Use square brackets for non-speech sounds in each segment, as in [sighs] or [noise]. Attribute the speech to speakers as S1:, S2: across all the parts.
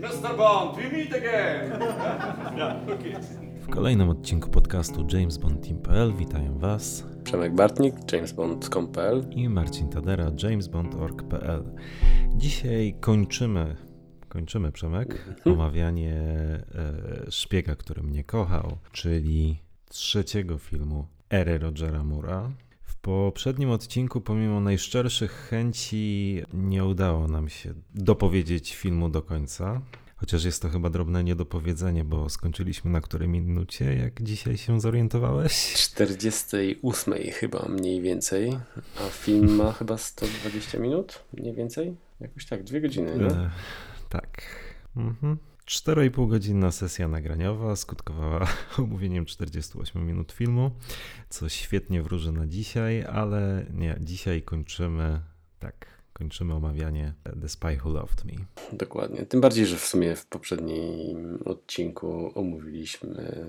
S1: Mr. Bond, we meet again!
S2: W kolejnym odcinku podcastu James Bond Team.pl witają Was
S3: Przemek Bartnik, jamesbond.com.pl
S2: i Marcin Tadera, jamesbond.org.pl. Dzisiaj kończymy, kończymy Przemek, omawianie e, szpiega, który mnie kochał, czyli trzeciego filmu ery Rogera Mura. W poprzednim odcinku, pomimo najszczerszych chęci, nie udało nam się dopowiedzieć filmu do końca. Chociaż jest to chyba drobne niedopowiedzenie, bo skończyliśmy na której minucie, jak dzisiaj się zorientowałeś?
S3: 48 chyba mniej więcej, a film ma [laughs] chyba 120 minut mniej więcej? Jakoś tak, dwie godziny, nie?
S2: E, tak. Mhm. 4,5 godzinna sesja nagraniowa skutkowała [laughs] omówieniem 48 minut filmu, co świetnie wróży na dzisiaj, ale nie, dzisiaj kończymy, tak, kończymy omawianie The Spy Who Loved Me.
S3: Dokładnie. Tym bardziej, że w sumie w poprzednim odcinku omówiliśmy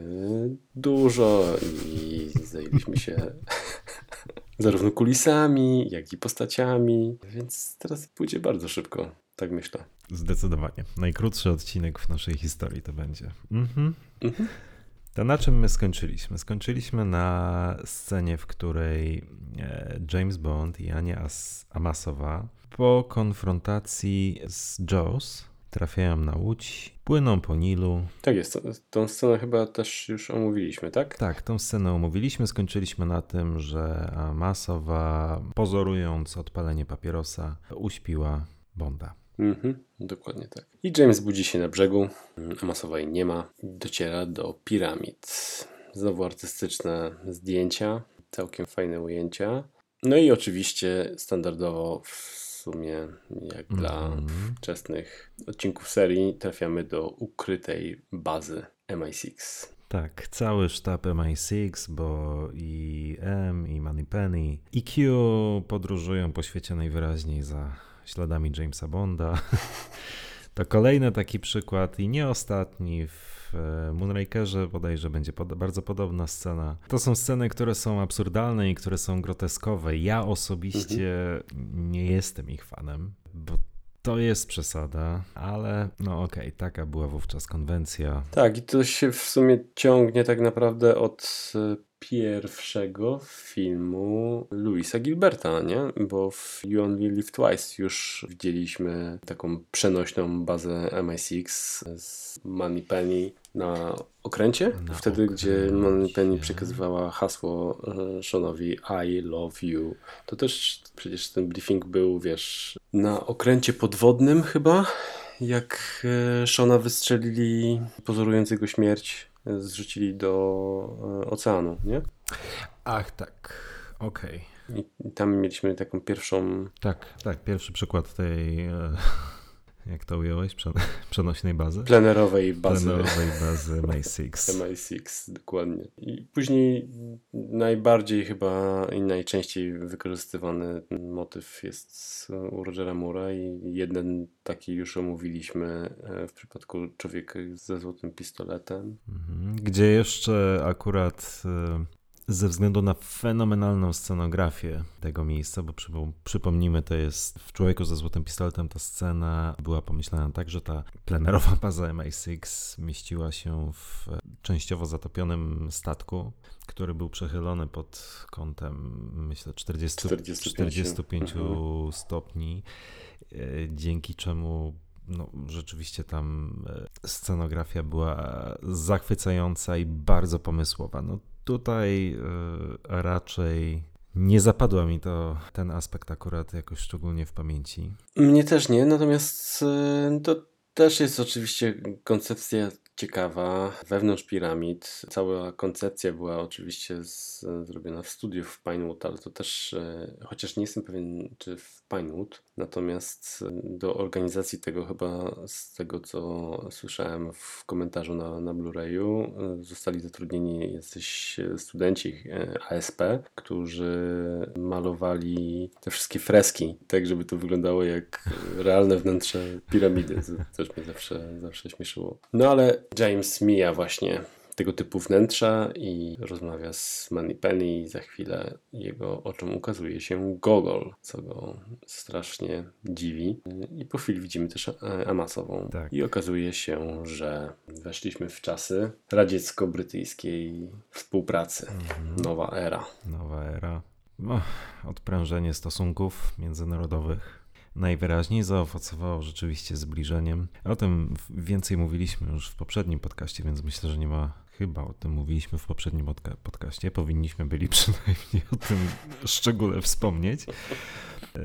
S3: dużo i zajęliśmy się [laughs] zarówno kulisami, jak i postaciami, więc teraz pójdzie bardzo szybko, tak myślę.
S2: Zdecydowanie. Najkrótszy odcinek w naszej historii to będzie. Mhm.
S3: Mhm.
S2: To na czym my skończyliśmy? Skończyliśmy na scenie, w której e, James Bond i Ania As- Amasowa po konfrontacji z Jaws trafiają na łódź, płyną po Nilu.
S3: Tak jest, tą scenę chyba też już omówiliśmy, tak?
S2: Tak, tą scenę omówiliśmy. Skończyliśmy na tym, że Amasowa, pozorując odpalenie papierosa, uśpiła Bonda.
S3: Mhm, dokładnie tak. I James budzi się na brzegu, a masowej nie ma. Dociera do piramid. Znowu artystyczne zdjęcia, całkiem fajne ujęcia. No i oczywiście standardowo w sumie jak dla
S2: Mhm.
S3: wczesnych odcinków serii trafiamy do ukrytej bazy MI6.
S2: Tak, cały sztab MI6, bo i M, i Moneypenny, i Q podróżują po świecie najwyraźniej za śladami Jamesa Bonda. [laughs] To kolejny taki przykład i nie ostatni w e, Moonrakerze bodajże będzie pod, bardzo podobna scena. To są sceny, które są absurdalne i które są groteskowe. Ja osobiście nie jestem ich fanem, bo to jest przesada, ale no okej, taka była wówczas konwencja.
S3: Tak, i to się w sumie ciągnie tak naprawdę od e, pierwszego filmu Louisa Gilberta, nie? Bo w You Only Live Twice już widzieliśmy taką przenośną bazę MI6 z Moneypenny na okręcie.
S2: Na
S3: Wtedy, gdzie
S2: okręcie.
S3: Moneypenny przekazywała hasło e, Seanowi I love you. To też przecież ten briefing był, wiesz, na okręcie podwodnym chyba, jak e, Shona wystrzelili, pozorując jego śmierć, zrzucili do e, oceanu, nie?
S2: Ach, tak, okej.
S3: I i tam mieliśmy taką pierwszą,
S2: Tak, tak, pierwszy przykład tej, e, jak to ująłeś, Prze- [laughs] przenośnej bazy.
S3: plenerowej bazy
S2: Plenerowej bazy [laughs] MI6.
S3: MI6, dokładnie. I później najbardziej chyba i najczęściej wykorzystywany motyw jest u Rogera Mura i jeden taki już omówiliśmy e, w przypadku Człowieka ze złotym pistoletem.
S2: Mhm. Gdzie jeszcze akurat e, ze względu na fenomenalną scenografię tego miejsca, bo przypom- przypomnijmy, to jest w Człowieku ze złotym pistoletem ta scena była pomyślana tak, że ta plenerowa baza MI6 mieściła się w e, częściowo zatopionym statku, który był przechylony pod kątem, myślę, 40,
S3: 45.
S2: 45
S3: Mhm.
S2: stopni, e, dzięki czemu no, rzeczywiście tam e, scenografia była zachwycająca i bardzo pomysłowa. No, tutaj e, raczej nie zapadła mi to ten aspekt akurat jakoś szczególnie w pamięci.
S3: Mnie też nie, natomiast e, to też jest oczywiście koncepcja ciekawa wewnątrz piramid. Cała koncepcja była oczywiście z, zrobiona w studiu w Pinewood, ale to też, e, chociaż nie jestem pewien, czy w Pinewood, natomiast e, do organizacji tego chyba z tego, co słyszałem w komentarzu na, na Blu-rayu, e, zostali zatrudnieni jacyś studenci e, ASP, którzy malowali te wszystkie freski, tak żeby to wyglądało jak realne wnętrze piramidy. To też mnie zawsze, zawsze śmieszyło. No ale James mija właśnie tego typu wnętrza i rozmawia z Moneypenny i za chwilę jego oczom ukazuje się Gogol, co go strasznie dziwi. I po chwili widzimy też e, Amasową.
S2: Tak.
S3: I okazuje się, że weszliśmy w czasy radziecko-brytyjskiej współpracy. Nowa era.
S2: Nowa era. No, odprężenie stosunków międzynarodowych najwyraźniej zaowocowało rzeczywiście zbliżeniem. O tym więcej mówiliśmy już w poprzednim podcaście, więc myślę, że nie ma. Chyba o tym mówiliśmy w poprzednim podca- podcaście. Powinniśmy byli [laughs] przynajmniej o tym szczególe wspomnieć.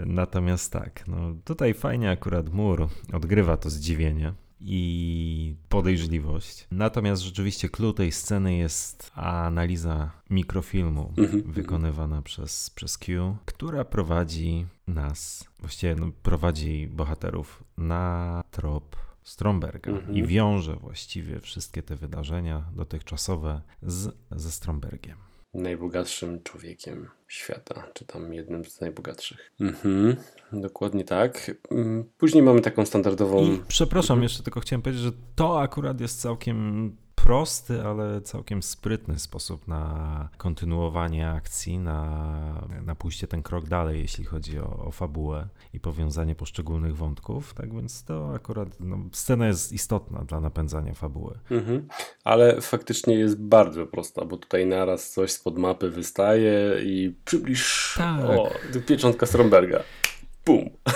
S2: Natomiast tak, no tutaj fajnie akurat mur odgrywa to zdziwienie i podejrzliwość. Natomiast rzeczywiście clue tej sceny jest analiza mikrofilmu
S3: Mhm.
S2: wykonywana przez, przez Q, która prowadzi nas, właściwie no, prowadzi bohaterów na trop Stromberga
S3: Mhm.
S2: i wiąże właściwie wszystkie te wydarzenia dotychczasowe z, ze Strombergiem.
S3: Najbogatszym człowiekiem świata, czy tam jednym z najbogatszych. Mhm, dokładnie tak. Mm, Później mamy taką standardową.
S2: I przepraszam, jeszcze tylko chciałem powiedzieć, że to akurat jest całkiem prosty, ale całkiem sprytny sposób na kontynuowanie akcji, na, na pójście ten krok dalej, jeśli chodzi o, o fabułę i powiązanie poszczególnych wątków. Tak więc to akurat no, scena jest istotna dla napędzania fabuły.
S3: Mhm. Ale faktycznie jest bardzo prosta, bo tutaj naraz coś spod mapy wystaje i przybliż.
S2: Tak.
S3: O, pieczątka Stromberga.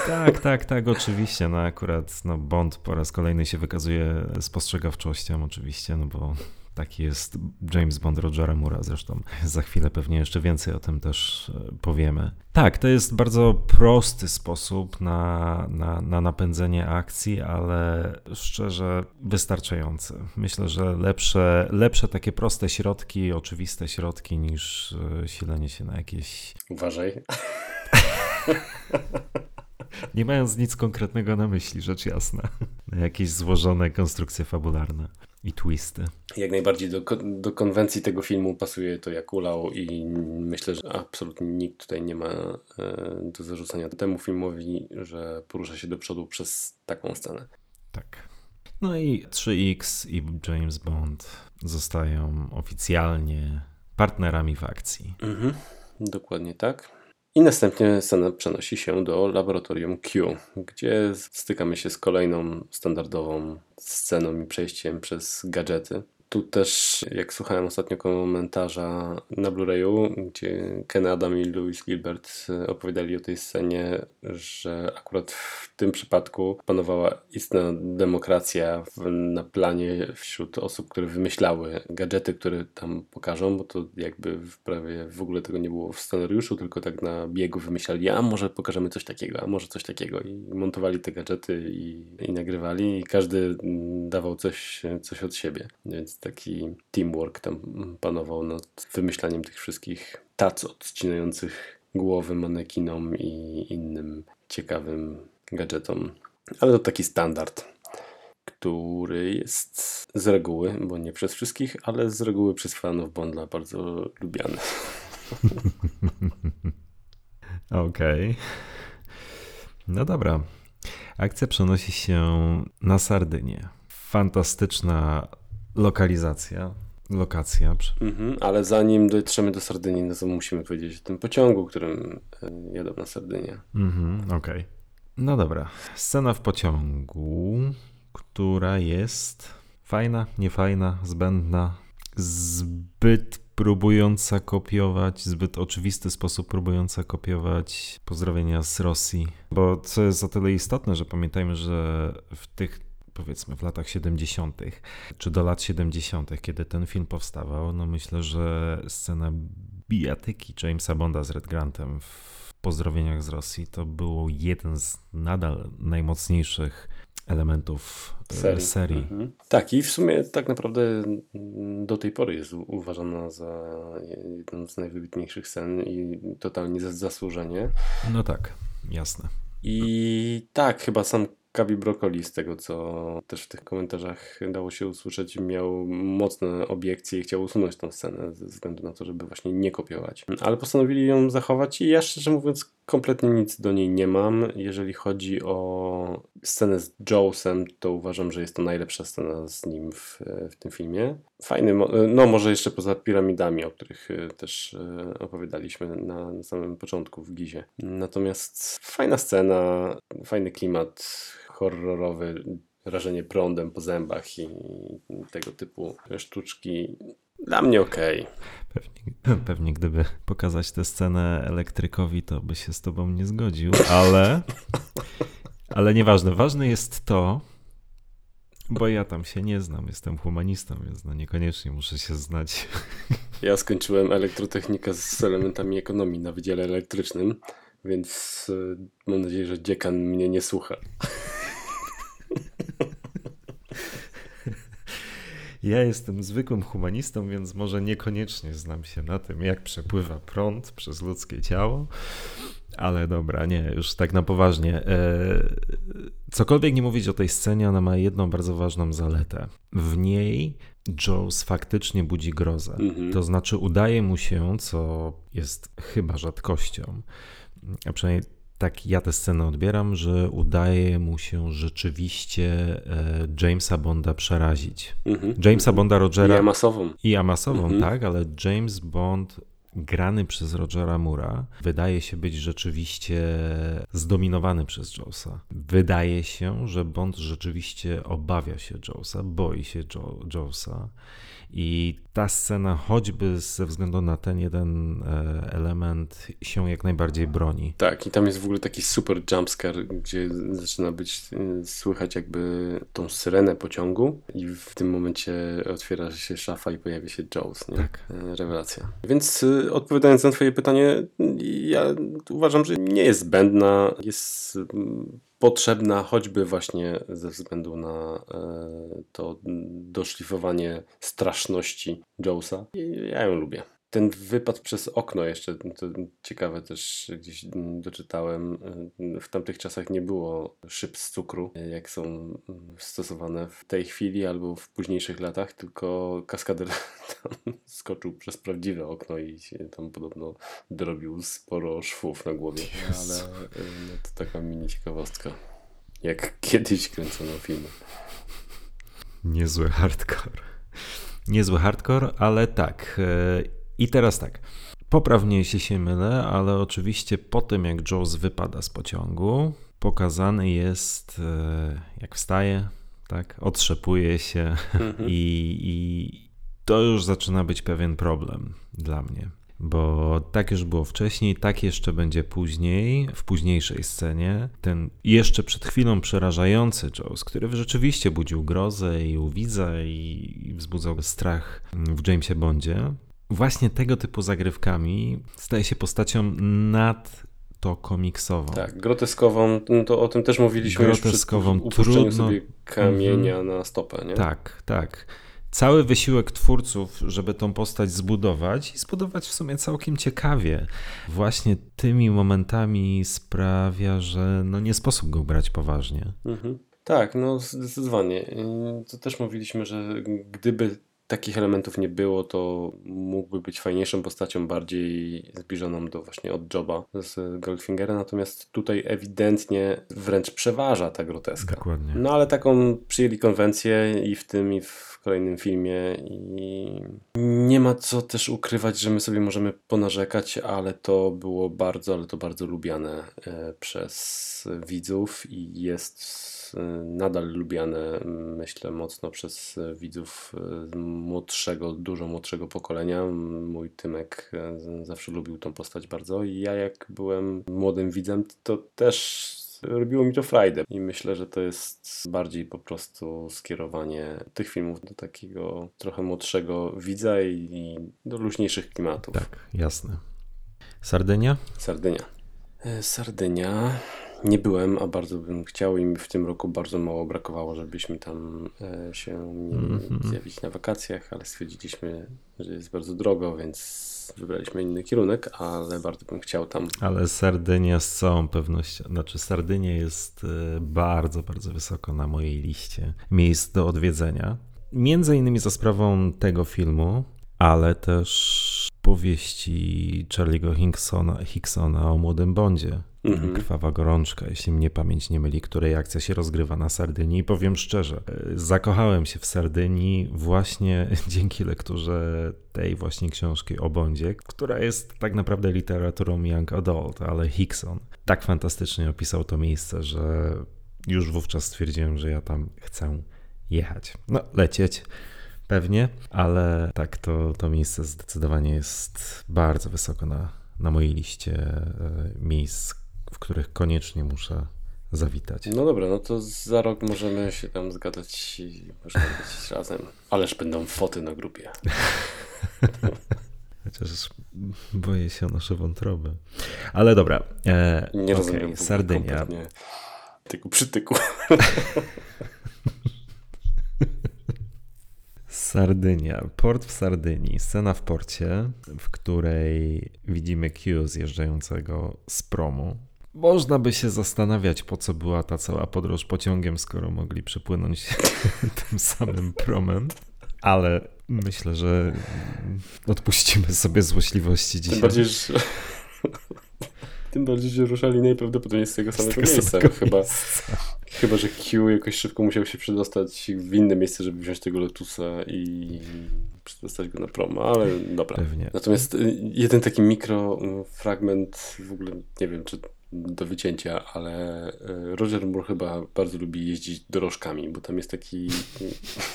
S2: Tak, tak, tak, oczywiście. No akurat no, Bond po raz kolejny się wykazuje spostrzegawczością, oczywiście, no bo taki jest James Bond Rogera Mura, zresztą za chwilę pewnie jeszcze więcej o tym też e, powiemy. Tak, to jest bardzo prosty sposób na, na, na napędzenie akcji, ale szczerze wystarczający. Myślę, że lepsze, lepsze takie proste środki, oczywiste środki niż e, silenie się na jakieś
S3: Uważaj. [laughs]
S2: Nie mając nic konkretnego na myśli, rzecz jasna. [laughs] Jakieś złożone konstrukcje fabularne i twisty.
S3: Jak najbardziej do, do konwencji tego filmu pasuje to jak ulał i myślę, że absolutnie nikt tutaj nie ma e, do zarzucenia temu filmowi, że porusza się do przodu przez taką scenę.
S2: Tak. No i 3X i James Bond zostają oficjalnie partnerami w akcji.
S3: Mhm, dokładnie tak. I następnie scena przenosi się do laboratorium Q, gdzie stykamy się z kolejną standardową sceną i przejściem przez gadżety. Tu też, jak słuchałem ostatnio komentarza na Blu-rayu, gdzie Ken Adam i Louis Gilbert e, opowiadali o tej scenie, że akurat w tym przypadku panowała istna demokracja w, na planie wśród osób, które wymyślały gadżety, które tam pokażą, bo to jakby w prawie w ogóle tego nie było w scenariuszu, tylko tak na biegu wymyślali, a może pokażemy coś takiego, a może coś takiego. I montowali te gadżety i, i nagrywali i każdy mm, dawał coś, coś od siebie, więc taki teamwork tam panował nad wymyślaniem tych wszystkich tac odcinających głowy manekinom i innym ciekawym gadżetom. Ale to taki standard, który jest z reguły, bo nie przez wszystkich, ale z reguły przez fanów Bonda bardzo lubiany. [laughs]
S2: Okej. No dobra. Akcja przenosi się na Sardynię. Fantastyczna lokalizacja. Lokacja.
S3: Mhm, ale zanim dotrzemy do Sardynii, no to musimy powiedzieć o tym pociągu, którym e, jadą na Sardynię.
S2: Mhm, okej. No dobra. Scena w pociągu, która jest fajna, niefajna, zbędna, zbyt próbująca kopiować, zbyt oczywisty sposób próbująca kopiować pozdrowienia z Rosji. Bo co jest o tyle istotne, że pamiętajmy, że w tych powiedzmy w latach 70., czy do lat 70., kiedy ten film powstawał, no myślę, że scena bijatyki Jamesa Bonda z Red Grantem w pozdrowieniach z Rosji to był jeden z nadal najmocniejszych elementów e,
S3: Serii.
S2: serii.
S3: Mhm. Tak, i w sumie tak naprawdę do tej pory jest uważana za jedną z najwybitniejszych scen i totalnie za zasłużenie.
S2: No tak, jasne.
S3: I tak, chyba sam Kawi Brokoli, z tego co też w tych komentarzach dało się usłyszeć, miał mocne obiekcje i chciał usunąć tą scenę ze względu na to, żeby właśnie nie kopiować. Ale postanowili ją zachować i ja szczerze mówiąc kompletnie nic do niej nie mam. Jeżeli chodzi o scenę z Joesem, to uważam, że jest to najlepsza scena z nim w, w tym filmie. Fajny, no może jeszcze poza piramidami, o których e, też e, opowiadaliśmy na, na samym początku w Gizie. Natomiast fajna scena, fajny klimat horrorowy, rażenie prądem po zębach i tego typu sztuczki. Dla mnie okej. Okay.
S2: Pewnie, [laughs] pewnie gdyby pokazać tę scenę elektrykowi, to by się z tobą nie zgodził, ale, [laughs] ale nieważne. Ważne jest to, bo ja tam się nie znam, jestem humanistą, więc no niekoniecznie muszę się znać. [laughs]
S3: Ja skończyłem elektrotechnikę z elementami ekonomii na Wydziale Elektrycznym, więc e, mam nadzieję, że dziekan mnie nie słucha.
S2: Ja jestem zwykłym humanistą, więc może niekoniecznie znam się na tym, jak przepływa prąd przez ludzkie ciało. Ale dobra, nie, już tak na poważnie. E, cokolwiek nie mówić o tej scenie, ona ma jedną bardzo ważną zaletę. W niej Jules faktycznie budzi grozę. Mhm. To znaczy, udaje mu się, co jest chyba rzadkością, a przynajmniej tak ja tę scenę odbieram, że udaje mu się rzeczywiście e, Jamesa Bonda przerazić. Mhm. Jamesa Bonda Rogera.
S3: I Amasową.
S2: I Amasową, mhm. tak, ale James Bond grany przez Rogera Mura wydaje się być rzeczywiście zdominowany przez Jolesa. Wydaje się, że Bond rzeczywiście obawia się Jolesa, boi się Jolesa i ta scena, choćby ze względu na ten jeden e, element, się jak najbardziej broni.
S3: Tak, i tam jest w ogóle taki super jumpscare, gdzie zaczyna być e, słychać jakby tą syrenę pociągu, i w tym momencie otwiera się szafa i pojawia się Jaws. Nie? Tak. E, rewelacja. Więc odpowiadając na Twoje pytanie, ja uważam, że nie jest zbędna, jest potrzebna choćby właśnie ze względu na e, to doszlifowanie straszności Joesa. Ja ją lubię. Ten wypad przez okno jeszcze, to ciekawe też gdzieś doczytałem, w tamtych czasach nie było szyb z cukru, jak są stosowane w tej chwili albo w późniejszych latach, tylko kaskader [laughs] tam skoczył przez prawdziwe okno i się tam podobno dorobił sporo szwów na głowie, ale no, to taka mini ciekawostka. Jak kiedyś kręcono filmy.
S2: Niezły hardcore. Niezły hardcore, ale tak. I teraz tak. Poprawnie, jeśli się mylę, ale oczywiście po tym, jak Jaws wypada z pociągu, pokazany jest, e, jak wstaje, tak, otrzepuje się mhm. [laughs] i, i to już zaczyna być pewien problem dla mnie. Bo tak już było wcześniej, tak jeszcze będzie później, w późniejszej scenie. Ten jeszcze przed chwilą przerażający Jaws, który rzeczywiście budził grozę i u widza i wzbudzał strach w Jamesie Bondzie, właśnie tego typu zagrywkami staje się postacią nad to komiksową.
S3: Tak, groteskową, no to o tym też mówiliśmy groteskową, już przy trudno sobie kamienia -hmm. na stopę, nie?
S2: Tak, tak. Cały wysiłek twórców, żeby tą postać zbudować i zbudować w sumie całkiem ciekawie, właśnie tymi momentami sprawia, że no nie sposób go brać poważnie. Mhm.
S3: Tak, no zdecydowanie. To też mówiliśmy, że gdyby takich elementów nie było, to mógłby być fajniejszą postacią, bardziej zbliżoną do właśnie od Joba z Goldfingera, natomiast tutaj ewidentnie wręcz przeważa ta groteska.
S2: Dokładnie.
S3: No ale taką przyjęli konwencję i w tym i w kolejnym filmie i nie ma co też ukrywać, że my sobie możemy ponarzekać, ale to było bardzo, ale to bardzo lubiane e, przez widzów i jest Y, nadal lubiane, myślę, mocno przez widzów y, młodszego, dużo młodszego pokolenia. Mój Tymek y, zawsze lubił tą postać bardzo i ja jak byłem młodym widzem, to też robiło mi to frajdę i myślę, że to jest bardziej po prostu skierowanie tych filmów do takiego trochę młodszego widza i, i do luźniejszych klimatów.
S2: Tak, jasne. Sardynia?
S3: Sardynia. E, Sardynia nie byłem, a bardzo bym chciał i mi w tym roku bardzo mało brakowało, żebyśmy tam e, się mm -hmm. zjawić na wakacjach, ale stwierdziliśmy, że jest bardzo drogo, więc wybraliśmy inny kierunek, ale bardzo bym chciał tam.
S2: Ale Sardynia z całą pewnością, znaczy Sardynia jest e, bardzo, bardzo wysoko na mojej liście miejsc do odwiedzenia. Między innymi za sprawą tego filmu, ale też powieści Charlie'ego Hicksona, Hicksona o młodym Bondzie.
S3: Mhm.
S2: Krwawa gorączka, jeśli mnie pamięć nie myli, której akcja się rozgrywa na Sardynii. I powiem szczerze, e, zakochałem się w Sardynii właśnie [laughs] dzięki lekturze tej właśnie książki o Bondzie, która jest tak naprawdę literaturą young adult, ale Hickson tak fantastycznie opisał to miejsce, że już wówczas stwierdziłem, że ja tam chcę jechać. No, lecieć pewnie, ale tak, to, to miejsce zdecydowanie jest bardzo wysoko na, na mojej liście e, miejsc, w których koniecznie muszę zawitać.
S3: No dobra, no to za rok możemy się tam zgadać i możemy być [laughs] razem. Ależ będą foty na grupie. [laughs]
S2: Chociaż boję się o nasze wątroby. Ale dobra. E,
S3: Nie
S2: okej,
S3: rozumiem.
S2: Sardynia.
S3: Tyku przytyku. [laughs]
S2: Sardynia. Port w Sardynii. Scena w porcie, w której widzimy Q zjeżdżającego z promu. Można by się zastanawiać, po co była ta cała podróż pociągiem, skoro mogli przepłynąć [laughs] tym samym promem, ale myślę, że odpuścimy sobie złośliwości dzisiaj.
S3: Tym bardziej, że... Tym bardziej, że ruszali najprawdopodobniej z tego samego
S2: tego
S3: miejsca.
S2: samego
S3: chyba,
S2: miejsca.
S3: chyba, że Q jakoś szybko musiał się przedostać w inne miejsce, żeby wziąć tego Lotusa i przedostać go na promo, ale dobra.
S2: Pewnie.
S3: Natomiast y, jeden taki mikrofragment, w ogóle nie wiem, czy do wycięcia, ale y, Roger Moore chyba bardzo lubi jeździć dorożkami, bo tam jest taki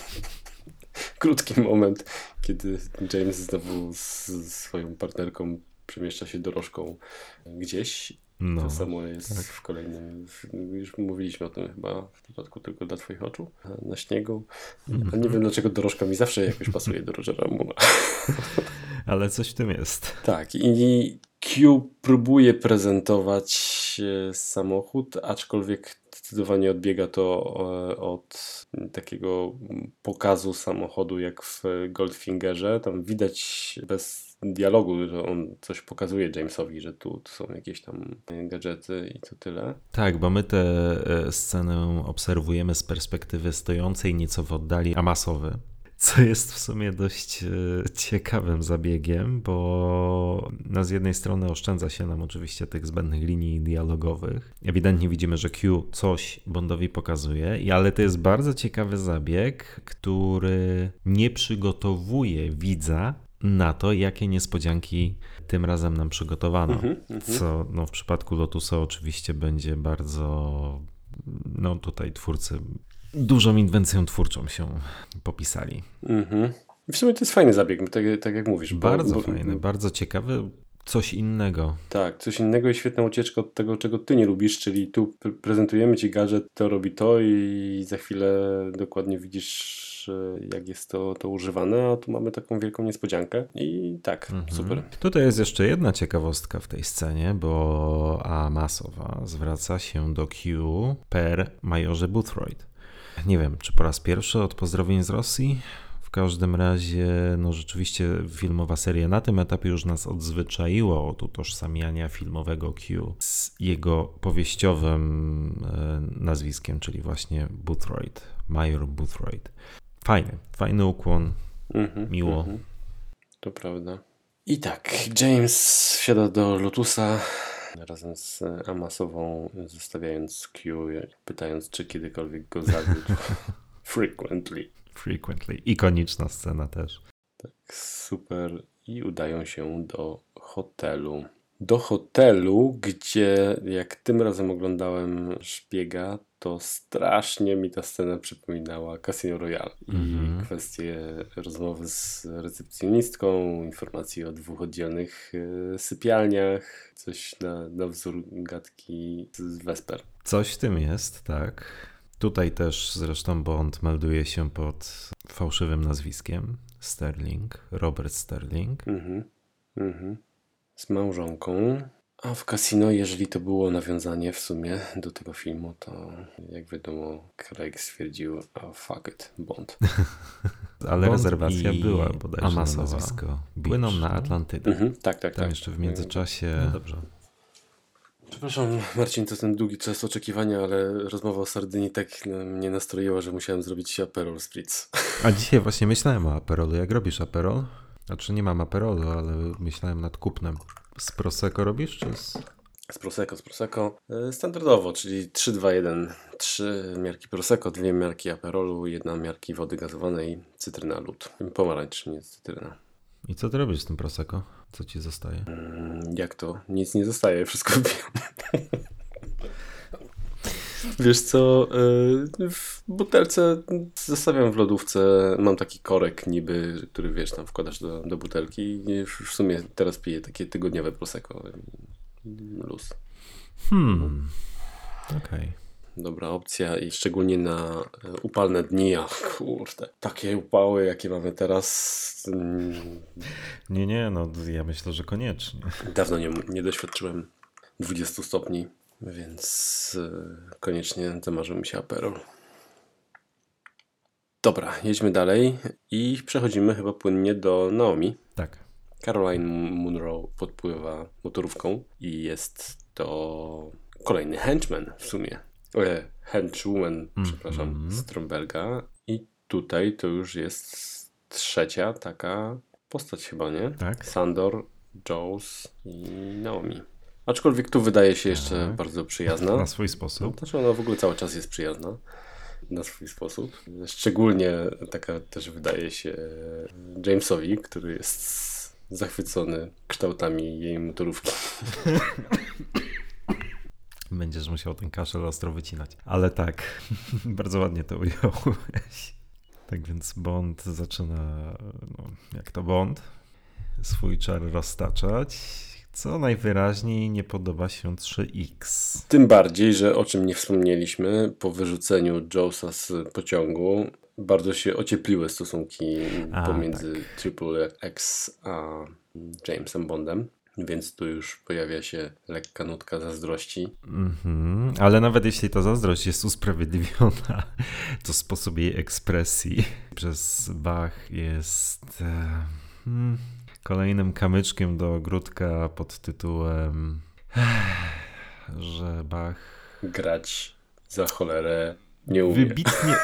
S3: [laughs] krótki moment, kiedy James znowu z swoją partnerką przemieszcza się dorożką gdzieś.
S2: No,
S3: to samo jest
S2: tak.
S3: w kolejnym, już mówiliśmy o tym chyba w przypadku tylko dla twoich oczu, na śniegu.
S2: Mhm.
S3: A nie wiem dlaczego dorożka mi zawsze jakoś pasuje do Rogera Moore'a. [laughs]
S2: ale coś w tym jest.
S3: Tak, i Q próbuje prezentować e, samochód, aczkolwiek zdecydowanie odbiega to e, od takiego pokazu samochodu jak w Goldfingerze. Tam widać bez dialogu, że on coś pokazuje Jamesowi, że tu, są jakieś tam gadżety i to tyle.
S2: Tak, bo my tę e, scenę obserwujemy z perspektywy stojącej nieco w oddali Amasowy. Co jest w sumie dość e, ciekawym zabiegiem, bo no z jednej strony oszczędza się nam oczywiście tych zbędnych linii dialogowych. Ewidentnie widzimy, że Q coś Bondowi pokazuje, ale to jest bardzo ciekawy zabieg, który nie przygotowuje widza na to, jakie niespodzianki tym razem nam przygotowano.
S3: Mhm, mhm.
S2: Co no, w przypadku Lotusa oczywiście będzie bardzo. No tutaj twórcy dużą inwencją twórczą się popisali.
S3: Mhm. W sumie to jest fajny zabieg, tak, tak jak mówisz. bo-
S2: Bardzo
S3: bo-
S2: fajny, bardzo ciekawy, coś innego.
S3: Tak, coś innego i świetna ucieczka od tego, czego ty nie lubisz, czyli tu pre- prezentujemy ci gadżet, to robi to i za chwilę dokładnie widzisz, e, jak jest to, to używane, a tu mamy taką wielką niespodziankę i tak,
S2: Mhm.
S3: super.
S2: Tutaj jest jeszcze jedna ciekawostka w tej scenie, bo Amasowa zwraca się do Q per majorze Boothroyd. Nie wiem, czy po raz pierwszy od pozdrowień z Rosji? W każdym razie, no rzeczywiście filmowa seria na tym etapie już nas odzwyczaiło od utożsamiania filmowego Q z jego powieściowym e, nazwiskiem, czyli właśnie Boothroyd, Major Boothroyd. Fajny, fajny ukłon,
S3: Mhm,
S2: Miło.
S3: mhm. To prawda. I tak, James wsiada do Lotusa razem z Amasową, zostawiając Q, pytając, czy kiedykolwiek go zawiódł. [laughs] Frequently.
S2: frequently. Ikoniczna scena też.
S3: Super. I udają się do hotelu. Do hotelu, gdzie jak tym razem oglądałem szpiega, to strasznie mi ta scena przypominała Casino Royale. I
S2: Mhm.
S3: kwestie rozmowy z recepcjonistką, informacji o dwóch oddzielnych e, sypialniach, coś na, na wzór gadki z Vesper.
S2: Coś w tym jest, tak. Tutaj też zresztą Bond melduje się pod fałszywym nazwiskiem Sterling, Robert Sterling.
S3: Mhm. Mhm. Z małżonką. A w Casino, jeżeli to było nawiązanie w sumie do tego filmu, to jak wiadomo, Craig stwierdził, a fuck it, Bond. [laughs]
S2: Ale
S3: Bond
S2: rezerwacja
S3: i
S2: była bodajże
S3: Amasowa
S2: na nazwisko. Płyną na Atlantydę.
S3: Mhm. Tak, tak,
S2: Tam
S3: tak.
S2: jeszcze w międzyczasie...
S3: No dobrze. Przepraszam, Marcin, to ten długi czas oczekiwania, ale rozmowa o Sardynii tak no, mnie nastroiła, że musiałem zrobić Aperol Spritz.
S2: A dzisiaj właśnie myślałem o Aperolu. Jak robisz Aperol? Znaczy nie mam aperolu, ale myślałem nad kupnem. Z Prosecco robisz, czy z...
S3: Z Prosecco, z Prosecco. E, Standardowo, czyli 3, 2, 1. Trzy miarki Prosecco, dwie miarki Aperolu, jedna miarki wody gazowanej, cytryna, lód. Pomarańcz, nie cytryna.
S2: I co ty robisz z tym Prosecco? Co ci zostaje?
S3: Mm, Jak to? Nic nie zostaje, wszystko [laughs] wiem. Wiesz co, e, w butelce zostawiam w lodówce, mam taki korek niby, który wiesz, tam wkładasz do, do butelki i w sumie teraz piję takie tygodniowe Prosecco. Luz.
S2: Hmm. Okej.
S3: Dobra opcja i szczególnie na e, upalne dni, a kurde, takie upały jakie mamy teraz, mm,
S2: Nie, nie, no ja myślę, że koniecznie.
S3: dawno nie, nie doświadczyłem 20 stopni, więc e, koniecznie zamarzył mi się aperol. Dobra, jedźmy dalej i przechodzimy chyba płynnie do Naomi.
S2: Tak.
S3: Caroline Munro podpływa motorówką i jest to kolejny henchman w sumie. E, henchwoman, przepraszam, Stromberga. I tutaj to już jest trzecia taka postać chyba, nie?
S2: Tak.
S3: Sandor, Jones i Naomi. Aczkolwiek tu wydaje się jeszcze
S2: Tak.
S3: bardzo przyjazna.
S2: Na swój sposób.
S3: Znaczy ona w ogóle cały czas jest przyjazna na swój sposób. Szczególnie taka też wydaje się Jamesowi, który jest zachwycony kształtami jej motorówki. [laughs]
S2: Będziesz musiał ten kaszel ostro wycinać. Ale tak, [laughs] bardzo ładnie to ująłeś. Tak więc Bond zaczyna, no, jak to Bond, swój czar roztaczać, co najwyraźniej nie podoba się 3X.
S3: Tym bardziej, że o czym nie wspomnieliśmy, po wyrzuceniu Jonesa z pociągu bardzo się ociepliły stosunki
S2: A,
S3: pomiędzy Triple X a Jamesem Bondem. Więc tu już pojawia się lekka nutka zazdrości.
S2: Mhm, ale nawet jeśli ta zazdrość jest usprawiedliwiona, to sposób jej ekspresji przez Bach jest e, hmm, kolejnym kamyczkiem do ogródka pod tytułem, że Bach
S3: Grać za cholerę nie umie.
S2: wybitnie.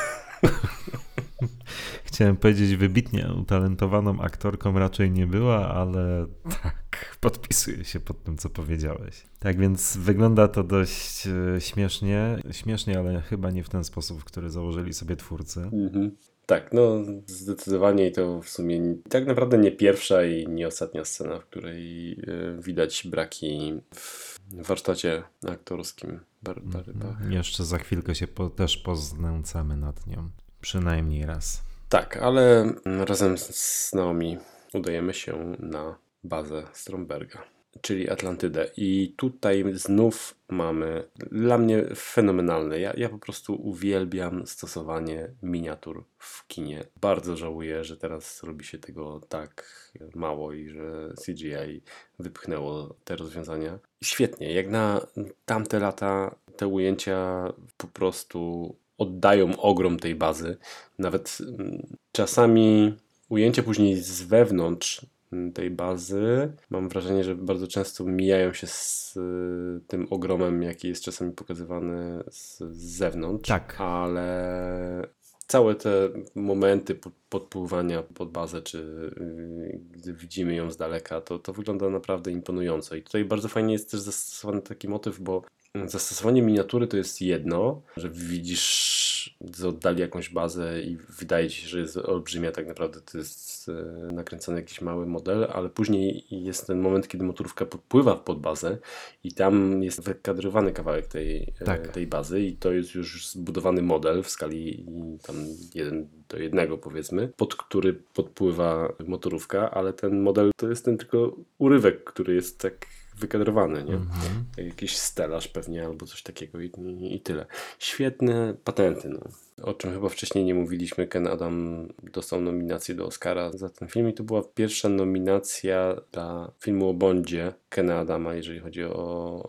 S2: [laughs] Chciałem powiedzieć, wybitnie utalentowaną aktorką raczej nie była, ale tak, podpisuję się pod tym, co powiedziałeś. Tak więc wygląda to dość e, śmiesznie. Śmiesznie, ale chyba nie w ten sposób, w który założyli sobie twórcy.
S3: Mhm. Tak, no zdecydowanie i to w sumie tak naprawdę nie pierwsza i nie ostatnia scena, w której e, widać braki w warsztacie aktorskim Bar- Bary Bach.
S2: Jeszcze za chwilkę się po, też poznęcamy nad nią. Przynajmniej raz.
S3: Tak, ale razem z Naomi udajemy się na bazę Stromberga, czyli Atlantydę. I tutaj znów mamy dla mnie fenomenalne. Ja, ja po prostu uwielbiam stosowanie miniatur w kinie. Bardzo żałuję, że teraz robi się tego tak mało i że CGI wypchnęło te rozwiązania. Świetnie, jak na tamte lata te ujęcia po prostu oddają ogrom tej bazy. Nawet mm, czasami ujęcia później z wewnątrz tej bazy, mam wrażenie, że bardzo często mijają się z y, tym ogromem, jaki jest czasami pokazywany z, zewnątrz.
S2: Tak.
S3: Ale całe te momenty po- podpływania pod bazę, czy y, gdy widzimy ją z daleka, to, to wygląda naprawdę imponująco. I tutaj bardzo fajnie jest też zastosowany taki motyw, bo zastosowanie miniatury to jest jedno, że widzisz z oddali jakąś bazę i wydaje ci się, że jest olbrzymia, tak naprawdę to jest e, nakręcony jakiś mały model, ale później jest ten moment, kiedy motorówka podpływa pod bazę i tam jest wykadrowany kawałek tej, e,
S2: Tak.
S3: tej bazy i to jest już zbudowany model w skali tam jeden do jednego powiedzmy, pod który podpływa motorówka, ale ten model to jest ten tylko urywek, który jest tak wykadrowany, nie?
S2: Mhm.
S3: Jakiś stelaż pewnie albo coś takiego i, i, tyle. Świetne patenty, no. O czym chyba wcześniej nie mówiliśmy, Ken Adam dostał nominację do Oscara za ten film i to była pierwsza nominacja dla filmu o Bondzie Kena Adama, jeżeli chodzi o,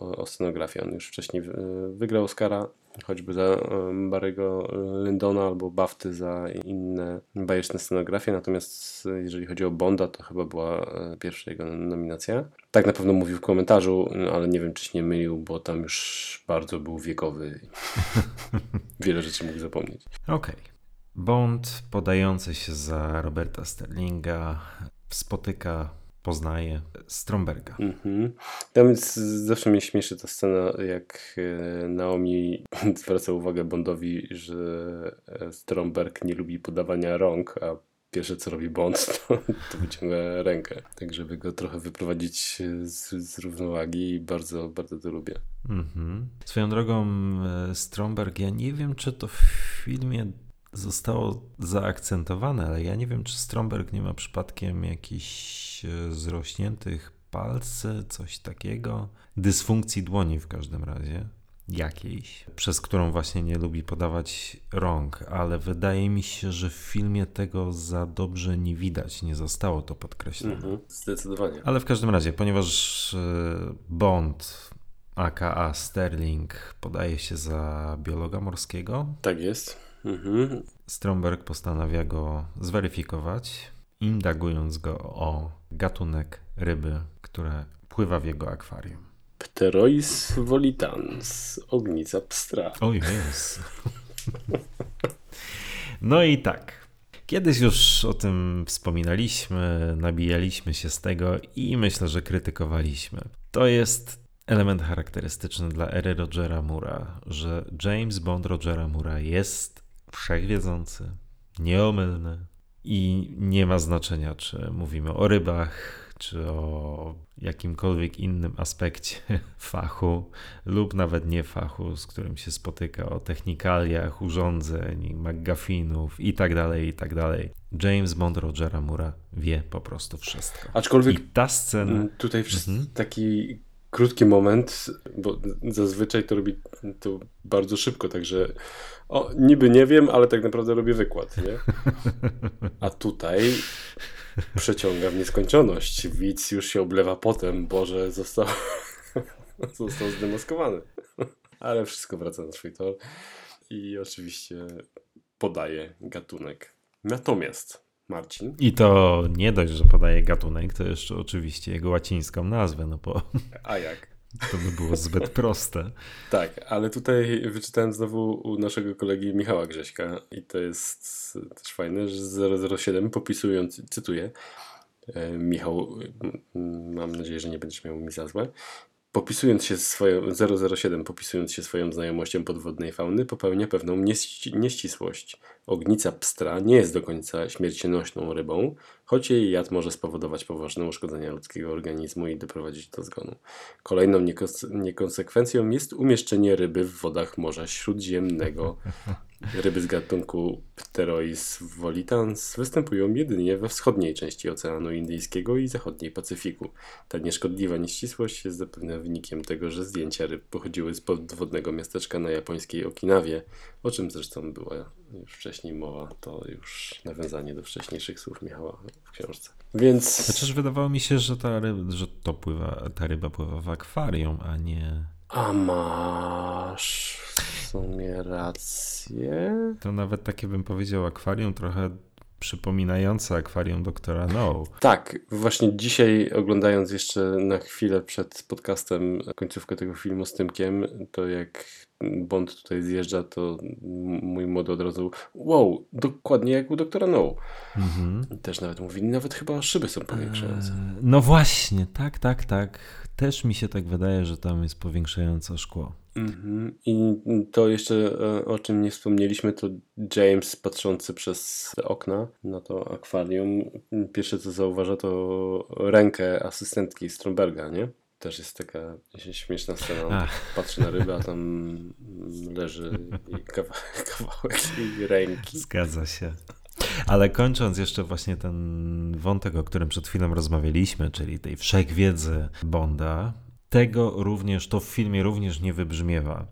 S3: o, o scenografię. On już wcześniej wy- wygrał Oscara, choćby za em, Barry'ego Lyndona albo Bafty za inne bajeczne scenografie, natomiast e, jeżeli chodzi o Bonda, to chyba była e, pierwsza jego nominacja. Tak na pewno mówił w komentarzu, ale nie wiem, czy się nie mylił, bo tam już bardzo był wiekowy. [laughs] Wiele rzeczy mógł zapomnieć.
S2: Okej. Bond podający się za Roberta Sterlinga spotyka, poznaje Stromberga.
S3: Mhm. Tam jest, zawsze mnie śmieszy ta scena, jak e, Naomi [laughs] zwraca uwagę Bondowi, że e, Stromberg nie lubi podawania rąk, a pierwsze co robi Bond, [laughs] to, to wyciąga rękę. Tak, żeby go trochę wyprowadzić z, z równowagi i bardzo, bardzo to lubię.
S2: Mhm. Swoją drogą e, Stromberg, ja nie wiem, czy to w filmie zostało zaakcentowane, ale ja nie wiem, czy Stromberg nie ma przypadkiem jakichś e, zrośniętych palcy, coś takiego. Dysfunkcji dłoni w każdym razie. Jakiejś, przez którą właśnie nie lubi podawać rąk, ale wydaje mi się, że w filmie tego za dobrze nie widać, nie zostało to podkreślone.
S3: Mhm. Zdecydowanie.
S2: Ale w każdym razie, ponieważ e, Bond, aka Sterling, podaje się za biologa morskiego,
S3: Tak jest. Mhm.
S2: Stromberg postanawia go zweryfikować, indagując go o gatunek ryby, które pływa w jego akwarium.
S3: Pterois volitans, ognica pstra.
S2: O jest. No i tak. Kiedyś już o tym wspominaliśmy, nabijaliśmy się z tego i myślę, że krytykowaliśmy. To jest element charakterystyczny dla ery Rogera Mura, że James Bond Rogera Mura jest wszechwiedzący, nieomylny i nie ma znaczenia, czy mówimy o rybach, czy o jakimkolwiek innym aspekcie [laughs] fachu, lub nawet nie fachu, z którym się spotyka, o technikaliach, urządzeń, McGuffinów i tak dalej, i tak dalej. James Bond Rogera Mura wie po prostu wszystko.
S3: Aczkolwiek
S2: I ta scena...
S3: Tutaj
S2: Mhm.
S3: taki krótki moment, bo zazwyczaj to robi to bardzo szybko, także o, niby nie wiem, ale tak naprawdę robię wykład, nie? [laughs] A tutaj przeciąga w nieskończoność. Widz już się oblewa potem, Boże, został, [laughs] został zdemaskowany. [laughs] Ale wszystko wraca na swój tor i oczywiście podaje gatunek. Natomiast Marcin,
S2: I to nie dość, że podaje gatunek, to jeszcze oczywiście jego łacińską nazwę, no bo
S3: a jak?
S2: to by było zbyt proste. [laughs]
S3: Tak, ale tutaj wyczytałem znowu u naszego kolegi Michała Grześka i to jest też fajne, że 007 popisując, cytuję, e, Michał, mam nadzieję, że nie będziesz miał mi za złe, popisując się swoją, 007 popisując się swoją znajomością podwodnej fauny popełnia pewną nieści, nieścisłość. Ognica pstra nie jest do końca śmiercionośną rybą, choć jej jad może spowodować poważne uszkodzenia ludzkiego organizmu i doprowadzić do zgonu. Kolejną niekonsekwencją jest umieszczenie ryby w wodach Morza Śródziemnego. [laughs] Ryby z gatunku Pterois volitans występują jedynie we wschodniej części Oceanu Indyjskiego i zachodniej Pacyfiku. Ta nieszkodliwa nieścisłość jest zapewne wynikiem tego, że zdjęcia ryb pochodziły z podwodnego miasteczka na japońskiej Okinawie, o czym zresztą była już wcześniej mowa. To już nawiązanie do wcześniejszych słów Michała w książce. Więc
S2: Chociaż wydawało mi się, że ta, ryb, że to pływa, ta ryba pływa w akwarium, a nie...
S3: A masz sumie rację.
S2: To nawet takie bym powiedział akwarium trochę przypominające akwarium doktora No.
S3: Tak, właśnie dzisiaj oglądając jeszcze na chwilę przed podcastem końcówkę tego filmu z Tymkiem, to jak Bond tutaj zjeżdża, to mój młody od razu wow, dokładnie jak u doktora No.
S2: Mhm.
S3: Też nawet mówi, nawet chyba szyby są powiększające.
S2: Eee, No właśnie, tak, tak, tak. Też mi się tak wydaje, że tam jest powiększające szkło.
S3: Mhm. I to jeszcze e, o czym nie wspomnieliśmy, to James patrzący przez okna na to akwarium, pierwsze co zauważa to rękę asystentki Stromberga, nie? Też jest taka śmieszna scena. On patrzy na rybę, a tam leży jej [laughs] kawałek, kawałek jej ręki.
S2: Zgadza się. Ale kończąc jeszcze właśnie ten wątek, o którym przed chwilą rozmawialiśmy, czyli tej wszechwiedzy Bonda, tego również, to w filmie również nie wybrzmiewa.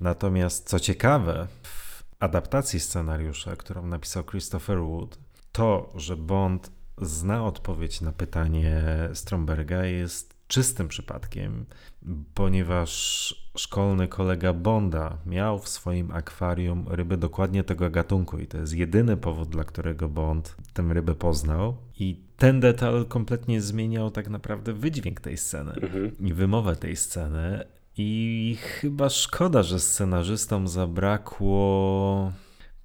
S2: Natomiast co ciekawe, w adaptacji scenariusza, którą napisał Christopher Wood, to, że Bond zna odpowiedź na pytanie Stromberga jest czystym przypadkiem, ponieważ szkolny kolega Bonda miał w swoim akwarium ryby dokładnie tego gatunku i to jest jedyny powód, dla którego Bond tę rybę poznał i ten detal kompletnie zmieniał tak naprawdę wydźwięk tej sceny
S3: Mhm.
S2: i wymowę tej sceny i chyba szkoda, że scenarzystom zabrakło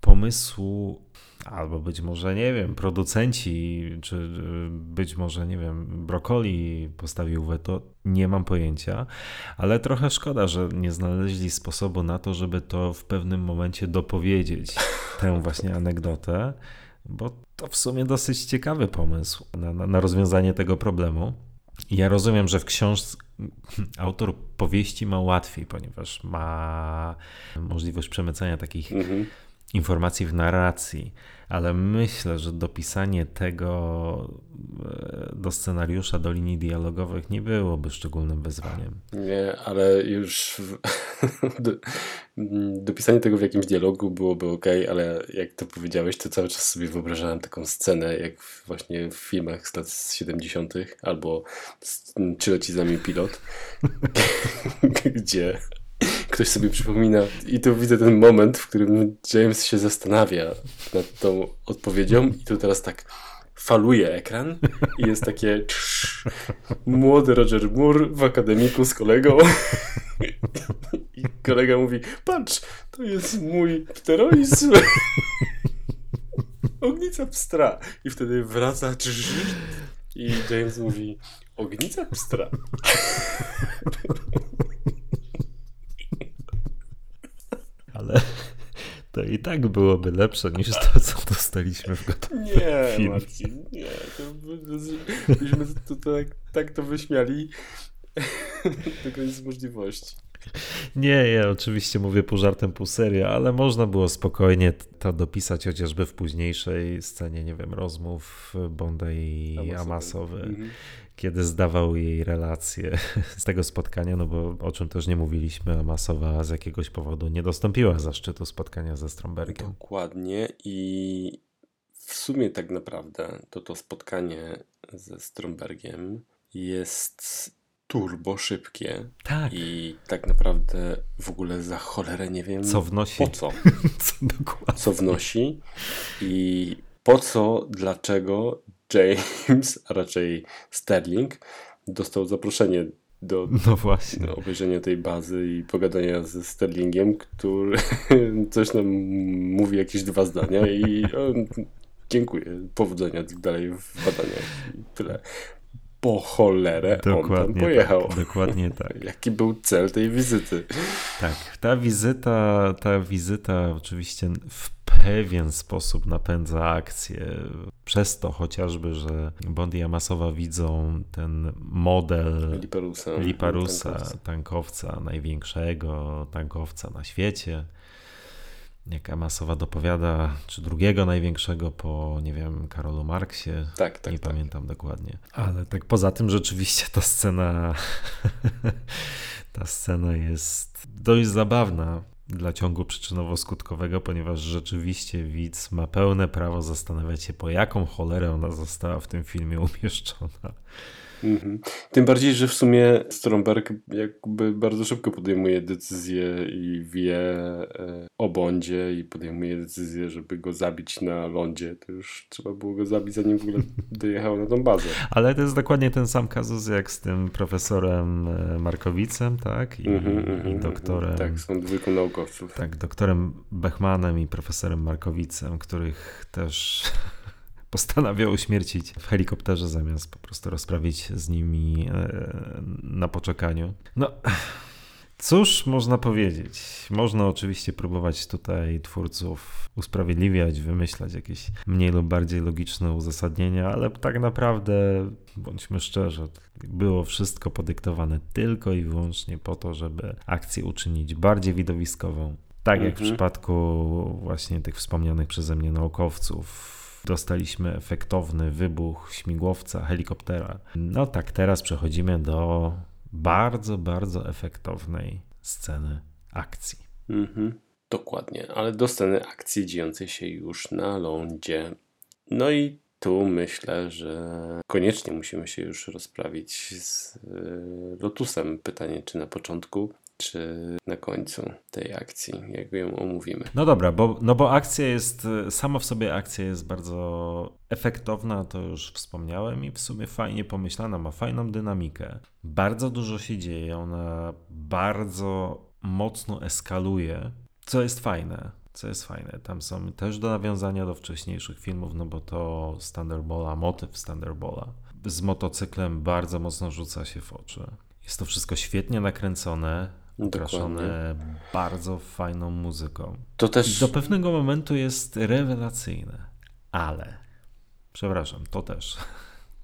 S2: pomysłu, albo być może, nie wiem, producenci, czy być może, nie wiem, Brokoli postawił weto, nie mam pojęcia, ale trochę szkoda, że nie znaleźli sposobu na to, żeby to w pewnym momencie dopowiedzieć, tę właśnie anegdotę, bo to w sumie dosyć ciekawy pomysł na, na, na rozwiązanie tego problemu. Ja rozumiem, że w książce autor powieści ma łatwiej, ponieważ ma możliwość przemycania takich
S3: Mhm.
S2: Informacji w narracji, ale myślę, że dopisanie tego e, do scenariusza, do linii dialogowych nie byłoby szczególnym wyzwaniem.
S3: Nie, ale już [laughs] dopisanie tego w jakimś dialogu byłoby ok, ale jak to powiedziałeś, to cały czas sobie wyobrażałem taką scenę, jak właśnie w filmach z lat 70. albo z- Czy leci pilot, [laughs] gdzie ktoś sobie przypomina. I tu widzę ten moment, w którym James się zastanawia nad tą odpowiedzią i tu teraz tak faluje ekran i jest takie młody Roger Moore w akademiku z kolegą. [laughs] I kolega mówi patrz, to jest mój pteroizm. [laughs] Ognica pstra. I wtedy wraca i James mówi ognica pstra [laughs]
S2: Ale [laughs] to i tak byłoby lepsze niż to, co dostaliśmy w gotowym
S3: Nie,
S2: filmie.
S3: Marcin, nie. To, by- byśmy to, to, tak, tak to wyśmiali [laughs] do granic możliwości.
S2: Nie, ja oczywiście mówię pół żartem, pół serio, ale można było spokojnie to dopisać chociażby w późniejszej scenie, nie wiem, rozmów Bonda i
S3: Amasowy.
S2: Amasowy,
S3: Mhm.
S2: Kiedy zdawał jej relacje [laughs] z tego spotkania, no bo o czym też nie mówiliśmy, Amasowa z jakiegoś powodu nie dostąpiła zaszczytu spotkania ze Strombergiem.
S3: Dokładnie i w sumie tak naprawdę to to spotkanie ze Strombergiem jest turbo szybkie
S2: Tak,
S3: i tak naprawdę w ogóle za cholerę nie wiem
S2: co wnosi,
S3: po co. [laughs]
S2: co dokładnie.
S3: co wnosi i po co, dlaczego James, [laughs] a raczej Sterling, dostał zaproszenie do,
S2: No
S3: do obejrzenia tej bazy i pogadania ze Sterlingiem, który [laughs] coś nam mówi jakieś dwa zdania i o, dziękuję, powodzenia dalej w badaniach i tyle. Po cholerę on tam
S2: Dokładnie
S3: pojechał.
S2: tak, dokładnie tak. [laughs]
S3: Jaki był cel tej wizyty?
S2: Tak, ta wizyta, ta wizyta oczywiście w pewien sposób napędza akcję. Przez to chociażby, że Bond i Amasowa widzą ten model
S3: Liparusa.
S2: Liparusa,
S3: tankowca.
S2: tankowca, największego tankowca na świecie. Jak Amasowa dopowiada, czy drugiego największego po, nie wiem, Karolu Marksie.
S3: Tak, tak,
S2: nie
S3: tak.
S2: pamiętam dokładnie. Ale tak poza tym rzeczywiście ta scena [laughs] ta scena jest dość zabawna dla ciągu przyczynowo-skutkowego, ponieważ rzeczywiście widz ma pełne prawo zastanawiać się, po jaką cholerę ona została w tym filmie umieszczona.
S3: Mhm. Tym bardziej, że w sumie Stromberg jakby bardzo szybko podejmuje decyzję i wie e, o Bondzie i podejmuje decyzję, żeby go zabić na lądzie. To już trzeba było go zabić, zanim w ogóle [laughs] dojechał na tą bazę.
S2: Ale to jest dokładnie ten sam kazus jak z tym profesorem e, Markowicem, tak? I,
S3: Mhm, mhm,
S2: i doktorem.
S3: Tak, są dwójką naukowców.
S2: Tak, doktorem Bechmanem i profesorem Markowicem, których też postanawiał uśmiercić w helikopterze, zamiast po prostu rozprawić z nimi e, na poczekaniu. No, cóż można powiedzieć? Można oczywiście próbować tutaj twórców usprawiedliwiać, wymyślać jakieś mniej lub bardziej logiczne uzasadnienia, ale tak naprawdę, bądźmy szczerzy, było wszystko podyktowane tylko i wyłącznie po to, żeby akcję uczynić bardziej widowiskową. Tak jak w
S3: Mhm.
S2: przypadku właśnie tych wspomnianych przeze mnie naukowców, dostaliśmy efektowny wybuch śmigłowca, helikoptera. No tak, teraz przechodzimy do bardzo, bardzo efektownej sceny akcji.
S3: Mhm. Dokładnie, ale do sceny akcji dziejącej się już na lądzie. No i tu myślę, że koniecznie musimy się już rozprawić z y, Lotusem. Pytanie, czy na początku, czy na końcu tej akcji, jak ją omówimy.
S2: No dobra, bo, no bo akcja jest, sama w sobie akcja jest bardzo efektowna, to już wspomniałem i w sumie fajnie pomyślana, ma fajną dynamikę. Bardzo dużo się dzieje, ona bardzo mocno eskaluje, co jest fajne. co jest fajne. Tam są też do nawiązania do wcześniejszych filmów, no bo to z Thunderbola, motyw z Thunderbola z motocyklem bardzo mocno rzuca się w oczy. Jest to wszystko świetnie nakręcone, ukraszone bardzo fajną muzyką.
S3: To też...
S2: Do pewnego momentu jest rewelacyjne, ale przepraszam, to też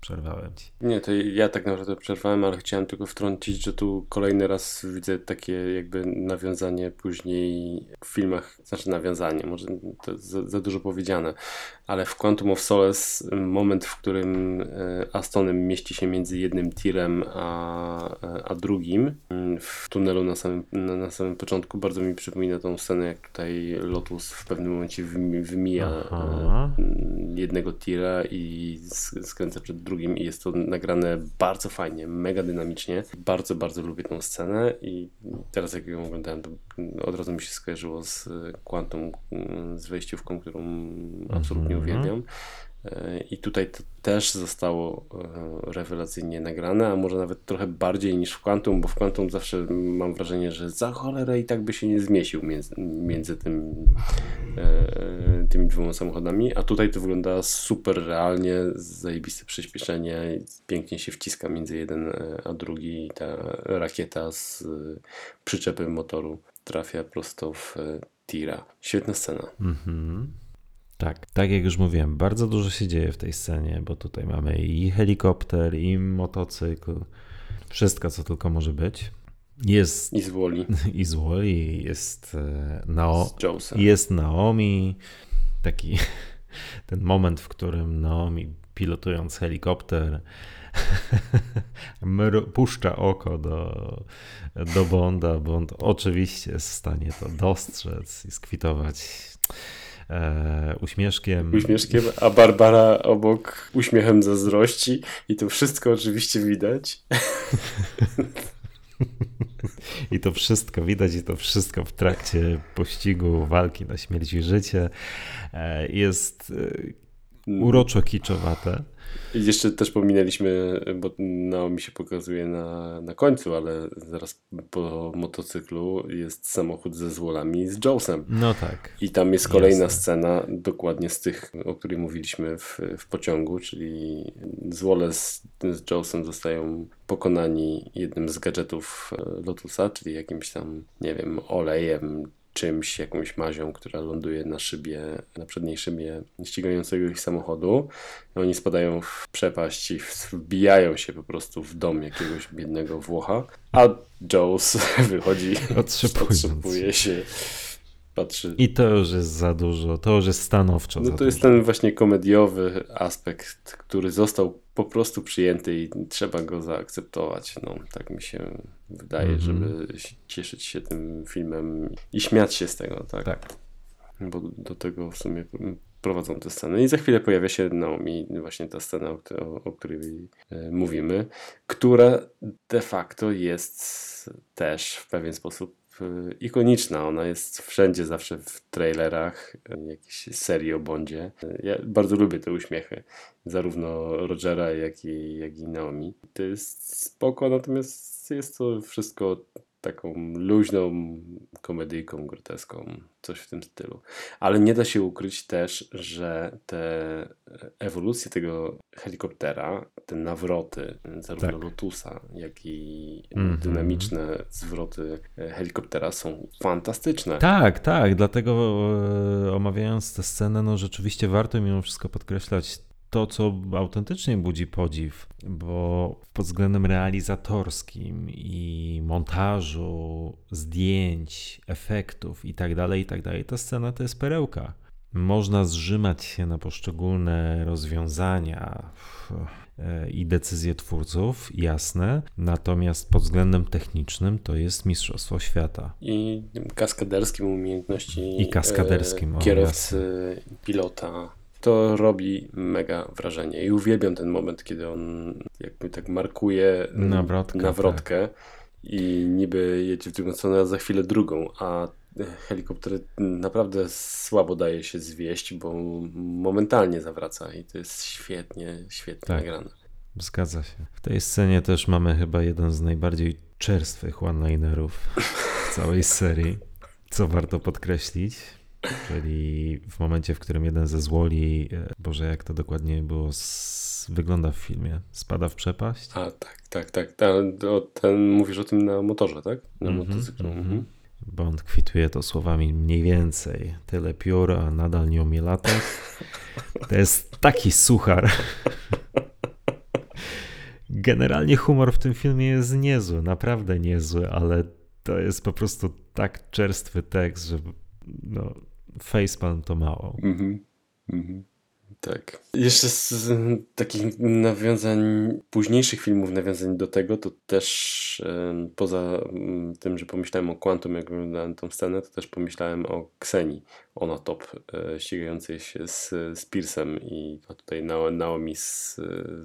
S2: Przerwałem ci.
S3: Nie, to ja tak naprawdę przerwałem, ale chciałem tylko wtrącić, że tu kolejny raz widzę takie jakby nawiązanie później w filmach, znaczy nawiązanie, może to za, za dużo powiedziane, ale w Quantum of Solace moment, w którym e, Astonem mieści się między jednym tirem a, a drugim mm, w tunelu na samym, na, samym początku, bardzo mi przypomina tą scenę, jak tutaj Lotus w pewnym momencie wymija Aha. E, jednego tira i skręca przed drugim i jest to nagrane bardzo fajnie, mega dynamicznie. Bardzo, bardzo lubię tą scenę i teraz jak ją oglądałem, to od razu mi się skojarzyło z Quantum, z wejściówką, którą absolutnie mhm. uwielbiam. I tutaj to też zostało e, rewelacyjnie nagrane, a może nawet trochę bardziej niż w Quantum, bo w Quantum zawsze mam wrażenie, że za cholerę i tak by się nie zmieścił między, między tym, e, tymi dwoma samochodami, a tutaj to wygląda super realnie, zajebiste przyspieszenie, pięknie się wciska między jeden e, a drugi i ta rakieta z przyczepy motoru trafia prosto w tira. Świetna scena. Mhm.
S2: Tak, tak jak już mówiłem, bardzo dużo się dzieje w tej scenie, bo tutaj mamy i helikopter, i motocykl, wszystko co tylko może być. Jest.
S3: I z Woli. [laughs]
S2: I z Woli, jest, e, Nao, jest Naomi. Taki [laughs] ten moment, w którym Naomi pilotując helikopter [laughs] puszcza oko do, do Bonda. Bond oczywiście jest w stanie to dostrzec i skwitować e, uśmieszkiem.
S3: Uśmieszkiem, a Barbara obok uśmiechem zazdrości i to wszystko oczywiście widać. [laughs]
S2: I to wszystko widać, i to wszystko w trakcie pościgu, walki na śmierć i życie e, jest e, uroczo kiczowate.
S3: I jeszcze też pominęliśmy, bo mi się pokazuje na, na końcu, ale zaraz po motocyklu jest samochód ze złolami z Jonesem.
S2: No tak.
S3: I tam jest kolejna Jasne. scena, dokładnie z tych, o których mówiliśmy w, w pociągu, czyli złole z, z Jonesem zostają pokonani jednym z gadżetów e, Lotusa, czyli jakimś tam, nie wiem, olejem czymś, jakąś mazią, która ląduje na szybie, na przedniej szybie ścigającego ich samochodu. Oni spadają w przepaść i wbijają się po prostu w dom jakiegoś biednego Włocha, a Jones [laughs] wychodzi, otrzepuje [laughs] się patrzy.
S2: I to już jest za dużo, to już jest stanowczo.
S3: No to jest ten właśnie komediowy aspekt, który został po prostu przyjęty i trzeba go zaakceptować. No, tak mi się wydaje, mm -hmm. żeby cieszyć się tym filmem i śmiać się z tego, tak? Tak. Bo do tego w sumie prowadzą te sceny. I za chwilę pojawia się Naomi, właśnie ta scena, o, o której e, mówimy, która de facto jest też w pewien sposób ikoniczna. Ona jest wszędzie, zawsze w trailerach, e, jakiejś serii o Bondzie. Ja bardzo lubię te uśmiechy, zarówno Rogera, jak i, jak i Naomi. To jest spoko, natomiast jest to wszystko taką luźną komedyjką, groteską, coś w tym stylu. Ale nie da się ukryć też, że te ewolucje tego helikoptera, te nawroty, zarówno tak. Lotusa, jak i mm -hmm. dynamiczne zwroty helikoptera są fantastyczne.
S2: Tak, tak, dlatego e, omawiając tę scenę, no rzeczywiście warto mimo wszystko podkreślać to, co autentycznie budzi podziw, bo pod względem realizatorskim i montażu, zdjęć, efektów itd., tak itd., tak ta scena to jest perełka. Można zrzymać się na poszczególne rozwiązania e, i decyzje twórców, jasne, natomiast pod względem technicznym to jest Mistrzostwo Świata.
S3: I kaskaderskim umiejętności
S2: I kaskaderskim,
S3: e, kierowcy, pilota to robi mega wrażenie. I uwielbiam ten moment, kiedy on jakby tak markuje nawrotkę, nawrotkę tak. i niby jedzie w drugą stronę, a za chwilę drugą, a helikopter naprawdę słabo daje się zwieść, bo momentalnie zawraca i to jest świetnie, świetnie tak. nagrane.
S2: Zgadza się. W tej scenie też mamy chyba jeden z najbardziej czerstwych one-linerów w całej serii, co warto podkreślić. Czyli w momencie, w którym jeden ze złoli, e, Boże, jak to dokładnie było, s- wygląda w filmie, spada w przepaść.
S3: A, tak, tak, tak. Ten, ten mówisz o tym na motorze, tak? Na
S2: Mhm,
S3: motocyklu.
S2: mhm.
S3: Mhm.
S2: Bond kwituje to słowami mniej więcej. Tyle piór, a nadal nie umie latać. To jest taki suchar. Generalnie humor w tym filmie jest niezły, naprawdę niezły, ale to jest po prostu tak czerstwy tekst, że no, facepalm to mało.
S3: Mhm. Mhm. Tak. Jeszcze z, takich nawiązań, późniejszych filmów, nawiązań do tego, to też em, poza mm, tym, że pomyślałem o Quantum, jak oglądałem tą scenę, to też pomyślałem o Kseni, ona top, e, ścigającej się z, z Piersem i no tutaj Nao- Naomi z,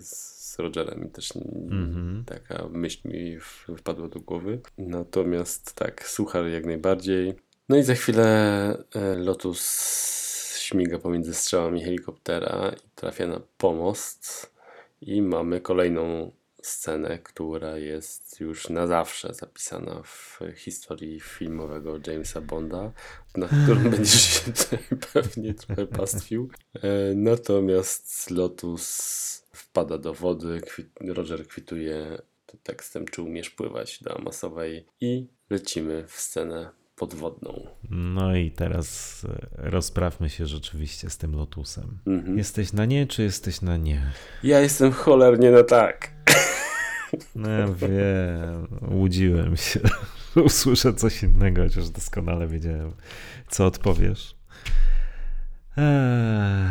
S3: z Rogerem. Też
S2: Mhm.
S3: taka myśl mi wpadła do głowy. Natomiast tak, suchar jak najbardziej. No i za chwilę e, Lotus śmiga pomiędzy strzałami helikoptera i trafia na pomost. I mamy kolejną scenę, która jest już na zawsze zapisana w historii filmowego Jamesa Bonda, na którą [laughs] będziesz się tutaj pewnie trochę pastwił. E, Natomiast Lotus wpada do wody, Roger kwituje tekstem Czy umiesz pływać do Amasowej i lecimy w scenę podwodną.
S2: No i teraz e, rozprawmy się rzeczywiście z tym Lotusem.
S3: Mhm.
S2: Jesteś na nie, czy jesteś na nie?
S3: Ja jestem cholernie na tak.
S2: No ja wiem, łudziłem się. [laughs] Usłyszę coś innego, chociaż doskonale wiedziałem, co odpowiesz. Eee.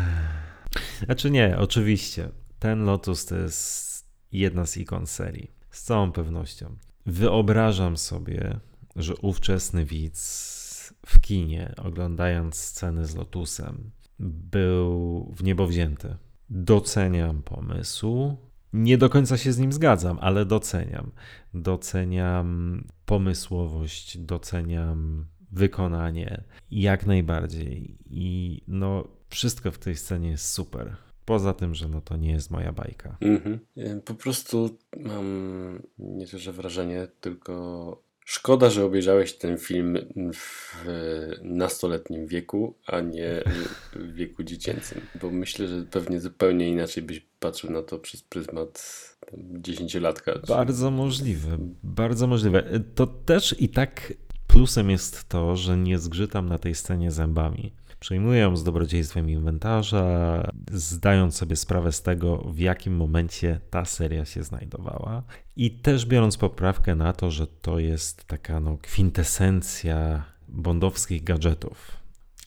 S2: Znaczy nie, oczywiście. Ten Lotus to jest jedna z ikon serii. Z całą pewnością. Wyobrażam sobie, że ówczesny widz w kinie, oglądając sceny z Lotusem, był w niebo wzięty. Doceniam pomysł. Nie do końca się z nim zgadzam, ale doceniam. Doceniam pomysłowość, doceniam wykonanie jak najbardziej. I no, wszystko w tej scenie jest super. Poza tym, że no to nie jest moja bajka.
S3: Mhm. E, Po prostu mam nie to, że wrażenie, tylko szkoda, że obejrzałeś ten film w nastoletnim wieku, a nie w wieku dziecięcym. Bo myślę, że pewnie zupełnie inaczej byś patrzył na to przez pryzmat dziesięciolatka. czy-
S2: Bardzo możliwe, bardzo możliwe. To też i tak plusem jest to, że nie zgrzytam na tej scenie zębami. Przejmuję ją z dobrodziejstwem inwentarza, zdając sobie sprawę z tego, w jakim momencie ta seria się znajdowała. I też biorąc poprawkę na to, że to jest taka no, kwintesencja bondowskich gadżetów,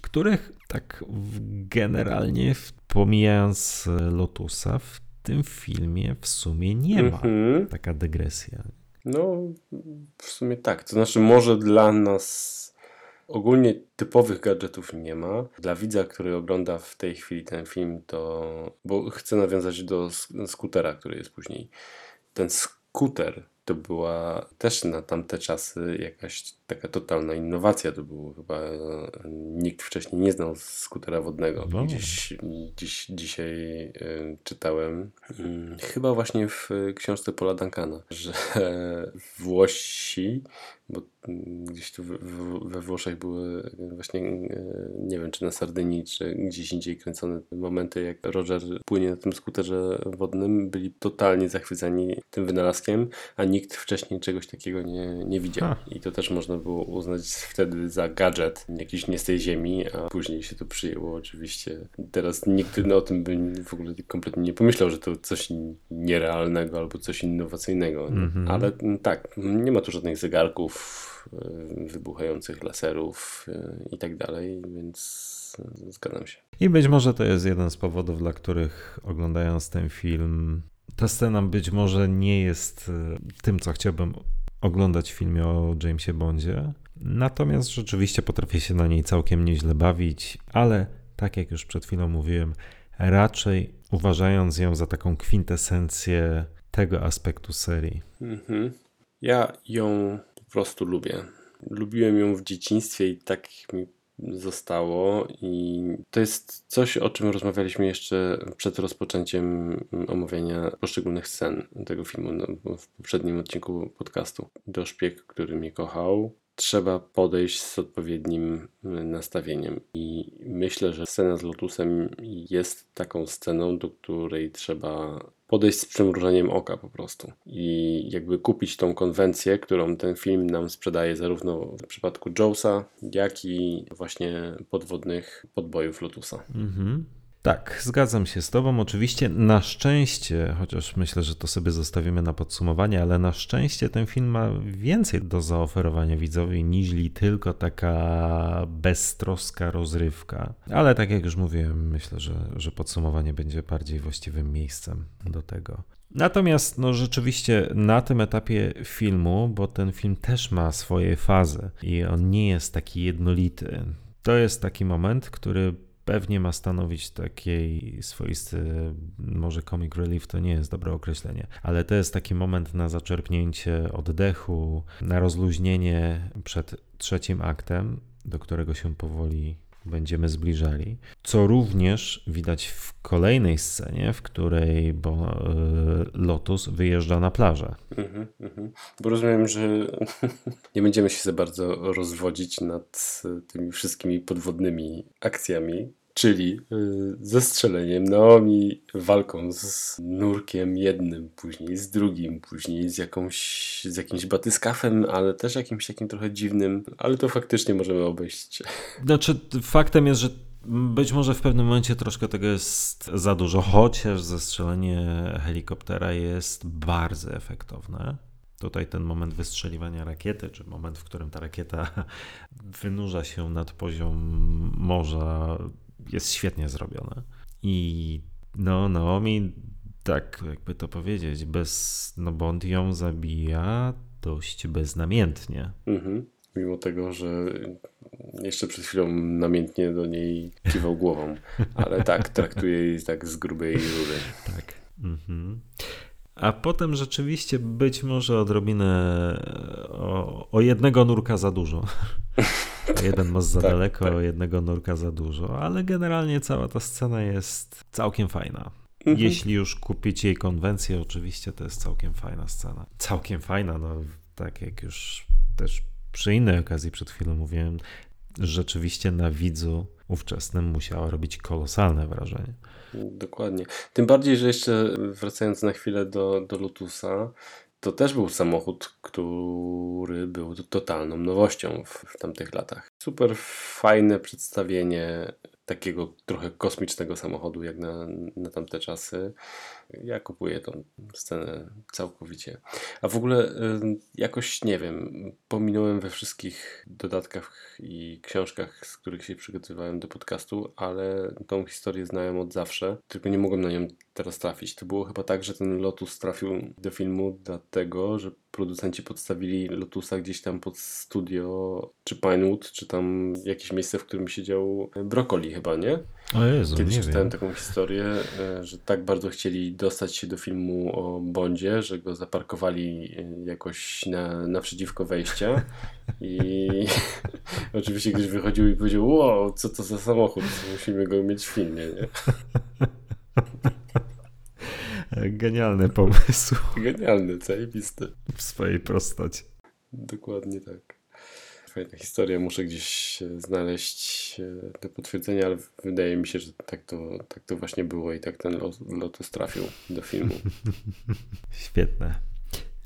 S2: których tak generalnie, pomijając Lotusa, w tym filmie w sumie nie ma.
S3: Mhm.
S2: Taka dygresja.
S3: No, w sumie tak. To znaczy, może dla nas ogólnie typowych gadżetów nie ma. Dla widza, który ogląda w tej chwili ten film, to. Bo chcę nawiązać do sk- skutera, który jest później. Ten skuter to była też na tamte czasy jakaś taka totalna innowacja. To było chyba. e, Nikt wcześniej nie znał skutera wodnego.
S2: No.
S3: Gdzieś, gdzieś dzisiaj e, czytałem, mm, chyba właśnie w e, książce Paula Duncana, że [laughs] Włosi, bo mm, gdzieś tu we, Włoszech były właśnie, e, nie wiem czy na Sardynii, czy gdzieś indziej kręcone momenty, jak Roger płynie na tym skuterze wodnym, byli totalnie zachwyceni tym wynalazkiem, a nikt wcześniej czegoś takiego nie, nie widział.
S2: Ha.
S3: I to też można było uznać wtedy za gadżet, jakiś nie z tej ziemi, a później się to przyjęło oczywiście. Teraz nikt o tym by w ogóle kompletnie nie pomyślał, że to coś nierealnego albo coś innowacyjnego.
S2: Mhm.
S3: Ale mm, tak, nie ma tu żadnych zegarków, y, wybuchających laserów y, i tak dalej, więc y, zgadzam się.
S2: I być może to jest jeden z powodów, dla których oglądając ten film, ta scena być może nie jest tym, co chciałbym oglądać w filmie o Jamesie Bondzie. Natomiast rzeczywiście potrafię się na niej całkiem nieźle bawić, ale tak jak już przed chwilą mówiłem, raczej uważając ją za taką kwintesencję tego aspektu serii.
S3: Mhm. Ja ją po prostu lubię. Lubiłem ją w dzieciństwie i tak mi zostało i to jest coś, o czym rozmawialiśmy jeszcze przed rozpoczęciem omawiania poszczególnych scen tego filmu no, w poprzednim odcinku podcastu. Do szpieg, który mnie kochał, trzeba podejść z odpowiednim nastawieniem. I myślę, że scena z Lotusem jest taką sceną, do której trzeba podejść z przymrużeniem oka po prostu. I jakby kupić tą konwencję, którą ten film nam sprzedaje zarówno w przypadku Joesa, jak i właśnie podwodnych podbojów Lotusa.
S2: Mhm. Tak, zgadzam się z Tobą. Oczywiście na szczęście, chociaż myślę, że to sobie zostawimy na podsumowanie, ale na szczęście ten film ma więcej do zaoferowania widzowi niż tylko taka beztroska rozrywka. Ale tak jak już mówiłem, myślę, że, że podsumowanie będzie bardziej właściwym miejscem do tego. Natomiast no rzeczywiście na tym etapie filmu, bo ten film też ma swoje fazy i on nie jest taki jednolity. To jest taki moment, który pewnie ma stanowić takiej swoisty, może comic relief to nie jest dobre określenie, ale to jest taki moment na zaczerpnięcie oddechu, na rozluźnienie przed trzecim aktem, do którego się powoli będziemy zbliżali. Co również widać w kolejnej scenie, w której bo, y, Lotus wyjeżdża na plażę. Mhm,
S3: mhm. Bo rozumiem, że [laughs] nie będziemy się za bardzo rozwodzić nad tymi wszystkimi podwodnymi akcjami, czyli y, ze strzeleniem Naomi, walką z nurkiem jednym, później z drugim, później z, jakąś, z jakimś batyskafem, ale też jakimś takim trochę dziwnym, ale to faktycznie możemy obejść.
S2: Znaczy, faktem jest, że być może w pewnym momencie troszkę tego jest za dużo, chociaż zestrzelenie helikoptera jest bardzo efektowne. Tutaj ten moment wystrzeliwania rakiety, czy moment, w którym ta rakieta [laughs] wynurza się nad poziom morza, jest świetnie zrobione. I no, Naomi, tak jakby to powiedzieć, bez, no bo on ją zabija dość beznamiętnie. Mhm.
S3: Mimo tego, że jeszcze przed chwilą namiętnie do niej kiwał głową, [laughs] ale tak, traktuje jej tak z grubej rury.
S2: Tak. Mhm. A potem rzeczywiście być może odrobinę o, o jednego nurka za dużo. [laughs] Jeden most za tak, daleko, tak. jednego nurka za dużo, ale generalnie cała ta scena jest całkiem fajna. Mhm. Jeśli już kupić jej konwencję, oczywiście to jest całkiem fajna scena. Całkiem fajna, no tak jak już też przy innej okazji przed chwilą mówiłem, rzeczywiście na widzu ówczesnym musiała robić kolosalne wrażenie.
S3: Dokładnie. Tym bardziej, że jeszcze wracając na chwilę do, do Lotusa, to też był samochód, który był totalną nowością w, w tamtych latach. Super fajne przedstawienie takiego trochę kosmicznego samochodu jak na, na tamte czasy. Ja kupuję tą scenę całkowicie. A w ogóle jakoś nie wiem, pominąłem we wszystkich dodatkach i książkach, z których się przygotowywałem do podcastu, ale tą historię znałem od zawsze, tylko nie mogłem na nią teraz trafić. To było chyba tak, że ten Lotus trafił do filmu dlatego, że producenci podstawili Lotusa gdzieś tam pod studio, czy Pinewood, czy tam jakieś miejsce, w którym siedział Broccoli chyba, nie?
S2: O Jezu,
S3: Kiedyś
S2: nie
S3: czytałem
S2: wiem.
S3: taką historię, e, że tak bardzo chcieli dostać się do filmu o Bondzie, że go zaparkowali e, jakoś na, naprzeciwko wejścia i [laughs] oczywiście ktoś wychodził i powiedział, wow, co to za samochód, musimy go mieć w filmie, nie? [laughs]
S2: Genialny pomysł. [laughs]
S3: Genialny, zajebisty.
S2: W swojej prostocie.
S3: Dokładnie tak. Fajna historia, muszę gdzieś znaleźć e, te potwierdzenia, ale wydaje mi się, że tak to, tak to właśnie było i tak ten Lotus trafił do filmu. [laughs]
S2: Świetne.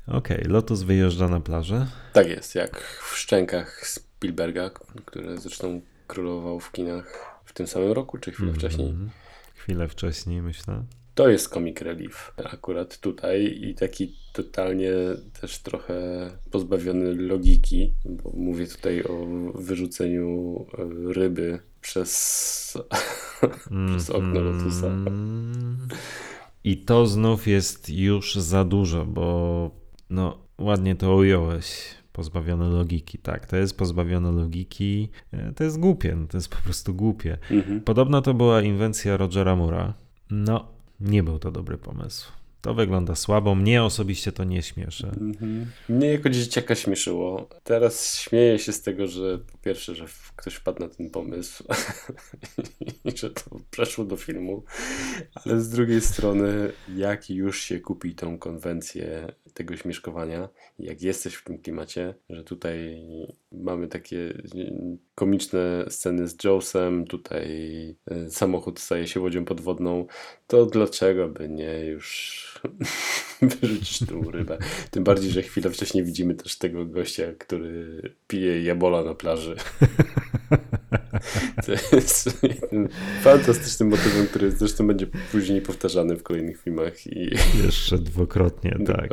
S2: Okej, okay, Lotus wyjeżdża na plażę.
S3: Tak jest, jak w szczękach Spielberga, który zresztą królował w kinach w tym samym roku, czy chwilę mm -hmm. wcześniej?
S2: Chwilę wcześniej, myślę.
S3: To jest comic relief akurat tutaj i taki totalnie też trochę pozbawiony logiki, bo mówię tutaj o wyrzuceniu e, ryby przez, [laughs] przez okno Lotusa.
S2: I to znów jest już za dużo, bo no ładnie to ująłeś pozbawione logiki. Tak, to jest pozbawione logiki. E, to jest głupie, no to jest po prostu głupie. Mhm. Podobno to była inwencja Rogera Mura. No, nie był to dobry pomysł. To wygląda słabo. Mnie osobiście to nie śmieszy. Mm-hmm.
S3: Mnie jako dzieciaka śmieszyło. Teraz śmieję się z tego, że po pierwsze, że ktoś wpadł na ten pomysł [laughs] i że to przeszło do filmu, ale z drugiej strony, jak już się kupi tą konwencję tego śmieszkowania. Jak jesteś w tym klimacie, że tutaj mamy takie komiczne sceny z Joesem, tutaj y, samochód staje się łodzią podwodną, to dlaczego by nie już [laughs] wyrzucić tą rybę? Tym bardziej, że chwilę wcześniej widzimy też tego gościa, który pije jabola na plaży. [laughs] To jest fantastycznym motywem, który zresztą będzie później powtarzany w kolejnych filmach. I... [laughs]
S2: Jeszcze dwukrotnie, tak.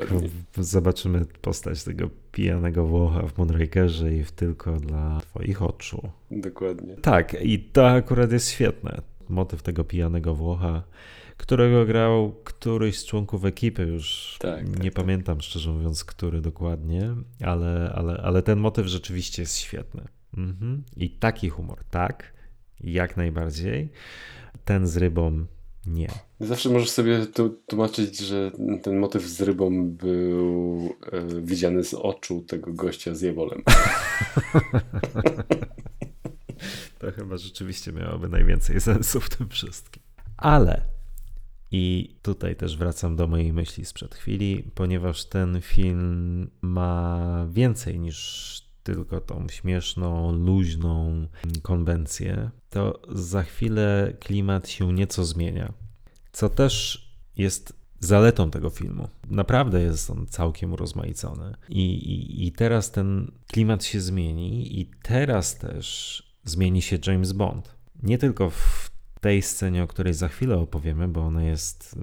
S2: Zobaczymy postać tego pijanego Włocha w Moonrakerze i w tylko dla twoich oczu.
S3: Dokładnie.
S2: Tak, i to akurat jest świetne. Motyw tego pijanego Włocha, którego grał któryś z członków ekipy, już tak, nie tak, tak. pamiętam szczerze mówiąc, który dokładnie, ale, ale, ale ten motyw rzeczywiście jest świetny. Mhm. I taki humor, tak, jak najbardziej. Ten z rybą nie.
S3: Zawsze możesz sobie tłumaczyć, że ten motyw z rybą był e, widziany z oczu tego gościa z jebolem. [laughs]
S2: to chyba rzeczywiście miałoby najwięcej sensu w tym wszystkim. Ale i tutaj też wracam do mojej myśli sprzed chwili, ponieważ ten film ma więcej niż tylko tą śmieszną, luźną konwencję, to za chwilę klimat się nieco zmienia. Co też jest zaletą tego filmu. Naprawdę jest on całkiem urozmaicony. I, i, I teraz ten klimat się zmieni, i teraz też zmieni się James Bond. Nie tylko w tej scenie, o której za chwilę opowiemy, bo ona jest,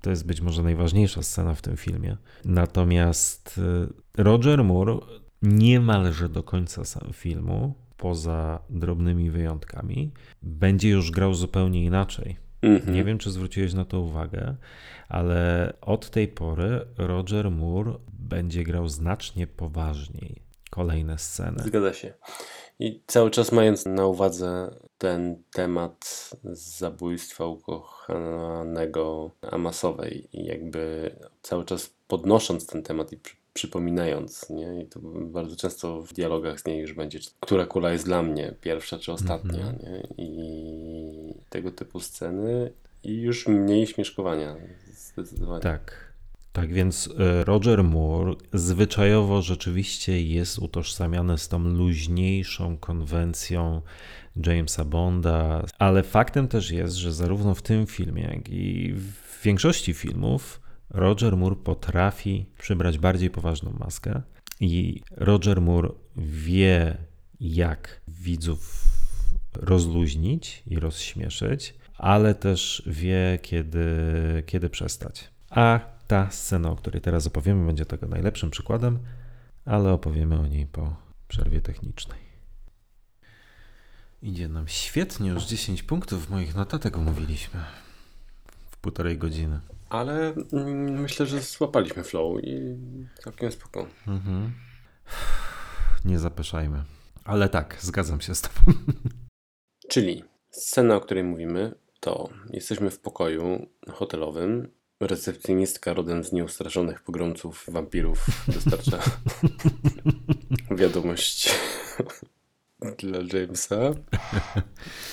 S2: to jest być może najważniejsza scena w tym filmie. Natomiast y, Roger Moore niemalże do końca filmu, poza drobnymi wyjątkami, będzie już grał zupełnie inaczej. Mhm. Nie wiem, czy zwróciłeś na to uwagę, ale od tej pory Roger Moore będzie grał znacznie poważniej kolejne sceny.
S3: Zgadza się. I cały czas mając na uwadze ten temat zabójstwa ukochanego Amasowej i jakby cały czas podnosząc ten temat i przypominając, nie? I to bardzo często w dialogach z niej już będzie, która kula jest dla mnie, pierwsza czy ostatnia, mm -hmm. nie? I tego typu sceny i już mniej śmieszkowania, zdecydowanie.
S2: Tak. Tak więc e, Roger Moore zwyczajowo rzeczywiście jest utożsamiany z tą luźniejszą konwencją Jamesa Bonda, ale faktem też jest, że zarówno w tym filmie, jak i w większości filmów Roger Moore potrafi przybrać bardziej poważną maskę i Roger Moore wie, jak widzów rozluźnić i rozśmieszyć, ale też wie, kiedy, kiedy przestać. A ta scena, o której teraz opowiemy, będzie tego najlepszym przykładem, ale opowiemy o niej po przerwie technicznej. Idzie nam świetnie, już 10 punktów moich notatek omówiliśmy w półtorej godziny.
S3: Ale mm, myślę, że złapaliśmy flow i całkiem spoko. Mhm. [sighs]
S2: Nie zapeszajmy. Ale tak, zgadzam się z tobą. [laughs]
S3: Czyli scena, o której mówimy, to jesteśmy w pokoju hotelowym. Recepcjonistka rodem z nieustraszonych pogromców wampirów dostarcza [laughs] [laughs] wiadomość dla Jamesa.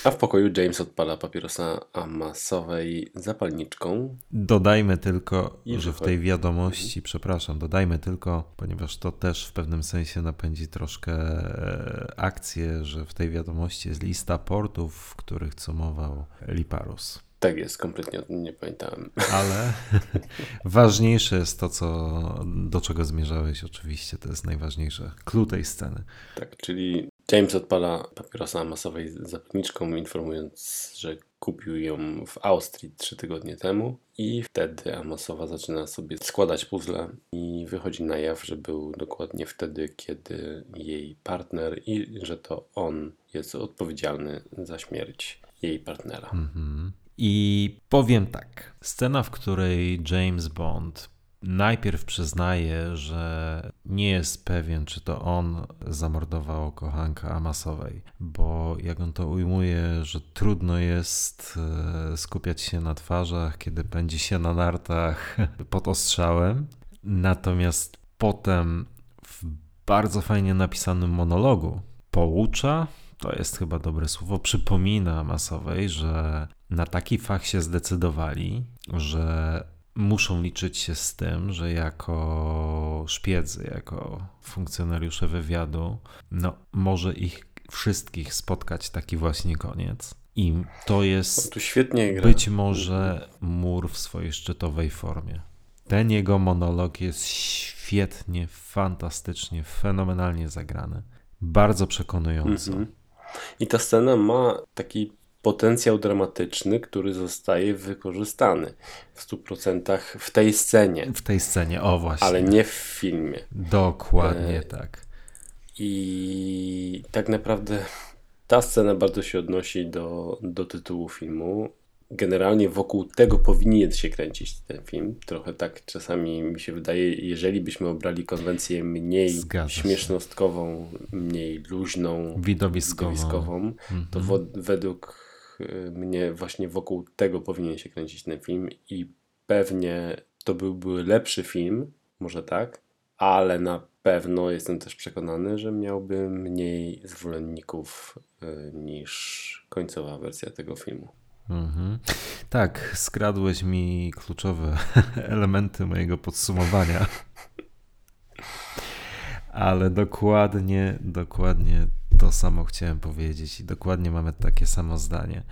S3: A w pokoju James odpala papierosa masowej zapalniczką.
S2: Dodajmy tylko, że w tej wiadomości, mhm. przepraszam, dodajmy tylko, ponieważ to też w pewnym sensie napędzi troszkę e, akcję, że w tej wiadomości jest lista portów, w których cumował Liparus.
S3: Tak jest, kompletnie o tym nie pamiętałem.
S2: Ale [laughs] ważniejsze jest to, co, do czego zmierzałeś oczywiście, to jest najważniejsze. Clue tej sceny.
S3: Tak, czyli James odpala papierosa masowej zapalniczką, informując, że kupił ją w Austrii trzy tygodnie temu i wtedy Amasowa zaczyna sobie składać puzzle i wychodzi na jaw, że był dokładnie wtedy, kiedy jej partner i że to on jest odpowiedzialny za śmierć jej partnera. Mhm.
S2: I powiem tak, scena, w której James Bond najpierw przyznaje, że nie jest pewien, czy to on zamordował kochankę Amasowej, bo jak on to ujmuje, że trudno jest e, skupiać się na twarzach, kiedy pędzi się na nartach [laughs] pod ostrzałem. Natomiast potem w bardzo fajnie napisanym monologu poucza, to jest chyba dobre słowo, przypomina Amasowej, że na taki fach się zdecydowali, że muszą liczyć się z tym, że jako szpiedzy, jako funkcjonariusze wywiadu, no może ich wszystkich spotkać taki właśnie koniec. I to jest być może mur w swojej szczytowej formie. Ten jego monolog jest świetnie, fantastycznie, fenomenalnie zagrany. Bardzo przekonujący.
S3: Mhm. I ta scena ma taki potencjał dramatyczny, który zostaje wykorzystany w 100% w tej scenie,
S2: W tej scenie, o właśnie.
S3: ale nie w filmie.
S2: Dokładnie
S3: E,
S2: tak.
S3: I tak naprawdę ta scena bardzo się odnosi do, do tytułu filmu. Generalnie wokół tego powinien się kręcić ten film. Trochę tak czasami mi się wydaje, jeżeli byśmy obrali konwencję mniej
S2: Zgadza się.
S3: śmiesznostkową, mniej luźną,
S2: Widowiskową.
S3: widowiskową, to
S2: Mhm.
S3: wo- według y, mnie właśnie wokół tego powinien się kręcić ten film i pewnie to byłby lepszy film, może tak, ale na pewno jestem też przekonany, że miałby mniej zwolenników y, niż końcowa wersja tego filmu.
S2: Mhm. Tak, skradłeś mi kluczowe [laughs] elementy mojego podsumowania. [laughs] Ale dokładnie, dokładnie to samo chciałem powiedzieć i dokładnie mamy takie samo zdanie.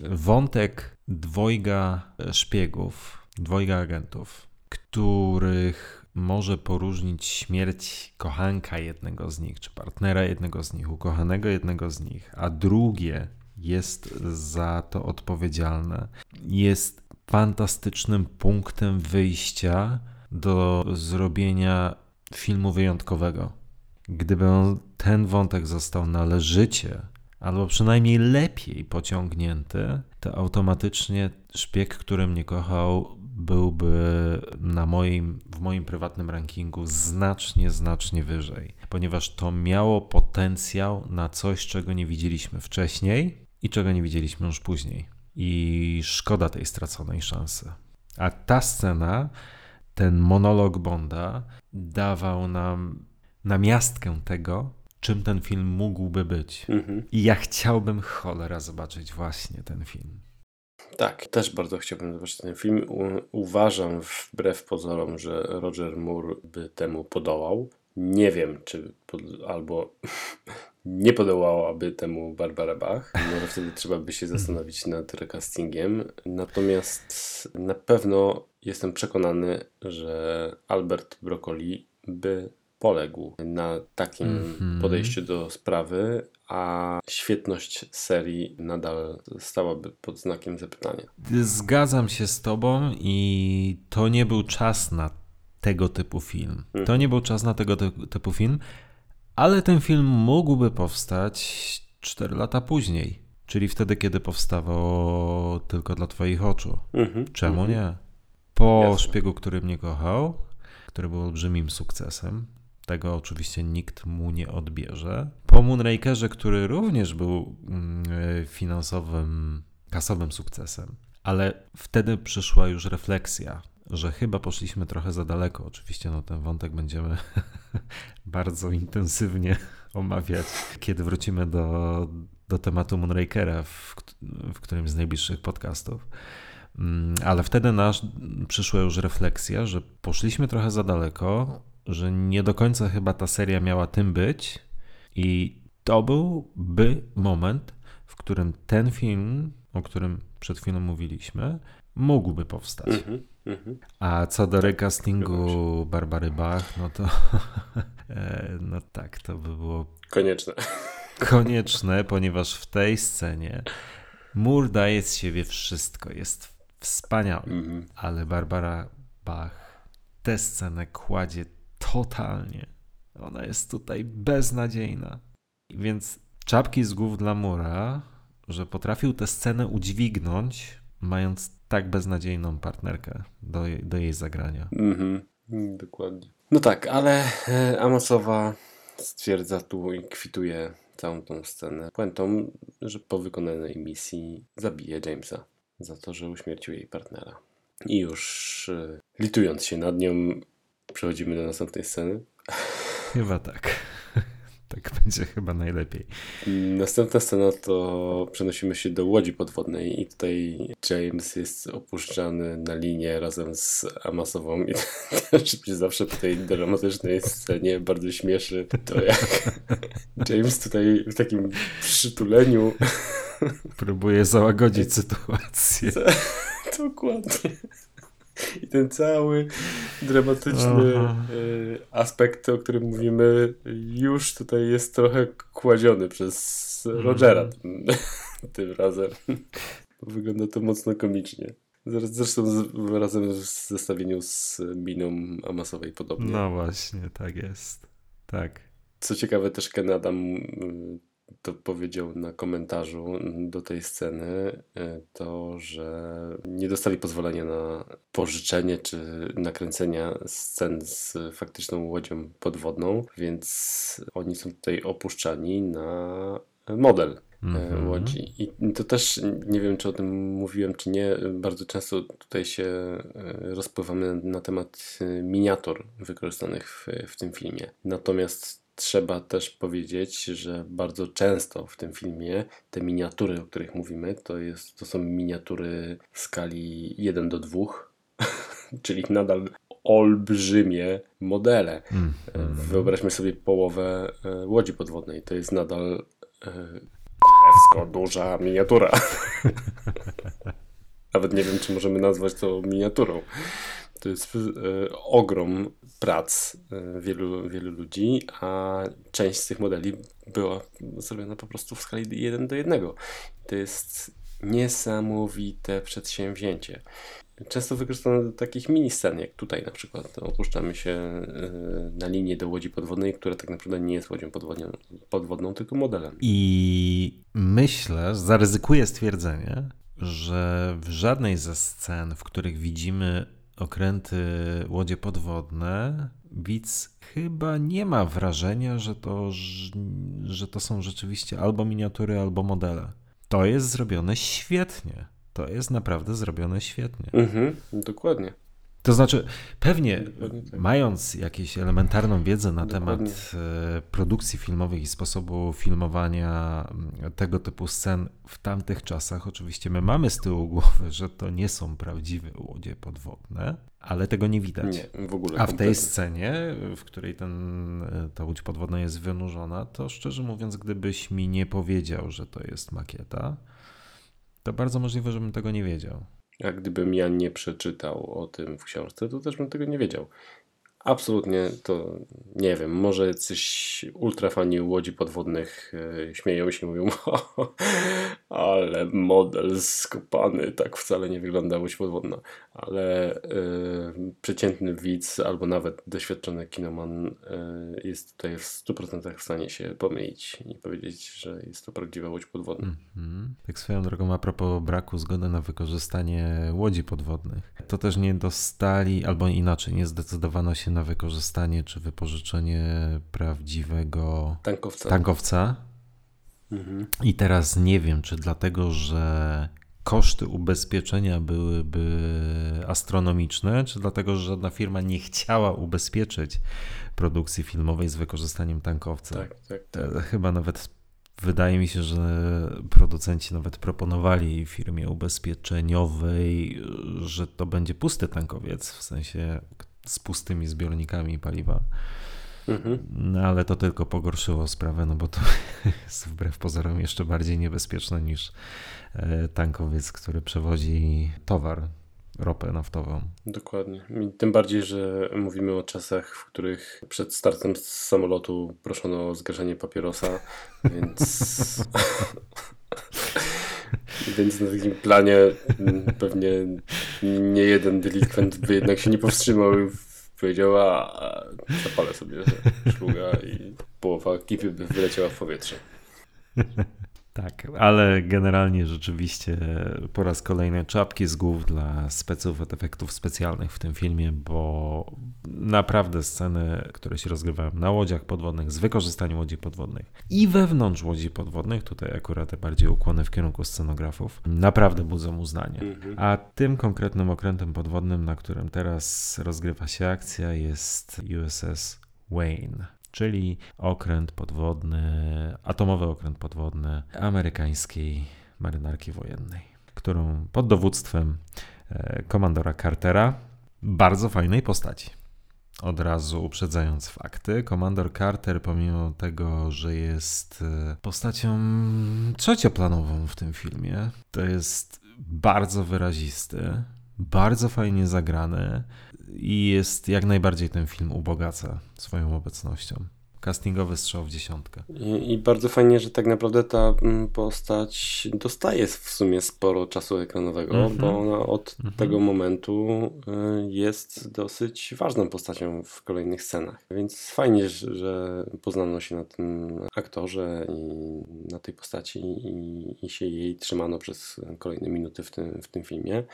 S2: Wątek dwojga szpiegów, dwojga agentów, których może poróżnić śmierć kochanka jednego z nich, czy partnera jednego z nich, ukochanego jednego z nich, a drugie jest za to odpowiedzialne, jest fantastycznym punktem wyjścia do zrobienia filmu wyjątkowego. Gdyby ten wątek został należycie, albo przynajmniej lepiej pociągnięty, to automatycznie szpieg, który mnie kochał, byłby na moim, w moim prywatnym rankingu znacznie, znacznie wyżej, ponieważ to miało potencjał na coś, czego nie widzieliśmy wcześniej i czego nie widzieliśmy już później. I szkoda tej straconej szansy. A ta scena, ten monolog Bonda, dawał nam namiastkę tego, czym ten film mógłby być.
S3: Mhm.
S2: I ja chciałbym cholera zobaczyć właśnie ten film.
S3: Tak, też bardzo chciałbym zobaczyć ten film. Uważam wbrew pozorom, że Roger Moore by temu podołał. Nie wiem, czy pod, albo [laughs] nie podołałaby temu Barbara Bach. Może wtedy trzeba by się zastanowić nad recastingiem. Natomiast na pewno jestem przekonany, że Albert Broccoli by poległ na takim
S2: Mhm.
S3: podejściu do sprawy, a świetność serii nadal stałaby pod znakiem zapytania.
S2: Zgadzam się z tobą i to nie był czas na tego typu film. To
S3: Mhm.
S2: nie był czas na tego ty- typu film, ale ten film mógłby powstać 4 lata później, czyli wtedy, kiedy powstawał tylko dla twoich oczu.
S3: Mhm.
S2: Czemu
S3: Mhm.
S2: nie? Po
S3: Jasne.
S2: szpiegu, który mnie kochał, który był olbrzymim sukcesem. Tego oczywiście nikt mu nie odbierze. Po Moonrakerze, który również był mm, e, finansowym, kasowym sukcesem. Ale wtedy przyszła już refleksja, że chyba poszliśmy trochę za daleko. Oczywiście no, ten wątek będziemy [laughs] bardzo intensywnie [laughs] omawiać, kiedy wrócimy do, do tematu Moonrakera w, w którymś z najbliższych podcastów. Mm, Ale wtedy nasz, przyszła już refleksja, że poszliśmy trochę za daleko, że nie do końca chyba ta seria miała tym być i to byłby moment, w którym ten film, o którym przed chwilą mówiliśmy, mógłby powstać.
S3: Mhm. Mhm.
S2: A co do recastingu Barbary Bach, no to [laughs] e, no tak, to by było
S3: Konieczne.
S2: konieczne, ponieważ w tej scenie Mur daje z siebie wszystko, jest wspaniały,
S3: Mhm.
S2: ale Barbara Bach tę scenę kładzie totalnie. Ona jest tutaj beznadziejna. Więc czapki z głów dla Mura, że potrafił tę scenę udźwignąć, mając tak beznadziejną partnerkę do, jej- do jej zagrania.
S3: Mhm. Dokładnie. No tak, ale e, Amasowa stwierdza tu i kwituje całą tą scenę puentą, że po wykonanej misji zabije Jamesa za to, że uśmiercił jej partnera. I już e, litując się nad nią, przechodzimy do następnej sceny.
S2: Chyba tak. [laughs] Tak będzie chyba najlepiej.
S3: Następna scena to przenosimy się do łodzi podwodnej i tutaj James jest opuszczany na linię razem z Amasową i [laughs] też mnie zawsze po tej dramatycznej scenie bardzo śmieszy to jak [laughs] James tutaj w takim przytuleniu
S2: Próbuje załagodzić sytuację.
S3: Dokładnie. I ten cały dramatyczny
S2: Aha.
S3: y, aspekt, o którym mówimy, już tutaj jest trochę kładziony przez Rogera tym, [laughs] tym razem. Wygląda to mocno komicznie. Zresztą z, razem w zestawieniu z miną Amasowej podobnie.
S2: No właśnie, tak jest. Tak.
S3: Co ciekawe, też Ken Adam y, to powiedział na komentarzu do tej sceny, y, to, że nie dostali pozwolenia na pożyczenie czy nakręcenia scen z faktyczną łodzią podwodną, więc oni są tutaj opuszczani na model e,
S2: Mhm.
S3: łodzi. I to też nie wiem, czy o tym mówiłem, czy nie. Bardzo często tutaj się e, rozpływamy na temat e, miniatur wykorzystanych w, w tym filmie. Natomiast trzeba też powiedzieć, że bardzo często w tym filmie te miniatury, o których mówimy, to, jest, to są miniatury w skali 1 do 2, [laughs] czyli nadal olbrzymie modele.
S2: Mm, mm.
S3: Wyobraźmy sobie połowę e, łodzi podwodnej. To jest nadal e, duża miniatura. [laughs] Nawet nie wiem, czy możemy nazwać to miniaturą. To jest e, ogrom prac e, wielu, wielu ludzi, a część z tych modeli była zrobiona po prostu w skali 1 do 1. To jest niesamowite przedsięwzięcie. Często wykorzystano do takich mini scen, jak tutaj na przykład. Opuszczamy się e, na linię do łodzi podwodnej, która tak naprawdę nie jest łodzią podwodną, podwodną tylko modelem.
S2: I myślę, zaryzykuję stwierdzenie, że w żadnej ze scen, w których widzimy okręty łodzie podwodne, widz chyba nie ma wrażenia, że to, że to są rzeczywiście albo miniatury, albo modele. To jest zrobione świetnie. To jest naprawdę zrobione świetnie.
S3: Mhm, dokładnie.
S2: To znaczy, pewnie
S3: tak.
S2: mając jakąś elementarną wiedzę na
S3: Dokładnie.
S2: temat e, produkcji filmowych i sposobu filmowania m, tego typu scen w tamtych czasach, oczywiście my mamy z tyłu głowy, że to nie są prawdziwe łodzie podwodne, ale tego nie widać.
S3: Nie, w ogóle.
S2: A w tej scenie, w której ten, e, ta łódź podwodna jest wynurzona, to szczerze mówiąc, gdybyś mi nie powiedział, że to jest makieta, to bardzo możliwe, żebym tego nie wiedział.
S3: A gdybym ja nie przeczytał o tym w książce, to też bym tego nie wiedział. Absolutnie to nie wiem. Może jacyś ultrafani łodzi podwodnych e, śmieją się i mówią, [laughs] ale model skopany, tak wcale nie wygląda łódź podwodna. Ale e, przeciętny widz albo nawet doświadczony kinoman e, jest tutaj w 100% w stanie się pomylić i powiedzieć, że jest to prawdziwa łódź podwodna.
S2: Mhm. Tak swoją drogą, a propos braku zgody na wykorzystanie łodzi podwodnych, to też nie dostali, albo inaczej, nie zdecydowano się na wykorzystanie czy wypożyczenie prawdziwego
S3: Tankowca.
S2: tankowca.
S3: Mhm.
S2: I teraz nie wiem, czy dlatego, że koszty ubezpieczenia byłyby astronomiczne, czy dlatego, że żadna firma nie chciała ubezpieczyć produkcji filmowej z wykorzystaniem tankowca.
S3: Tak, tak.
S2: E, Chyba nawet wydaje mi się, że producenci nawet proponowali firmie ubezpieczeniowej, że to będzie pusty tankowiec, w sensie z pustymi zbiornikami paliwa.
S3: Mhm.
S2: No ale to tylko pogorszyło sprawę, no bo to [laughs] jest wbrew pozorom jeszcze bardziej niebezpieczne niż e, tankowiec, który przewozi towar, ropę naftową.
S3: Dokładnie. Tym bardziej, że mówimy o czasach, w których przed startem z samolotu proszono o zgaszenie papierosa, [laughs] więc. [laughs] więc na takim planie pewnie nie jeden delikwent by jednak się nie powstrzymał i powiedział, a zapalę sobie szluga i połowa ekipy by wyleciała w powietrze.
S2: Tak, ale generalnie rzeczywiście po raz kolejny czapki z głów dla speców efektów specjalnych w tym filmie, bo naprawdę sceny, które się rozgrywają na łodziach podwodnych, z wykorzystaniem łodzi podwodnych i wewnątrz łodzi podwodnych, tutaj akurat te bardziej ukłony w kierunku scenografów, naprawdę budzą uznanie.
S3: Mhm.
S2: A tym konkretnym okrętem podwodnym, na którym teraz rozgrywa się akcja, jest USS Wayne, czyli okręt podwodny, atomowy okręt podwodny amerykańskiej marynarki wojennej, którą pod dowództwem e, komandora Cartera, bardzo fajnej postaci. Od razu uprzedzając fakty, komandor Carter, pomimo tego, że jest e, postacią trzecioplanową w tym filmie, to jest bardzo wyrazisty, bardzo fajnie zagrany i jest jak najbardziej ten film ubogaca swoją obecnością castingowy strzał w dziesiątkę.
S3: I, I, bardzo fajnie, że tak naprawdę ta mm, postać dostaje w sumie sporo czasu ekranowego, mm -hmm. bo ona od mm -hmm. tego momentu y, jest dosyć ważną postacią w kolejnych scenach. Więc fajnie, że poznano się na tym aktorze i na tej postaci i, i się jej trzymano przez kolejne minuty w tym, w tym filmie.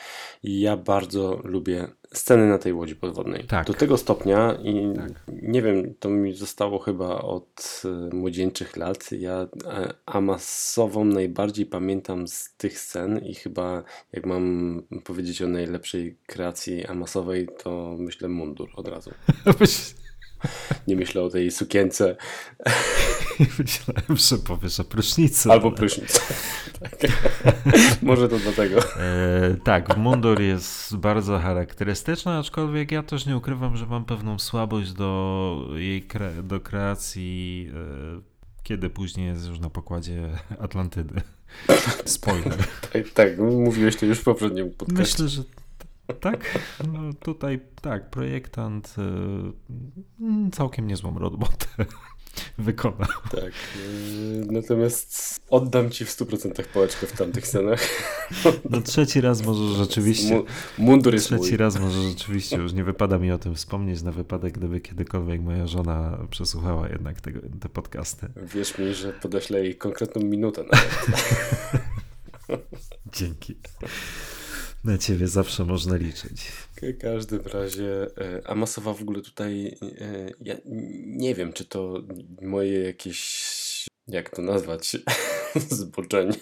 S3: I ja bardzo lubię sceny na tej łodzi podwodnej. Tak. Do tego stopnia i tak. nie wiem, to mi zostało chyba od e, młodzieńczych lat. Ja e, Amasową najbardziej pamiętam z tych scen i chyba jak mam powiedzieć o najlepszej kreacji Amasowej, to myślę mundur od razu. [laughs] Nie myślę o tej sukience. [laughs]
S2: Myślałem, że powiesz o prysznicu.
S3: Albo ale... prysznic. tak. Może to dlatego.
S2: E, tak, mundur jest bardzo charakterystyczny, aczkolwiek ja też nie ukrywam, że mam pewną słabość do jej kre do kreacji, e, kiedy później jest już na pokładzie Atlantydy. [laughs] Spoiler.
S3: tak, tak, mówiłeś to już w poprzednim podcaście.
S2: Myślę, że tak? No tutaj tak, projektant y, całkiem niezłą robotę [laughs] wykonał.
S3: Tak. Y, natomiast oddam ci w 100% pałeczkę w tamtych scenach. [laughs]
S2: No trzeci raz może rzeczywiście.
S3: Mundur jest
S2: Trzeci
S3: mój.
S2: raz może rzeczywiście, już nie wypada mi o tym wspomnieć na wypadek, gdyby kiedykolwiek moja żona przesłuchała jednak te, te podcasty.
S3: Wierz mi, że podeślę jej konkretną minutę nawet. [laughs]
S2: Dzięki. Na ciebie zawsze można liczyć.
S3: W każdym razie e, Amasowa w ogóle tutaj, e, ja nie wiem, czy to moje jakieś, jak to nazwać, [laughs] zboczenie.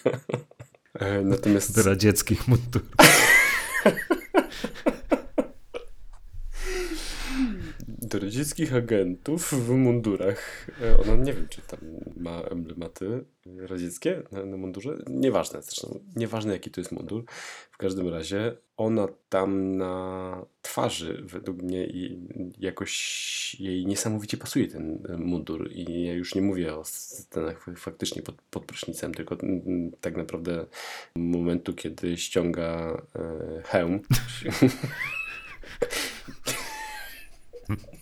S3: E, natomiast...
S2: Do radzieckich mundurów. [laughs]
S3: do radzieckich agentów w mundurach. Ona nie wiem, czy tam ma emblematy radzieckie na, na mundurze. Nieważne zresztą. Nieważne, jaki to jest mundur. W każdym razie ona tam na twarzy, według mnie, jakoś jej niesamowicie pasuje ten mundur. I ja już nie mówię o scenach faktycznie pod, pod prysznicem, tylko tak naprawdę momentu, kiedy ściąga e, hełm. [laughs] [laughs]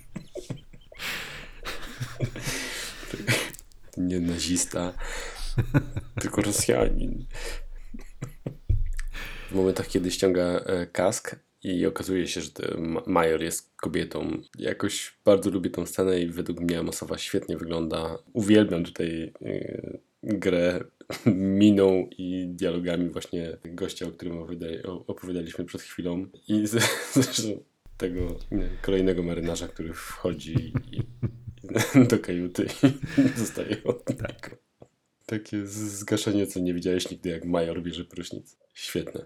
S3: nie nazista, tylko Rosjanin. W momentach, kiedy ściąga e, kask i okazuje się, że Major jest kobietą. Jakoś bardzo lubię tą scenę i według mnie Masowa świetnie wygląda. Uwielbiam tutaj e, grę miną i dialogami właśnie gościa, o którym opowiadaliśmy przed chwilą. I [laughs] zresztą tego kolejnego marynarza, który wchodzi i, [laughs] do kajuty i [laughs] zostaje od tak. Takie zgaszenie, co nie widziałeś nigdy, jak major bierze prysznic. Świetne.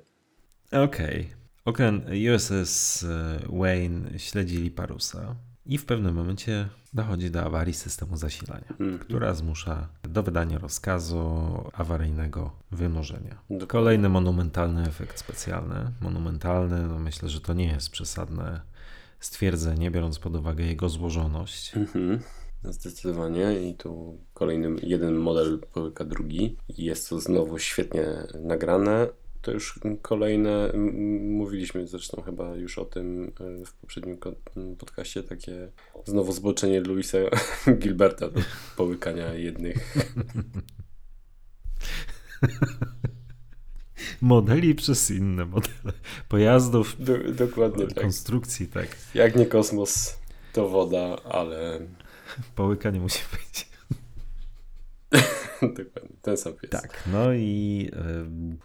S2: Okej. Okay. Okręt USS e, Wayne śledzi Liparusa i w pewnym momencie dochodzi do awarii systemu zasilania, mm. która zmusza do wydania rozkazu awaryjnego wymorzenia. Kolejny monumentalny efekt specjalny. Monumentalny, no myślę, że to nie jest przesadne stwierdzenie, biorąc pod uwagę jego złożoność.
S3: Mhm. Zdecydowanie i tu kolejny jeden model połyka drugi. Jest to znowu świetnie nagrane. To już kolejne, mówiliśmy zresztą chyba już o tym e, w poprzednim podcaście, takie znowu zboczenie Luisa [laughs] Gilberta do połykania jednych [laughs]
S2: modeli przez inne modele pojazdów,
S3: Do, dokładnie
S2: tak. konstrukcji, tak.
S3: Jak nie kosmos, to woda, ale...
S2: Połyka nie musi być. [laughs]
S3: dokładnie, ten sam jest.
S2: Tak, no i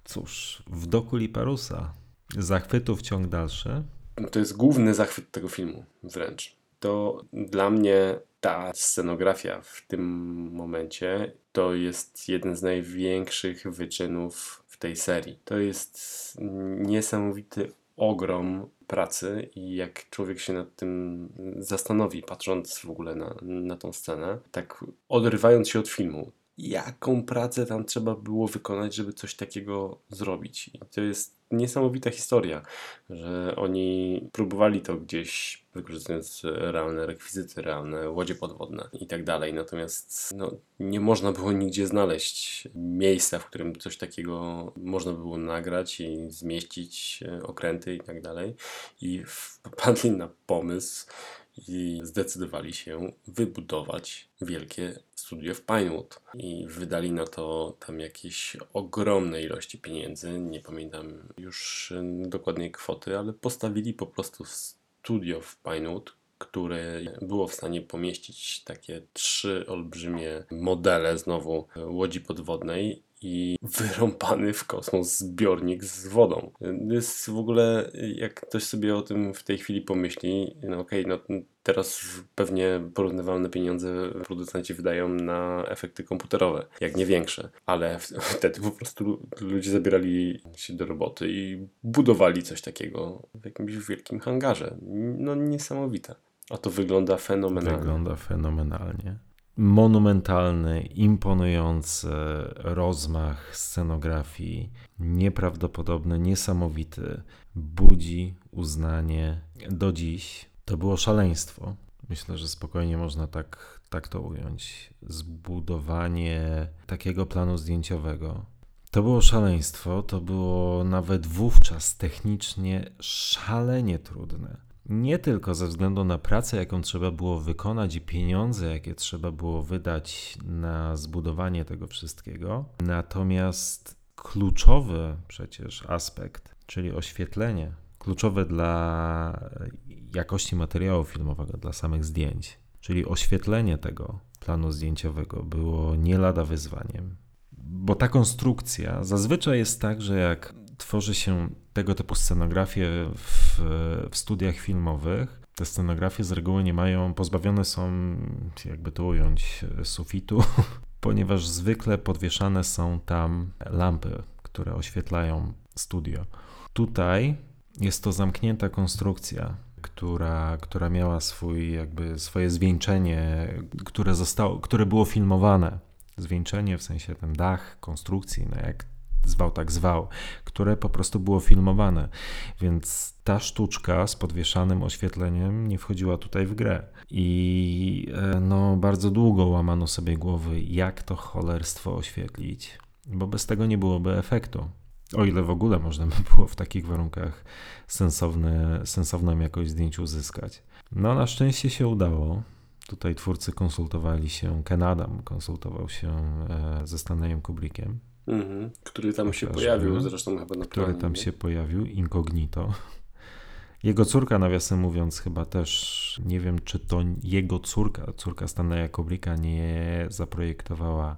S2: cóż, w doku Liparusa zachwytów ciąg dalszy.
S3: To jest główny zachwyt tego filmu, wręcz. To dla mnie ta scenografia w tym momencie to jest jeden z największych wyczynów tej serii. To jest niesamowity ogrom pracy i jak człowiek się nad tym zastanowi, patrząc w ogóle na, na tą scenę, tak odrywając się od filmu, jaką pracę tam trzeba było wykonać, żeby coś takiego zrobić. I to jest niesamowita historia, że oni próbowali to gdzieś wykorzystując realne rekwizyty, realne łodzie podwodne i tak dalej. Natomiast no, nie można było nigdzie znaleźć miejsca, w którym coś takiego można było nagrać i zmieścić okręty i tak dalej. I wpadli na pomysł, i zdecydowali się wybudować wielkie studio w Pinewood. I wydali na to tam jakieś ogromne ilości pieniędzy, nie pamiętam już dokładnej kwoty, ale postawili po prostu studio w Pinewood, które było w stanie pomieścić takie trzy olbrzymie modele znowu łodzi podwodnej i wyrąbany w kosmos zbiornik z wodą. Jest w ogóle, jak ktoś sobie o tym w tej chwili pomyśli, no okej, okay, no teraz pewnie porównywalne pieniądze producenci wydają na efekty komputerowe, jak nie większe, ale [laughs] wtedy po prostu ludzie zabierali się do roboty i budowali coś takiego w jakimś wielkim hangarze. No niesamowite. A to wygląda fenomenalnie.
S2: Wygląda fenomenalnie monumentalny, imponujący rozmach scenografii, nieprawdopodobny, niesamowity, budzi uznanie do dziś. To było szaleństwo. Myślę, że spokojnie można tak, tak to ująć. Zbudowanie takiego planu zdjęciowego. To było szaleństwo, to było nawet wówczas technicznie szalenie trudne nie tylko ze względu na pracę, jaką trzeba było wykonać i pieniądze, jakie trzeba było wydać na zbudowanie tego wszystkiego, natomiast kluczowy przecież aspekt, czyli oświetlenie, kluczowe dla jakości materiału filmowego, dla samych zdjęć, czyli oświetlenie tego planu zdjęciowego było nie lada wyzwaniem. Bo ta konstrukcja zazwyczaj jest tak, że jak tworzy się tego typu scenografię w, w studiach filmowych. Te scenografie z reguły nie mają, pozbawione są, jakby to ująć, sufitu, [laughs] ponieważ zwykle podwieszane są tam lampy, które oświetlają studio. Tutaj jest to zamknięta konstrukcja, która, która miała swój, jakby swoje zwieńczenie, które, zostało, które było filmowane. Zwieńczenie w sensie ten dach konstrukcji, no jak zwał tak zwał, które po prostu było filmowane. Więc ta sztuczka z podwieszanym oświetleniem nie wchodziła tutaj w grę. I e, no, bardzo długo łamano sobie głowy, jak to cholerstwo oświetlić, bo bez tego nie byłoby efektu. O ile w ogóle można by było w takich warunkach sensowne, sensowną jakość zdjęć uzyskać. No, na szczęście się udało. Tutaj twórcy konsultowali się, Ken Adam konsultował się e, ze Stanleyem Kubrickiem
S3: Mhm, który tam się pojawił, zresztą chyba na
S2: Który tam nie? się pojawił, incognito. Jego córka, nawiasem mówiąc, chyba też, nie wiem, czy to jego córka, córka Stanleya Kubricka nie zaprojektowała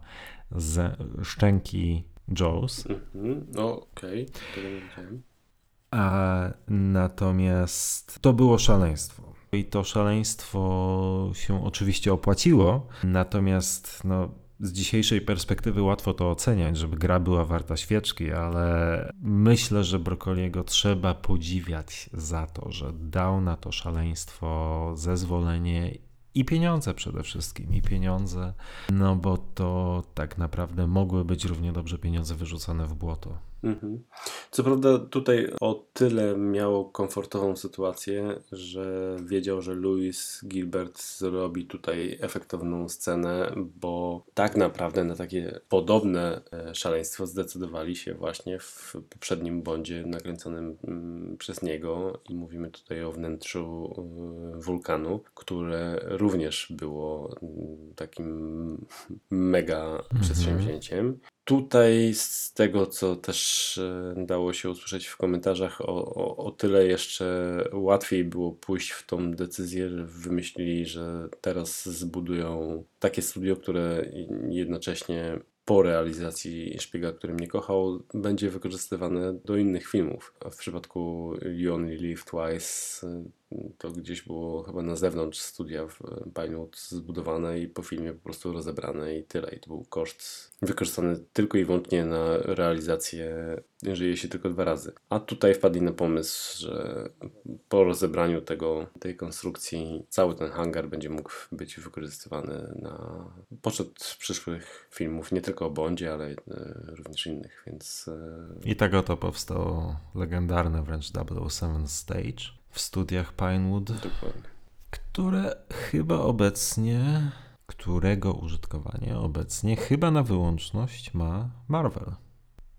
S2: ze szczęki Jaws.
S3: Mhm, no, okej, okay.
S2: A natomiast to było szaleństwo. I to szaleństwo się oczywiście opłaciło, natomiast no, z dzisiejszej perspektywy łatwo to oceniać, żeby gra była warta świeczki, ale myślę, że Brokoliego trzeba podziwiać za to, że dał na to szaleństwo zezwolenie i pieniądze przede wszystkim, i pieniądze, no bo to tak naprawdę mogły być równie dobrze pieniądze wyrzucone w błoto.
S3: Mhm. Co prawda tutaj o tyle miał komfortową sytuację, że wiedział, że Louis Gilbert zrobi tutaj efektowną scenę, bo tak naprawdę na takie podobne e, szaleństwo zdecydowali się właśnie w poprzednim bondzie nakręconym mm, przez niego i mówimy tutaj o wnętrzu e, wulkanu, które również było mm, takim mega mhm. przedsięwzięciem. Tutaj z tego, co też e, dało się usłyszeć w komentarzach, o, o, o, tyle jeszcze łatwiej było pójść w tą decyzję, że wymyślili, że teraz zbudują takie studio, które jednocześnie po realizacji Szpiega, który mnie kochał, będzie wykorzystywane do innych filmów. W przypadku You Only Live Twice to gdzieś było chyba na zewnątrz studia w Pinewood zbudowane i po filmie po prostu rozebrane i tyle. I to był koszt wykorzystany tylko i wyłącznie na realizację żyje się tylko dwa razy. A tutaj wpadli na pomysł, że po rozebraniu tego, tej konstrukcji cały ten hangar będzie mógł być wykorzystywany na poczet przyszłych filmów, nie tylko o Bondzie, ale e, również innych, więc...
S2: e, I tego to powstało legendarne wręcz 007 Stage w studiach Pinewood.
S3: Dokładnie.
S2: Które chyba obecnie, którego użytkowanie obecnie chyba na wyłączność ma Marvel.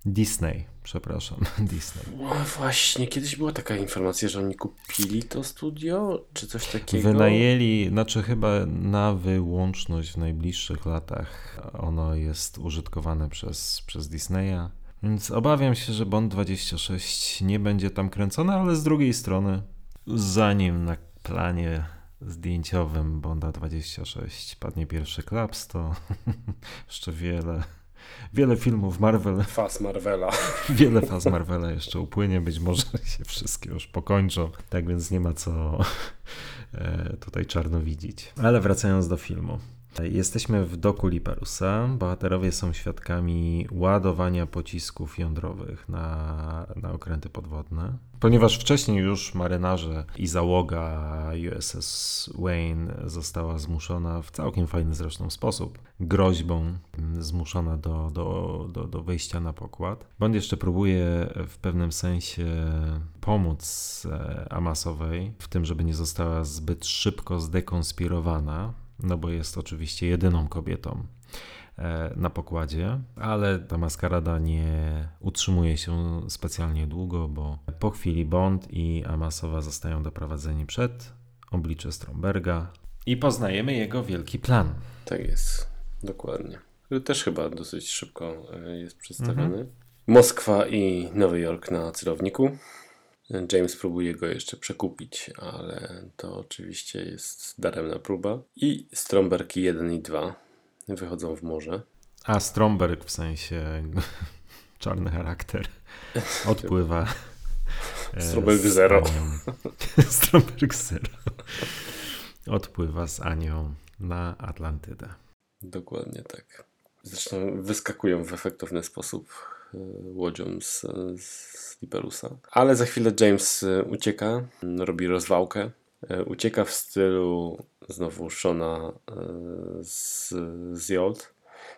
S2: Disney, przepraszam, [laughs] Disney.
S3: No właśnie, kiedyś była taka informacja, że oni kupili to studio, czy coś takiego?
S2: Wynajęli, znaczy chyba na wyłączność w najbliższych latach ono jest użytkowane przez, przez Disneya. Więc obawiam się, że Bond 26 nie będzie tam kręcony, ale z drugiej strony, zanim na planie zdjęciowym Bonda 26 padnie pierwszy klaps, to [laughs] jeszcze wiele wiele filmów Marvel.
S3: Faz Marvela. [laughs]
S2: Wiele faz Marvela jeszcze upłynie, być może się wszystkie już pokończą, tak więc nie ma co [laughs] e, tutaj czarno widzieć. Ale wracając do filmu. Jesteśmy w doku Liparusa. Bohaterowie są świadkami ładowania pocisków jądrowych na, na okręty podwodne. Ponieważ wcześniej już marynarze i załoga USS Wayne została zmuszona w całkiem fajny zresztą sposób, groźbą zmuszona do, do, do, do wejścia na pokład. Bond jeszcze próbuje w pewnym sensie pomóc e, Amasowej w tym, żeby nie została zbyt szybko zdekonspirowana, no bo jest oczywiście jedyną kobietą e, na pokładzie, ale ta maskarada nie utrzymuje się specjalnie długo, bo po chwili Bond i Amasowa zostają doprowadzeni przed oblicze Stromberga i poznajemy jego wielki plan.
S3: Tak jest, dokładnie. Też chyba dosyć szybko e, jest przedstawiony. Mhm. Moskwa i Nowy Jork na celowniku. James próbuje go jeszcze przekupić, ale to oczywiście jest daremna próba. I Stromberg 1 i 2 wychodzą w morze.
S2: A Stromberg w sensie [laughs] czarny charakter [laughs] odpływa.
S3: Stromberg 0. [laughs]
S2: Stromberg 0. Odpływa z Anią na Atlantydę.
S3: Dokładnie tak. Zresztą wyskakują w efektowny sposób e, łodzią z, z Liberusa. Ale za chwilę James e, ucieka, robi rozwałkę. E, ucieka w stylu znowu Shona z, z Jolt.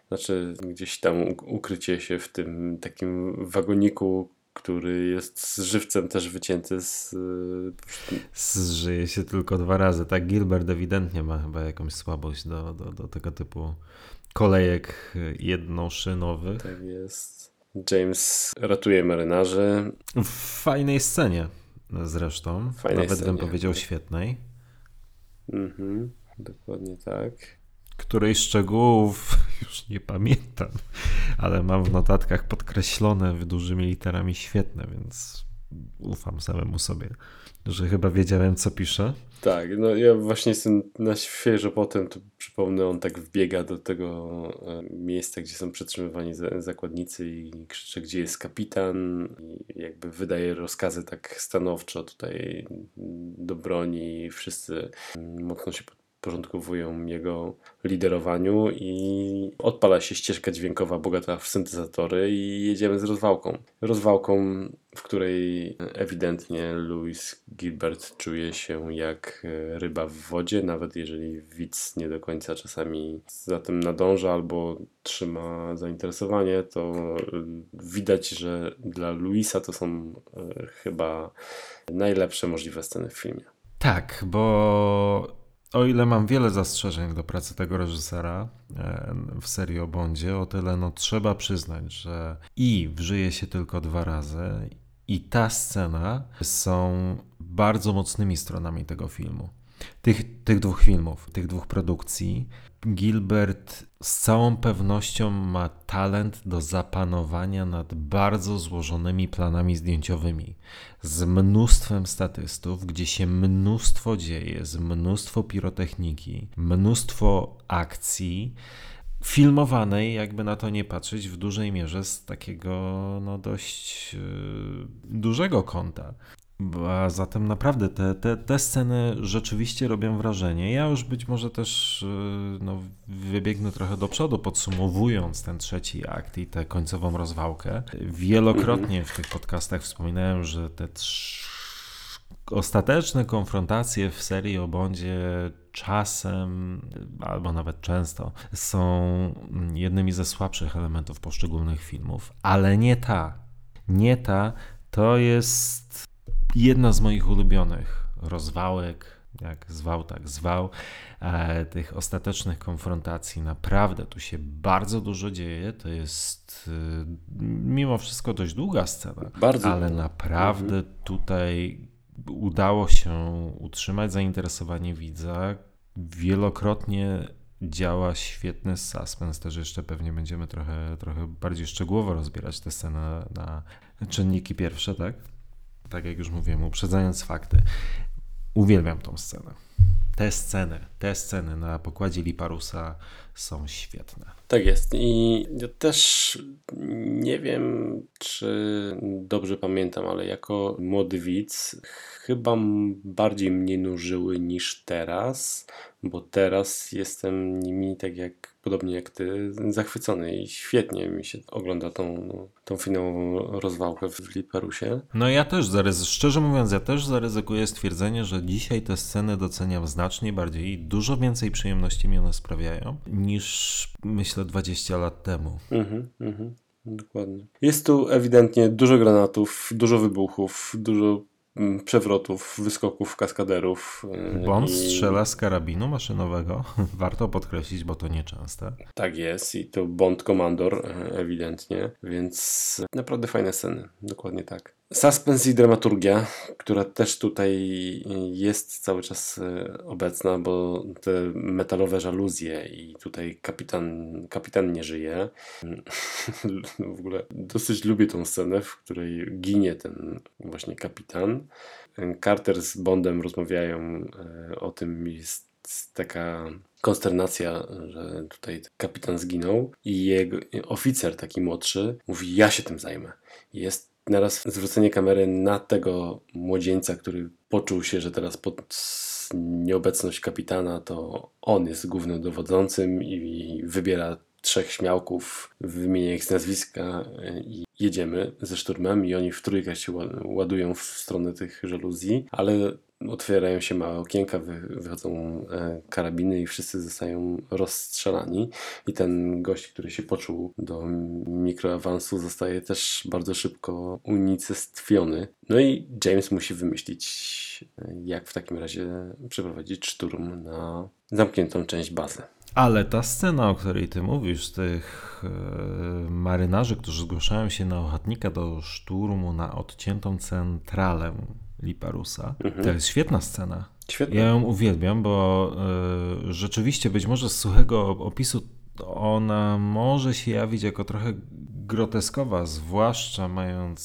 S3: Znaczy gdzieś tam ukrycie się w tym takim wagoniku, który jest z żywcem też wycięty z...
S2: Zżyje się tylko dwa razy. Tak, Gilbert ewidentnie ma chyba jakąś słabość do, do, do tego typu kolejek jednoszynowych.
S3: Tak jest. James ratuje marynarzy.
S2: W fajnej scenie zresztą. Fajnej Nawet scenie. bym powiedział świetnej.
S3: Mhm, dokładnie tak.
S2: Której szczegółów [laughs] już nie pamiętam, ale mam w notatkach podkreślone dużymi literami świetne, więc ufam samemu sobie, że chyba wiedziałem, co piszę.
S3: Tak, no ja właśnie jestem na świeżo potem, to przypomnę, on tak wbiega do tego e, miejsca, gdzie są przetrzymywani zakładnicy i krzyczy, gdzie jest kapitan i jakby wydaje rozkazy tak stanowczo tutaj do broni wszyscy mocno się podporządkowują jego liderowaniu i odpala się ścieżka dźwiękowa bogata w syntezatory i jedziemy z rozwałką. Rozwałką, w której ewidentnie Louis Gilbert czuje się jak ryba w wodzie, nawet jeżeli widz nie do końca czasami za tym nadąża albo trzyma zainteresowanie, to widać, że dla Louisa to są e, chyba najlepsze możliwe sceny w filmie.
S2: Tak, bo o ile mam wiele zastrzeżeń do pracy tego reżysera e, w serii o Bondzie, o tyle no trzeba przyznać, że i wżyje się tylko dwa razy i ta scena są bardzo mocnymi stronami tego filmu. Tych, tych dwóch filmów, tych dwóch produkcji. Gilbert z całą pewnością ma talent do zapanowania nad bardzo złożonymi planami zdjęciowymi, z mnóstwem statystów, gdzie się mnóstwo dzieje, z mnóstwo pirotechniki, mnóstwo akcji filmowanej, jakby na to nie patrzeć, w dużej mierze z takiego no, dość yy, dużego kąta. A zatem naprawdę te, te, te sceny rzeczywiście robią wrażenie. Ja już być może też y, no, wybiegnę trochę do przodu, podsumowując ten trzeci akt i tę końcową rozwałkę. Wielokrotnie w tych podcastach wspominałem, że te trz... ostateczne konfrontacje w serii o Bondzie czasem, albo nawet często, są jednymi ze słabszych elementów poszczególnych filmów, ale nie ta. Nie ta. To jest jedna z moich ulubionych rozwałek, jak zwał, tak zwał, e, tych ostatecznych konfrontacji. Naprawdę tu się bardzo dużo dzieje. To jest e, mimo wszystko dość długa scena,
S3: Bardzo
S2: ale naprawdę
S3: Mhm.
S2: tutaj udało się utrzymać zainteresowanie widza. Wielokrotnie działa świetny suspens. Też jeszcze pewnie będziemy trochę, trochę bardziej szczegółowo rozbierać tę scenę na czynniki pierwsze, tak? Tak jak już mówiłem, uprzedzając fakty. Uwielbiam tą scenę. Te sceny, te sceny na pokładzie Liparusa są świetne.
S3: Tak jest. I ja też nie wiem, czy dobrze pamiętam, ale jako młody widz chyba bardziej mnie nużyły niż teraz, bo teraz jestem nimi tak jak podobnie jak ty, zachwycony i świetnie mi się ogląda tą, tą finałową rozwałkę w Liparusie.
S2: No ja też, zaryzy- szczerze mówiąc, ja też zaryzykuję stwierdzenie, że dzisiaj te sceny doceniam znacznie bardziej i dużo więcej przyjemności mi one sprawiają niż myślę 20 lat temu.
S3: Mhm, mhm, dokładnie. Jest tu ewidentnie dużo granatów, dużo wybuchów, dużo przewrotów, wyskoków, kaskaderów. yy,
S2: Bond
S3: i-
S2: strzela z karabinu maszynowego. [laughs] Warto podkreślić, bo to nieczęste.
S3: Tak jest i to Bond Commander e, ewidentnie, więc naprawdę fajne sceny, dokładnie tak. Suspens i dramaturgia, która też tutaj jest cały czas e, obecna, bo te metalowe żaluzje i tutaj kapitan, kapitan nie żyje. [laughs] W ogóle dosyć lubię tą scenę, w której ginie ten właśnie kapitan. Carter z Bondem rozmawiają e, o tym, jest taka konsternacja, że tutaj kapitan zginął i jego oficer taki młodszy mówi, ja się tym zajmę. Jest naraz zwrócenie kamery na tego młodzieńca, który poczuł się, że teraz pod nieobecność kapitana to on jest głównym dowodzącym i wybiera trzech śmiałków, wymienia ich z nazwiska i jedziemy ze szturmem i oni w trójkę się ła- ładują w stronę tych żaluzji, ale otwierają się małe okienka, wy, wychodzą e, karabiny i wszyscy zostają rozstrzelani i ten gość, który się poczuł do mikroawansu zostaje też bardzo szybko unicestwiony. No i James musi wymyślić e, jak w takim razie przeprowadzić szturm na zamkniętą część bazy.
S2: Ale ta scena, o której ty mówisz, tych e, marynarzy, którzy zgłaszają się na ochotnika do szturmu na odciętą centralę Liparusa, to jest świetna scena.
S3: Świetnie.
S2: Ja ją uwielbiam, bo e, rzeczywiście być może z suchego opisu ona może się jawić jako trochę groteskowa, zwłaszcza mając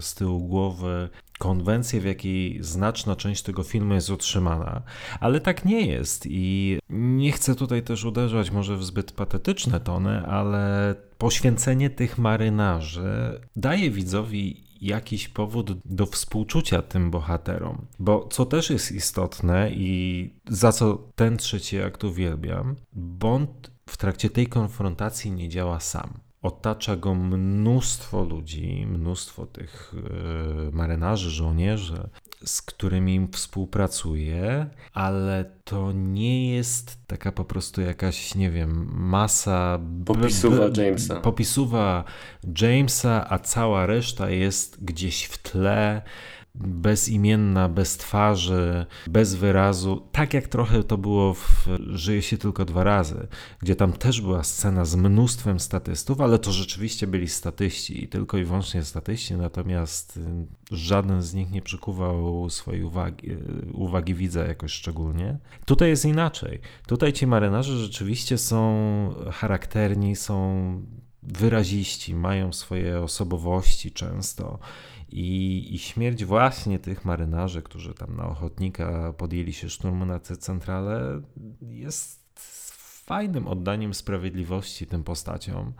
S2: z tyłu głowy konwencję, w jakiej znaczna część tego filmu jest utrzymana, ale tak nie jest i nie chcę tutaj też uderzać może w zbyt patetyczne tony, ale poświęcenie tych marynarzy daje widzowi jakiś powód do współczucia tym bohaterom. Bo co też jest istotne i za co ten trzeci akt uwielbiam, Bond w trakcie tej konfrontacji nie działa sam. Otacza go mnóstwo ludzi, mnóstwo tych yy, marynarzy, żołnierzy, z którymi współpracuje, ale to nie jest taka po prostu jakaś, nie wiem, masa.
S3: Popisuwa Jamesa.
S2: Popisuwa Jamesa, a cała reszta jest gdzieś w tle bezimienna, bez twarzy, bez wyrazu, tak jak trochę to było w Żyje się tylko dwa razy, gdzie tam też była scena z mnóstwem statystów, ale to rzeczywiście byli statyści i tylko i wyłącznie statyści, natomiast y, żaden z nich nie przykuwał swojej uwagi, y, uwagi widza jakoś szczególnie. Tutaj jest inaczej. Tutaj ci marynarze rzeczywiście są charakterni, są wyraziści, mają swoje osobowości często. I, I śmierć właśnie tych marynarzy, którzy tam na ochotnika podjęli się szturmu na tę centralę, jest fajnym oddaniem sprawiedliwości tym postaciom.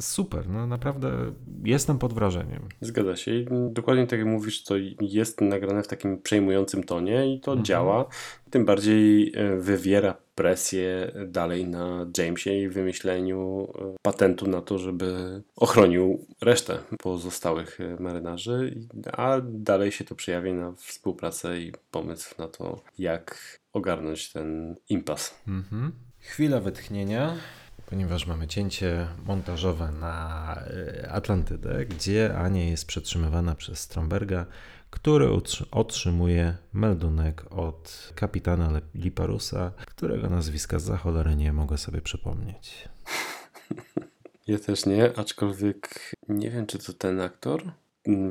S2: Super, no naprawdę jestem pod wrażeniem.
S3: Zgadza się. I dokładnie tak jak mówisz, to jest nagrane w takim przejmującym tonie i to mhm. działa. Tym bardziej e, wywiera presję dalej na Jamesie i wymyśleniu e, patentu na to, żeby ochronił resztę pozostałych e, marynarzy, a dalej się to przejawia na współpracę i pomysł na to, jak ogarnąć ten impas. Mhm.
S2: Chwila wytchnienia, ponieważ mamy cięcie montażowe na e, Atlantydę, gdzie Ania jest przetrzymywana przez Stromberga, który otrzymuje meldunek od kapitana Liparusa, którego nazwiska za cholerę nie mogę sobie przypomnieć. [laughs]
S3: Ja też nie, aczkolwiek nie wiem, czy to ten aktor.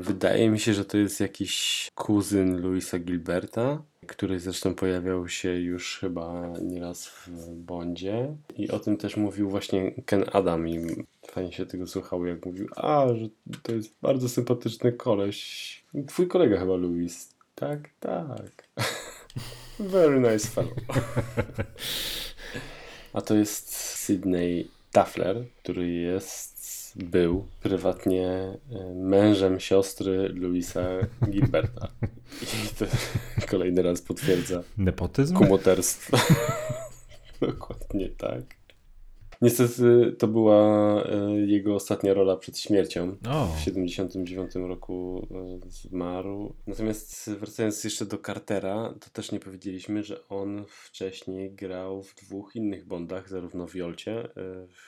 S3: Wydaje mi się, że to jest jakiś kuzyn Louisa Gilberta który zresztą pojawiał się już chyba nieraz w Bondzie i o tym też mówił właśnie Ken Adam i fajnie się tego słuchało, jak mówił, a, że to jest bardzo sympatyczny koleś. Twój kolega chyba, Louis. Tak, tak. [laughs] Very nice fellow. [laughs] a to jest Sydney Taffler, który jest był prywatnie e, mężem siostry Louisa Gilberta. I to [laughs] kolejny raz potwierdza
S2: nepotyzm.
S3: Kumoterstwo. Dokładnie tak. Niestety to była e, jego ostatnia rola przed śmiercią. Oh. W 79 roku e, zmarł. Natomiast wracając jeszcze do Cartera, to też nie powiedzieliśmy, że on wcześniej grał w dwóch innych Bondach, zarówno w Jolcie, e,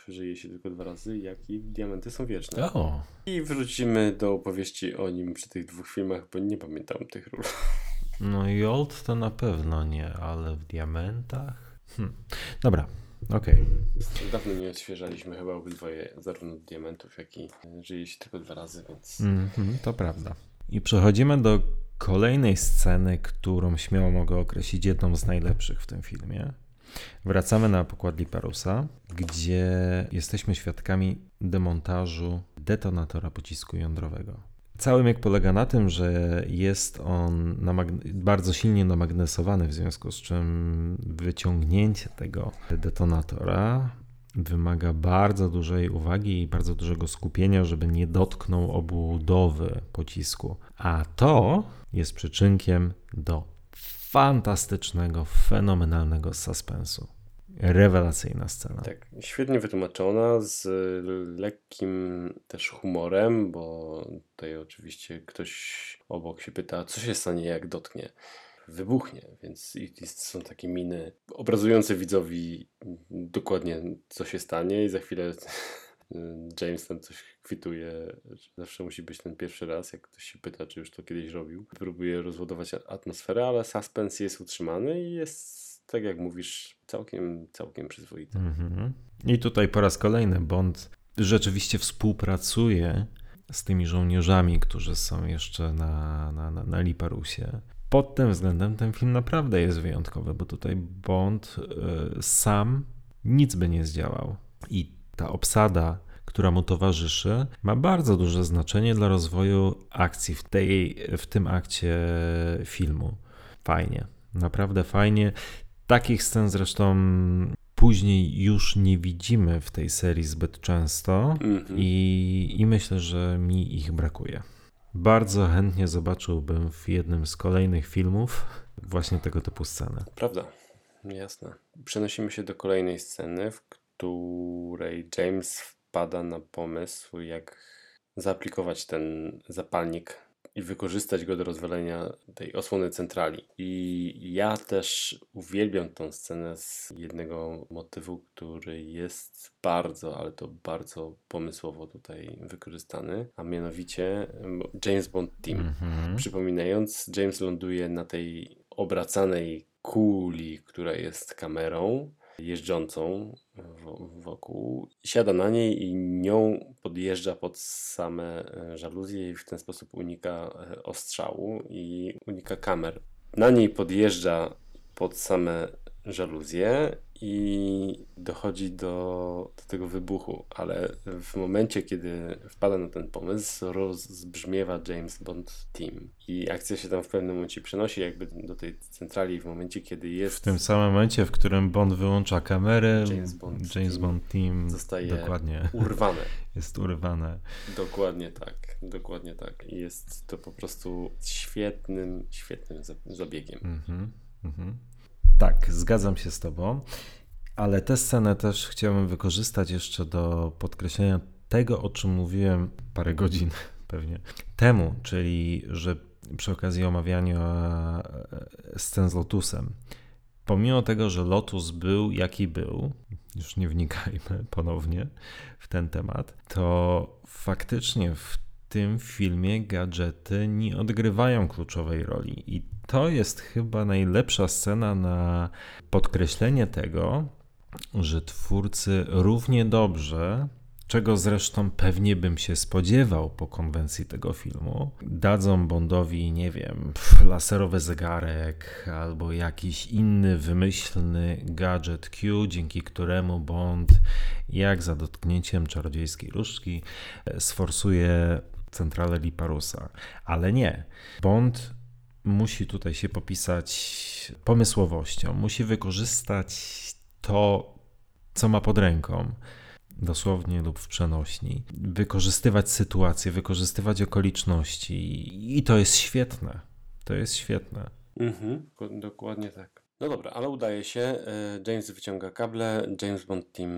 S3: żyje się tylko dwa razy, jak i Diamenty są wieczne. Oh. I wrócimy do opowieści o nim przy tych dwóch filmach, bo nie pamiętam tych ról.
S2: No Jolt to na pewno nie, ale w Diamentach? Hm. Dobra, Okej.
S3: Okay. Dawno nie odświeżaliśmy chyba obydwoje zarówno diamentów, jak i żyje się tylko dwa razy, więc...
S2: Mm -hmm, to prawda. I przechodzimy do kolejnej sceny, którą śmiało mogę określić jedną z najlepszych w tym filmie. Wracamy na pokład Liparusa, gdzie jesteśmy świadkami demontażu detonatora pocisku jądrowego. Cały myk polega na tym, że jest on bardzo silnie namagnesowany, w związku z czym wyciągnięcie tego detonatora wymaga bardzo dużej uwagi i bardzo dużego skupienia, żeby nie dotknął obudowy pocisku. A to jest przyczynkiem do fantastycznego, fenomenalnego suspensu. Rewelacyjna scena.
S3: Tak, świetnie wytłumaczona, z lekkim też humorem, bo tutaj oczywiście ktoś obok się pyta, co się stanie, jak dotknie. Wybuchnie, więc są takie miny obrazujące widzowi dokładnie, co się stanie, i za chwilę [laughs] James tam coś kwituje. Zawsze musi być ten pierwszy raz, jak ktoś się pyta, czy już to kiedyś robił. Próbuje rozładować atmosferę, ale suspens jest utrzymany i jest tak jak mówisz, całkiem, całkiem przyzwoite. Mhm.
S2: I tutaj po raz kolejny Bond rzeczywiście współpracuje z tymi żołnierzami, którzy są jeszcze na, na, na, na Liparusie. Pod tym względem ten film naprawdę jest wyjątkowy, bo tutaj Bond y, sam nic by nie zdziałał. I ta obsada, która mu towarzyszy, ma bardzo duże znaczenie dla rozwoju akcji w, tej, w tym akcie filmu. Fajnie, naprawdę fajnie. Takich scen zresztą później już nie widzimy w tej serii zbyt często mm-hmm. i, i myślę, że mi ich brakuje. Bardzo chętnie zobaczyłbym w jednym z kolejnych filmów właśnie tego typu scenę.
S3: Prawda, jasne. Przenosimy się do kolejnej sceny, w której James wpada na pomysł, jak zaaplikować ten zapalnik i wykorzystać go do rozwalenia tej osłony centrali. I ja też uwielbiam tą scenę z jednego motywu, który jest bardzo, ale to bardzo pomysłowo tutaj wykorzystany, a mianowicie James Bond Team. Mhm. Przypominając, James ląduje na tej obracanej kuli, która jest kamerą jeżdżącą wokół, siada na niej i nią podjeżdża pod same e, żaluzje i w ten sposób unika e, ostrzału i unika kamer. Na niej podjeżdża pod same żaluzję i dochodzi do, do tego wybuchu, ale w momencie, kiedy wpada na ten pomysł, rozbrzmiewa James Bond Team i akcja się tam w pewnym momencie przenosi jakby do tej centrali w momencie, kiedy jest...
S2: W tym samym momencie, w którym Bond wyłącza kamerę,
S3: James Bond
S2: James
S3: Team
S2: Bond Team
S3: zostaje
S2: dokładnie
S3: urwane. [laughs]
S2: jest urwane.
S3: Dokładnie tak, dokładnie tak. I jest to po prostu świetnym, świetnym za- zabiegiem.
S2: Mhm, mhm. Tak, zgadzam się z Tobą, ale tę scenę też chciałbym wykorzystać jeszcze do podkreślenia tego, o czym mówiłem parę godzin [laughs] pewnie temu, czyli że przy okazji omawiania e, scen z Lotusem, pomimo tego, że Lotus był jaki był, już nie wnikajmy [laughs] ponownie w ten temat, to faktycznie w tym filmie gadżety nie odgrywają kluczowej roli. I to jest chyba najlepsza scena na podkreślenie tego, że twórcy równie dobrze, czego zresztą pewnie bym się spodziewał po konwencji tego filmu, dadzą Bondowi, nie wiem, laserowy zegarek albo jakiś inny wymyślny gadżet Q, dzięki któremu Bond, jak za dotknięciem czarodziejskiej różdżki, e, sforsuje centralę Liparusa. Ale nie. Bond musi tutaj się popisać pomysłowością, musi wykorzystać to, co ma pod ręką, dosłownie lub w przenośni, wykorzystywać sytuację, wykorzystywać okoliczności i to jest świetne. To jest świetne.
S3: Mhm, dok- dokładnie tak. No dobra, ale udaje się. e, James wyciąga kable, James Bond Team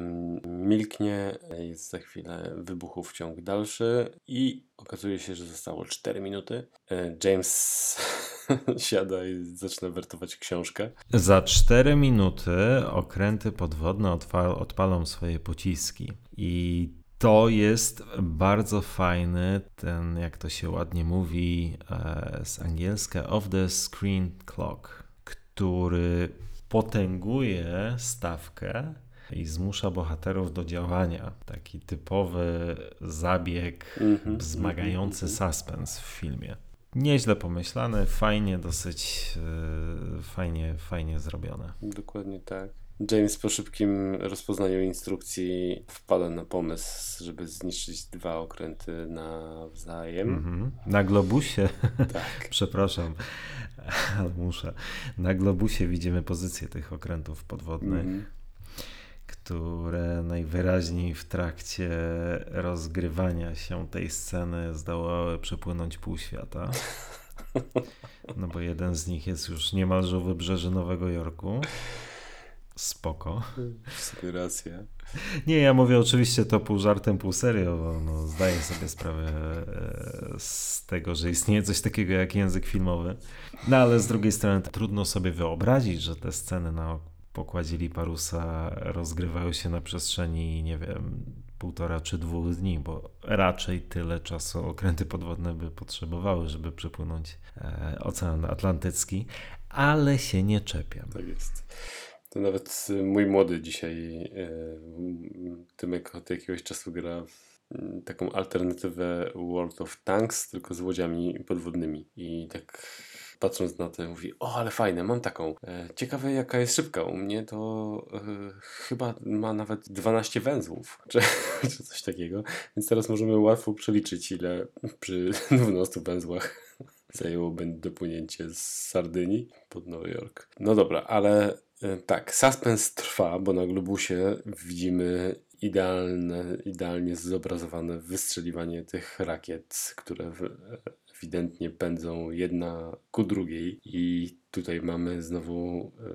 S3: milknie, e, jest za chwilę wybuchów ciąg dalszy i okazuje się, że zostało 4 minuty. E, James [laughs] siada i zaczyna wertować książkę.
S2: Za 4 minuty okręty podwodne odpalą swoje pociski. I to jest bardzo fajny, ten, jak to się ładnie mówi e, z angielska, off the screen clock, który potęguje stawkę i zmusza bohaterów do działania. Taki typowy zabieg
S3: Mhm,
S2: wzmagający
S3: mhm,
S2: suspens w filmie. Nieźle pomyślane, fajnie, dosyć e, fajnie, fajnie zrobione.
S3: Dokładnie tak. James po szybkim rozpoznaniu instrukcji wpada na pomysł, żeby zniszczyć dwa okręty nawzajem.
S2: Mhm. Na globusie, [laughs]
S3: Tak.
S2: przepraszam, ale [laughs] muszę. Na globusie widzimy pozycję tych okrętów podwodnych,
S3: Mhm.
S2: Które najwyraźniej w trakcie rozgrywania się tej sceny zdołały przepłynąć pół świata. No bo jeden z nich jest już niemalże u wybrzeży Nowego Jorku. Spoko.
S3: W sumie racja.
S2: Nie, ja mówię oczywiście to pół żartem, pół serio, bo no, zdaję sobie sprawę e, z tego, że istnieje coś takiego jak język filmowy. No ale z drugiej strony trudno sobie wyobrazić, że te sceny na pokładzie Liparusa rozgrywają się na przestrzeni, nie wiem, półtora czy dwóch dni, bo raczej tyle czasu okręty podwodne by potrzebowały, żeby przepłynąć e, Ocean Atlantycki, ale się nie czepiam.
S3: Tak jest. To nawet y, mój młody dzisiaj, y, Tymek od jakiegoś czasu gra y, taką alternatywę World of Tanks, tylko z łodziami podwodnymi. I tak patrząc na to mówi, o ale fajne, mam taką. E, Ciekawe jaka jest szybka. U mnie to e, chyba ma nawet 12 węzłów, [laughs] czy, czy coś takiego. Więc teraz możemy łatwo przeliczyć ile przy [laughs] 12 węzłach [laughs] zajęłoby dopłynięcie z Sardynii pod Nowy Jork. No dobra, ale e, tak, suspens trwa, bo na globusie widzimy idealne, idealnie zobrazowane wystrzeliwanie tych rakiet, które w, ewidentnie pędzą jedna ku drugiej i tutaj mamy znowu e,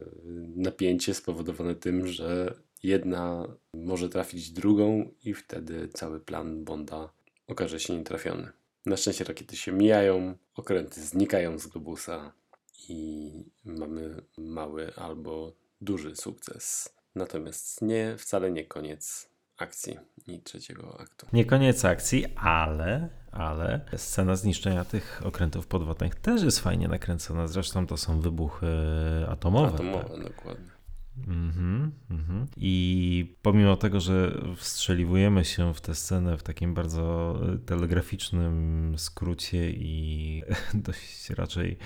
S3: napięcie spowodowane tym, że jedna może trafić drugą i wtedy cały plan Bonda okaże się nietrafiony. Na szczęście rakiety się mijają, okręty znikają z globusa i mamy mały albo duży sukces. Natomiast nie, wcale nie koniec akcji i trzeciego aktu.
S2: Nie koniec akcji, ale, ale scena zniszczenia tych okrętów podwodnych też jest fajnie nakręcona. Zresztą to są wybuchy atomowe.
S3: Atomowe,
S2: tak?
S3: dokładnie.
S2: Mhm, mhm. I pomimo tego, że wstrzeliwujemy się w tę scenę w takim bardzo telegraficznym skrócie i [laughs] dość raczej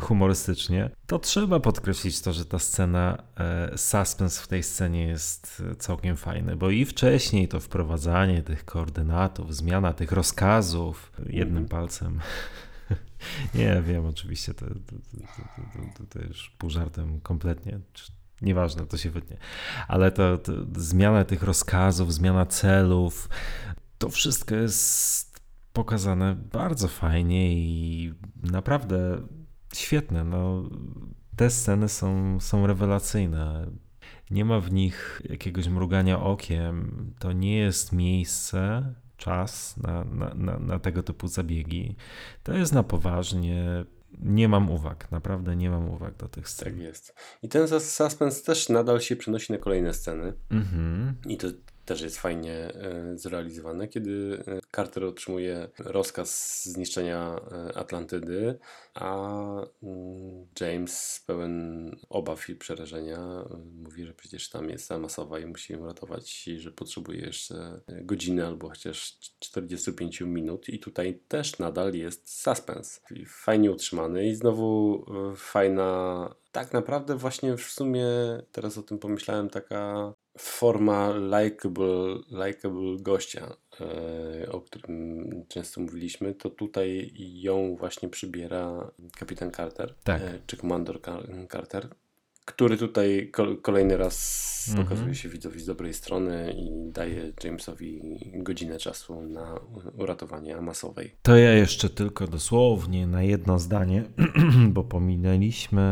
S2: humorystycznie, to trzeba podkreślić to, że ta scena, e, suspens w tej scenie jest całkiem fajny, bo i wcześniej to wprowadzanie tych koordynatów, zmiana tych rozkazów jednym mm -hmm. palcem. [laughs] Nie wiem, oczywiście to, to, to, to, już pół żartem kompletnie. Nieważne, to się wytnie. Ale to zmiana tych rozkazów, zmiana celów, to wszystko jest pokazane bardzo fajnie i naprawdę świetne. No, te sceny są, są rewelacyjne. Nie ma w nich jakiegoś mrugania okiem. To nie jest miejsce, czas na, na, na, na tego typu zabiegi. To jest na poważnie. Nie mam uwag, naprawdę nie mam uwag do tych scen.
S3: Tak jest. I ten suspens też nadal się przenosi na kolejne sceny.
S2: Mhm.
S3: I to też jest fajnie e, zrealizowane, kiedy e, Carter otrzymuje rozkaz zniszczenia e, Atlantydy, a mm, James pełen obaw i przerażenia mówi, że przecież tam jest masowa i musi ją ratować i że potrzebuje jeszcze godziny albo chociaż 45 minut i tutaj też nadal jest suspens. Fajnie utrzymany i znowu fajna tak naprawdę właśnie w sumie teraz o tym pomyślałem taka forma likable, likable gościa, e, o którym często mówiliśmy, to tutaj ją właśnie przybiera kapitan Carter,
S2: tak.
S3: E, czy komandor Carter, który tutaj kolejny raz mhm. pokazuje się widzowi z dobrej strony i daje Jamesowi godzinę czasu na uratowanie Amasowej.
S2: To ja jeszcze tylko dosłownie na jedno zdanie, [clears throat] bo pominęliśmy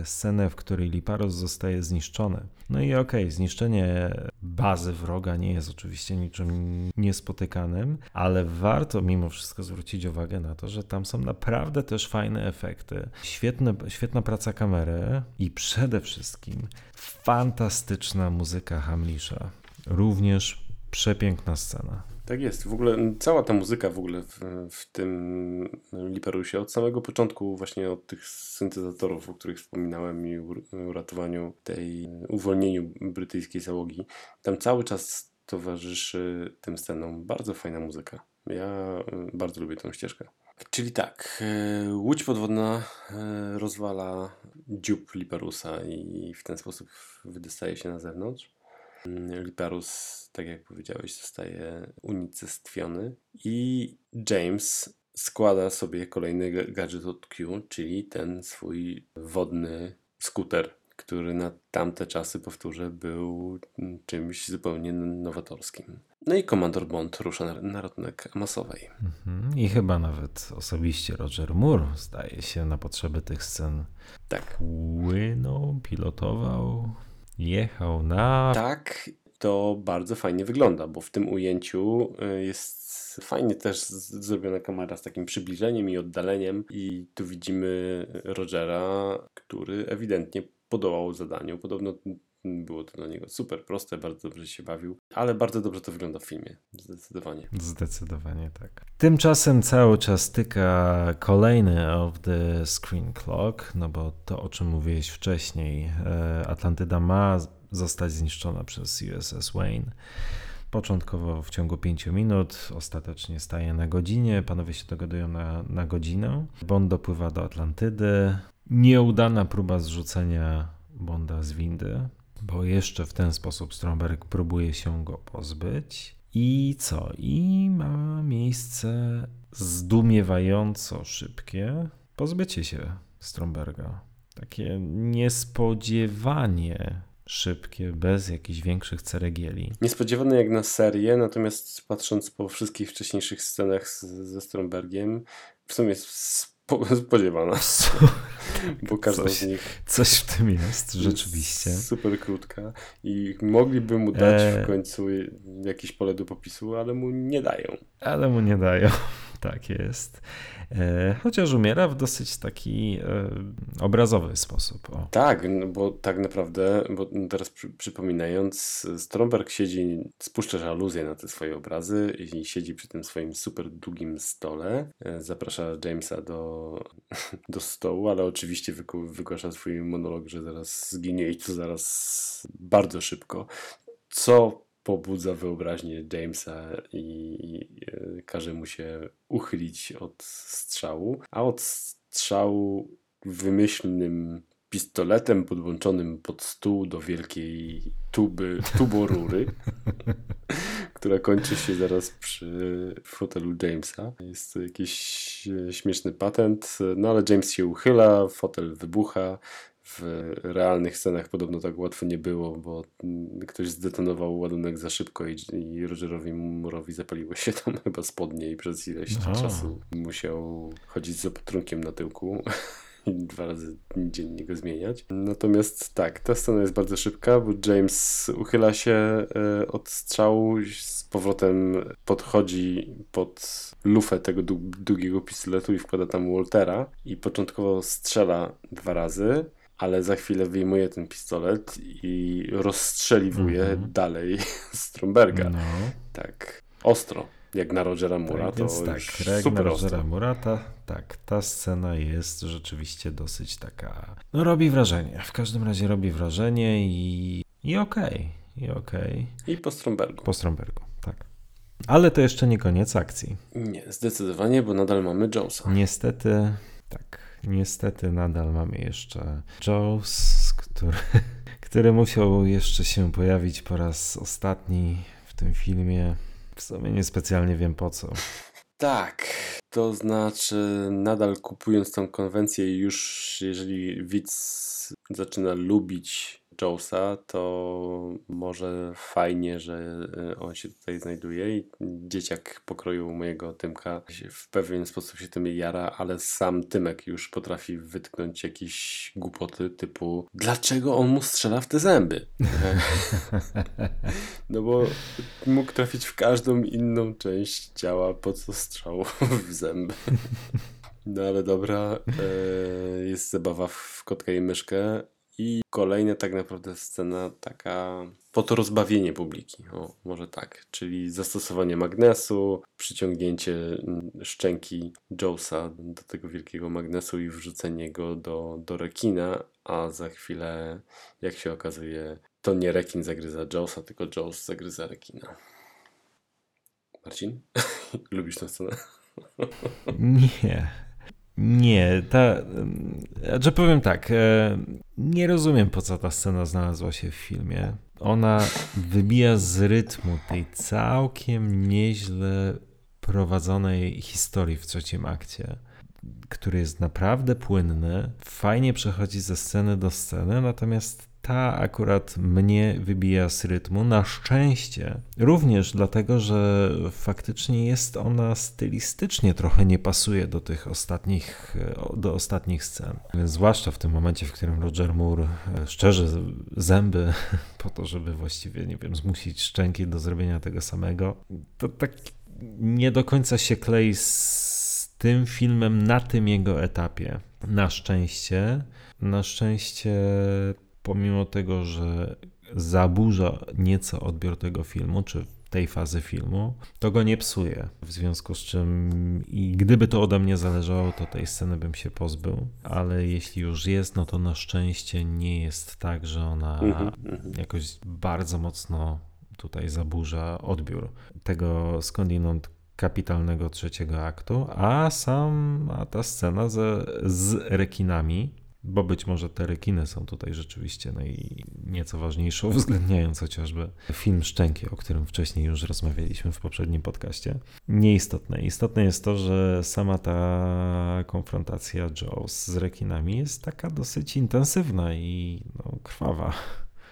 S2: e, scenę, w której Liparos zostaje zniszczony. No i okej, okay, zniszczenie bazy wroga nie jest oczywiście niczym niespotykanym, ale warto mimo wszystko zwrócić uwagę na to, że tam są naprawdę też fajne efekty, świetne, świetna praca kamery i przede wszystkim fantastyczna muzyka Hamlisza. Również przepiękna scena.
S3: Tak jest. W ogóle cała ta muzyka w ogóle w, w tym Liperusie od samego początku właśnie od tych syntezatorów, o których wspominałem i uratowaniu tej, uwolnieniu brytyjskiej załogi, tam cały czas towarzyszy tym scenom bardzo fajna muzyka. Ja bardzo lubię tę ścieżkę. Czyli tak, e, łódź podwodna e, rozwala dziób Liparusa i w ten sposób wydostaje się na zewnątrz. Liparus, tak jak powiedziałeś, zostaje unicestwiony i James składa sobie kolejny gadżet od Q, czyli ten swój wodny skuter, który na tamte czasy, powtórzę, był czymś zupełnie nowatorskim. No i komandor Bond rusza na, na ratunek masowej.
S2: Mhm. I chyba nawet osobiście Roger Moore zdaje się na potrzeby tych scen.
S3: Tak.
S2: Płynął, pilotował, jechał na.
S3: Tak, to bardzo fajnie wygląda, bo w tym ujęciu y, jest fajnie też zrobiona kamera z takim przybliżeniem i oddaleniem. I tu widzimy Rogera, który ewidentnie podołał zadaniu. Podobno było to dla niego super proste, bardzo dobrze się bawił, ale bardzo dobrze to wygląda w filmie. Zdecydowanie.
S2: Zdecydowanie tak. Tymczasem cały czas tyka kolejny of the screen clock, no bo to o czym mówiłeś wcześniej, e, Atlantyda ma zostać zniszczona przez USS Wayne. Początkowo w ciągu 5 minut, ostatecznie staje na godzinie, panowie się dogadują na, na godzinę. Bond dopływa do Atlantydy. Nieudana próba zrzucenia Bonda z windy bo jeszcze w ten sposób Stromberg próbuje się go pozbyć. I co? I ma miejsce zdumiewająco szybkie pozbycie się Stromberga. Takie niespodziewanie szybkie, bez jakichś większych ceregieli.
S3: Niespodziewane jak na serię, natomiast patrząc po wszystkich wcześniejszych scenach z, ze Strombergiem, w sumie spodziewana. [laughs] Bo każda
S2: coś,
S3: z nich.
S2: Coś w tym jest, rzeczywiście.
S3: Super krótka. I mogliby mu dać e... w końcu jakieś pole do popisu, ale mu nie dają.
S2: Ale mu nie dają. Tak jest. E, chociaż umiera w dosyć taki e, obrazowy sposób. O.
S3: Tak, no bo tak naprawdę, bo teraz przy, przypominając, Stromberg siedzi, spuszcza żaluzję na te swoje obrazy i siedzi przy tym swoim super długim stole. E, zaprasza Jamesa do, [laughs] do stołu, ale oczywiście wygłasza swój monolog, że zaraz zginie i to zaraz bardzo szybko. Co pobudza wyobraźnię Jamesa i, e, każe mu się uchylić od strzału, a od strzału wymyślnym pistoletem podłączonym pod stół do wielkiej tuby, tuborury, [laughs] która kończy się zaraz przy fotelu Jamesa. Jest to jakiś e, śmieszny patent, no ale James się uchyla, fotel wybucha, w realnych scenach podobno tak łatwo nie było, bo ktoś zdetonował ładunek za szybko i, i Rogerowi Murowi zapaliło się tam [laughs] chyba spodnie i przez ileś Aha. czasu musiał chodzić z opatrunkiem na tyłku i dwa razy dziennie go zmieniać. Natomiast tak, ta scena jest bardzo szybka, bo James uchyla się e, od strzału, z powrotem podchodzi pod lufę tego długiego pistoletu i wkłada tam Waltera i początkowo strzela dwa razy, ale za chwilę wyjmuje ten pistolet i rozstrzeliwuje mm -hmm. dalej [laughs] Stromberga. No. Tak, ostro. Jak na Rogera Mura, tak, to więc tak, jak super na Rogera
S2: Murata, tak, ta scena jest rzeczywiście dosyć taka, no robi wrażenie, w każdym razie robi wrażenie i, i okej, okay, i okej.
S3: Okay. I po Strombergu.
S2: Po Strombergu, tak. Ale to jeszcze nie koniec akcji.
S3: Nie, zdecydowanie, bo nadal mamy Jonesa.
S2: Niestety, tak. Niestety nadal mamy jeszcze Joes, który, [laughs] który musiał jeszcze się pojawić po raz ostatni w tym filmie. W sumie niespecjalnie wiem po co.
S3: Tak, to znaczy nadal kupując tą konwencję już jeżeli widz zaczyna lubić Joesa, to może fajnie, że e, on się tutaj znajduje i dzieciak pokroju mojego Tymka w pewien sposób się tym jara, ale sam Tymek już potrafi wytknąć jakieś głupoty typu dlaczego on mu strzela w te zęby? [laughs] no bo mógł trafić w każdą inną część ciała, po co strzał [laughs] w zęby? No ale dobra, e, jest zabawa w kotka i myszkę, i kolejna tak naprawdę scena taka po to rozbawienie publiki, o, może tak, czyli zastosowanie magnesu, przyciągnięcie mm, szczęki Joesa do tego wielkiego magnesu i wrzucenie go do, do rekina, a za chwilę, jak się okazuje, to nie rekin zagryza Joesa, tylko Joes zagryza rekina. Marcin, [laughs] lubisz tę scenę?
S2: Nie. Nie, ta. Znaczy powiem tak. E, nie rozumiem, po co ta scena znalazła się w filmie. Ona wybija z rytmu tej całkiem nieźle prowadzonej historii w trzecim akcie, który jest naprawdę płynny, fajnie przechodzi ze sceny do sceny, natomiast ta akurat mnie wybija z rytmu. Na szczęście. Również dlatego, że faktycznie jest ona stylistycznie trochę nie pasuje do tych ostatnich, do ostatnich scen. Zwłaszcza w tym momencie, w którym Roger Moore e, szczerze zęby [laughs] po to, żeby właściwie, nie wiem, zmusić szczęki do zrobienia tego samego. To tak nie do końca się klei z tym filmem na tym jego etapie. Na szczęście. Na szczęście pomimo tego, że zaburza nieco odbiór tego filmu, czy tej fazy filmu, to go nie psuje. W związku z czym, i gdyby to ode mnie zależało, to tej sceny bym się pozbył, ale jeśli już jest, no to na szczęście nie jest tak, że ona mhm, mhm. jakoś bardzo mocno tutaj zaburza odbiór tego skądinąd kapitalnego trzeciego aktu, a sam, a ta scena ze, z rekinami, bo być może te rekiny są tutaj rzeczywiście naj, nieco ważniejsze, uwzględniając chociażby film Szczęki, o którym wcześniej już rozmawialiśmy w poprzednim podcaście. Nieistotne. Istotne jest to, że sama ta konfrontacja Joe z rekinami jest taka dosyć intensywna i no, krwawa.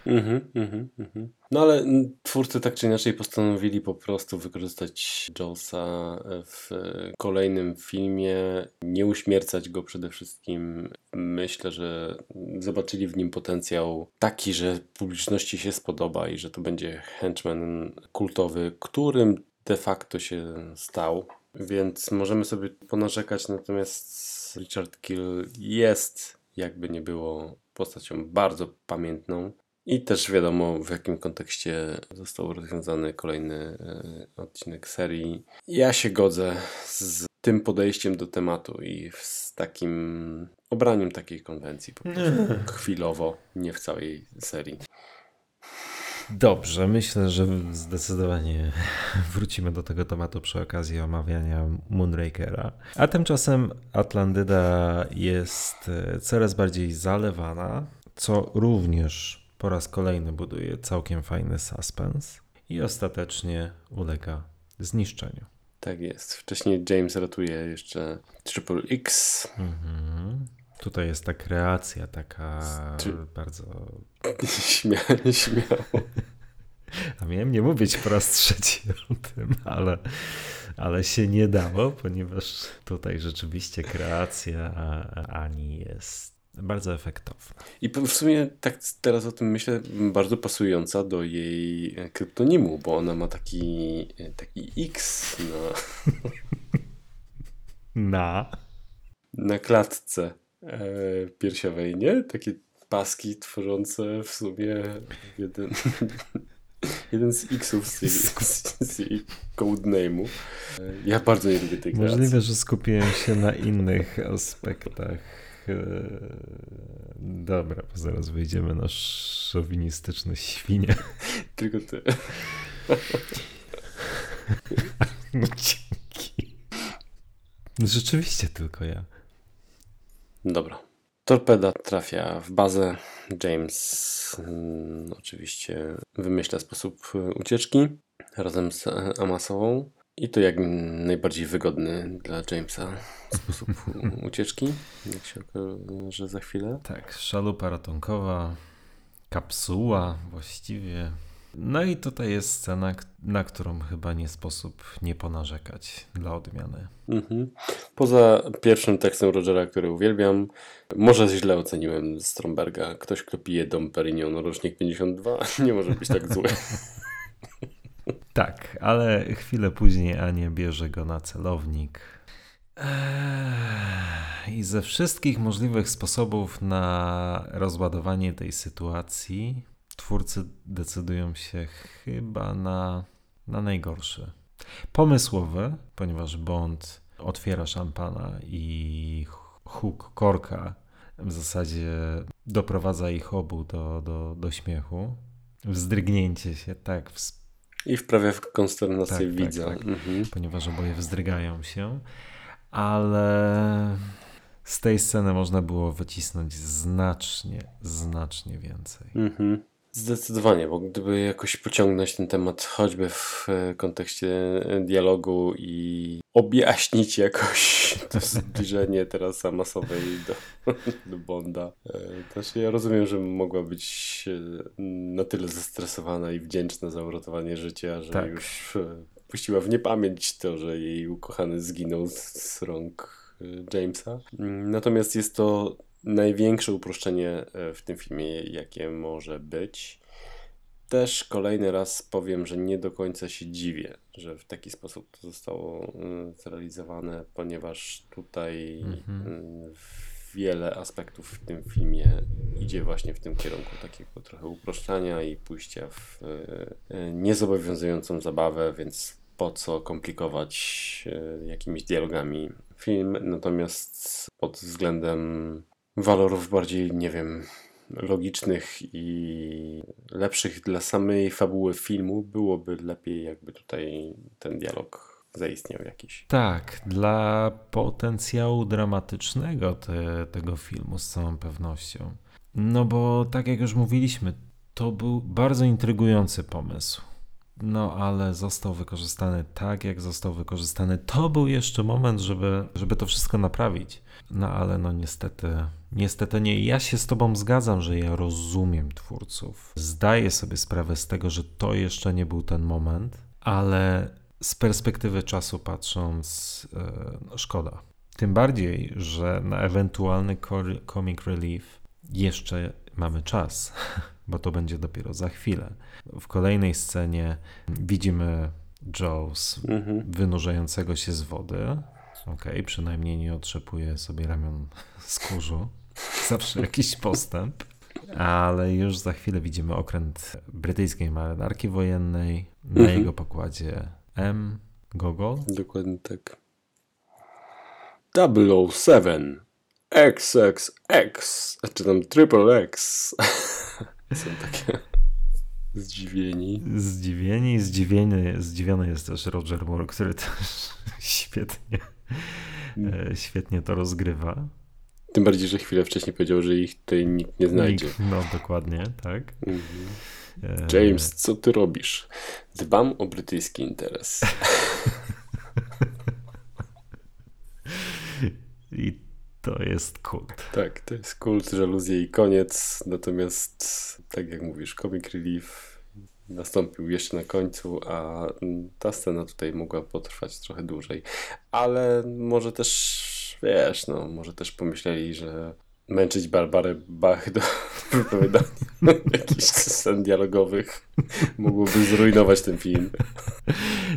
S3: Mhm, mhm, mhm. No ale twórcy tak czy inaczej postanowili po prostu wykorzystać Jonesa w kolejnym filmie, nie uśmiercać go przede wszystkim. Myślę, że zobaczyli w nim potencjał taki, że publiczności się spodoba i że to będzie henchman kultowy, którym de facto się stał więc możemy sobie ponarzekać, natomiast Richard Kill jest, jakby nie było, postacią bardzo pamiętną. I też wiadomo, w jakim kontekście został rozwiązany kolejny e, odcinek serii. Ja się godzę z tym podejściem do tematu i z takim obraniem takiej konwencji po prostu [laughs] chwilowo, nie w całej serii.
S2: Dobrze, myślę, że zdecydowanie [laughs] wrócimy do tego tematu przy okazji omawiania Moonrakera. A tymczasem Atlantyda jest e, coraz bardziej zalewana, co również po raz kolejny buduje całkiem fajny suspens i ostatecznie ulega zniszczeniu.
S3: Tak jest. Wcześniej James ratuje jeszcze Triple X.
S2: Mhm. Tutaj jest ta kreacja taka bardzo... [laughs]
S3: Śmia śmiało.
S2: A miałem nie mówić po raz trzeci o tym, ale, ale się nie dało, ponieważ tutaj rzeczywiście kreacja Ani jest bardzo efektowna.
S3: I w sumie tak teraz o tym myślę, bardzo pasująca do jej kryptonimu, bo ona ma taki, taki X na, [laughs]
S2: Na.
S3: na klatce e, piersiowej, nie? Takie paski tworzące w sumie jeden, [laughs] jeden z Xów z jej, z, z jej codename'u. E, Ja bardzo nie lubię tej kreacji.
S2: Możliwe, że skupiłem się na innych aspektach. Eee, Dobra, bo zaraz wyjdziemy na szowinistyczne świnie.
S3: Tylko ty. [laughs]
S2: No dzięki. Rzeczywiście tylko ja.
S3: Dobra. Torpeda trafia w bazę. James mm, oczywiście wymyśla sposób e, ucieczki razem z e, Amasową. I to jak najbardziej wygodny dla Jamesa sposób [laughs] ucieczki, jak się okaże za chwilę.
S2: Tak, szalupa ratunkowa, kapsuła właściwie. No i tutaj jest scena, na którą chyba nie sposób nie ponarzekać dla odmiany.
S3: Mhm. Poza pierwszym tekstem Rogera, który uwielbiam, może źle oceniłem Stromberga. Ktoś, kto pije Dom Perignon rocznik 52, [laughs] nie może być tak zły. [laughs]
S2: Tak, ale chwilę później Ania bierze go na celownik. Eee, I ze wszystkich możliwych sposobów na rozładowanie tej sytuacji, twórcy decydują się chyba na, na najgorszy. Pomysłowy, ponieważ Bond otwiera szampana i huk korka w zasadzie doprowadza ich obu do, do, do śmiechu. Wzdrygnięcie się, tak, w
S3: I wprawia w konsternację
S2: Tak, tak,
S3: widza.
S2: tak.
S3: Mhm.
S2: ponieważ oboje wzdrygają się, ale z tej sceny można było wycisnąć znacznie, znacznie więcej.
S3: Mhm. Zdecydowanie, bo gdyby jakoś pociągnąć ten temat choćby w e, kontekście e, dialogu i objaśnić jakoś [laughs] to zbliżenie teraz masowej do, [laughs] do Bonda. Też ja rozumiem, że mogła być na tyle zestresowana i wdzięczna za uratowanie życia, że
S2: Tak.
S3: już puściła w niepamięć to, że jej ukochany zginął z, z rąk Jamesa. Natomiast jest to największe uproszczenie e, w tym filmie, jakie może być. Też kolejny raz powiem, że nie do końca się dziwię, że w taki sposób to zostało y, zrealizowane, ponieważ tutaj
S2: Mhm.
S3: wiele aspektów w tym filmie idzie właśnie w tym kierunku takiego trochę uproszczania i pójścia w y, niezobowiązującą zabawę, więc po co komplikować jakimiś dialogami film. Natomiast pod względem walorów bardziej, nie wiem, logicznych i lepszych dla samej fabuły filmu, byłoby lepiej, jakby tutaj ten dialog zaistniał jakiś.
S2: Tak, dla potencjału dramatycznego te, tego filmu z całą pewnością. No bo tak jak już mówiliśmy, to był bardzo intrygujący pomysł. No ale został wykorzystany tak, jak został wykorzystany. To był jeszcze moment, żeby, żeby to wszystko naprawić. No ale no niestety, niestety nie. Ja się z tobą zgadzam, że ja rozumiem twórców. Zdaję sobie sprawę z tego, że to jeszcze nie był ten moment, ale z perspektywy czasu patrząc, e, no szkoda. Tym bardziej, że na ewentualny comic relief jeszcze mamy czas, [laughs] bo to będzie dopiero za chwilę. W kolejnej scenie widzimy Jaws
S3: Mhm.
S2: wynurzającego się z wody. Okej, przynajmniej nie otrzepuje sobie ramion [laughs] z kurzu. [laughs] Zawsze jakiś postęp. Ale już za chwilę widzimy okręt brytyjskiej marynarki wojennej. Na
S3: Mhm.
S2: jego pokładzie M. Gogol.
S3: Dokładnie tak. 007 XXX, czy tam Triple X. [laughs] Są takie zdziwieni.
S2: Zdziwieni, zdziwiony, zdziwiony jest też Roger Moore, który też [laughs] świetnie, e, świetnie to rozgrywa.
S3: Tym bardziej, że chwilę wcześniej powiedział, że ich tutaj nikt nie znajdzie.
S2: No dokładnie, tak.
S3: Mhm. James, co ty robisz? Dbam o brytyjski interes. [laughs]
S2: I to jest kult.
S3: Tak, to jest kult, żaluzje i koniec. Natomiast, tak jak mówisz, comic relief nastąpił jeszcze na końcu, a ta scena tutaj mogła potrwać trochę dłużej. Ale może też, wiesz, no, może też pomyśleli, że męczyć Barbarę Bach do [laughs] wypowiadania jakichś scen dialogowych mogłoby zrujnować ten film.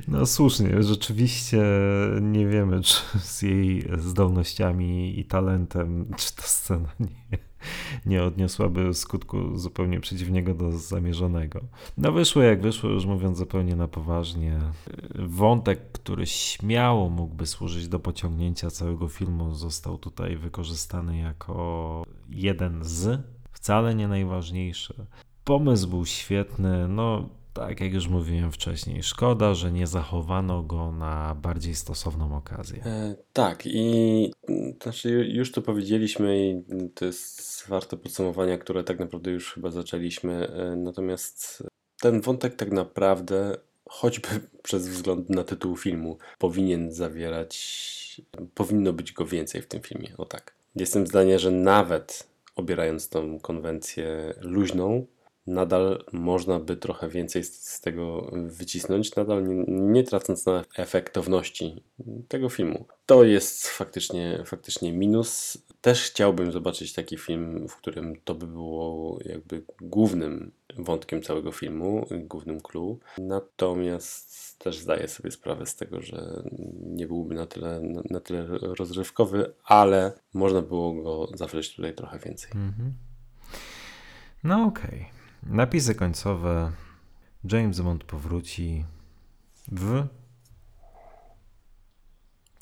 S2: No słusznie, rzeczywiście nie wiemy, czy z jej zdolnościami i talentem, czy ta scena nie, nie odniosłaby skutku zupełnie przeciwnego do zamierzonego. No wyszło jak wyszło, już mówiąc zupełnie na poważnie. Wątek, który śmiało mógłby służyć do pociągnięcia całego filmu, został tutaj wykorzystany jako jeden z, wcale nie najważniejszy. Pomysł był świetny, no tak jak już mówiłem wcześniej, szkoda, że nie zachowano go na bardziej stosowną okazję.
S3: E, tak, i znaczy już to powiedzieliśmy i to jest warte podsumowania, które tak naprawdę już chyba zaczęliśmy. e, Natomiast ten wątek tak naprawdę, choćby [laughs] przez wzgląd na tytuł filmu, powinien zawierać, powinno być go więcej w tym filmie. O tak. Jestem zdania, że nawet obierając tą konwencję luźną, nadal można by trochę więcej z, z tego wycisnąć, nadal nie, nie tracąc na efektowności tego filmu. To jest faktycznie, faktycznie minus. Też chciałbym zobaczyć taki film, w którym to by było jakby głównym wątkiem całego filmu, głównym clue. Natomiast też zdaję sobie sprawę z tego, że nie byłby na tyle, na, na tyle rozrywkowy, ale można było go zawrzeć tutaj trochę więcej.
S2: Mhm. No okej. Napisy końcowe. James Bond powróci w.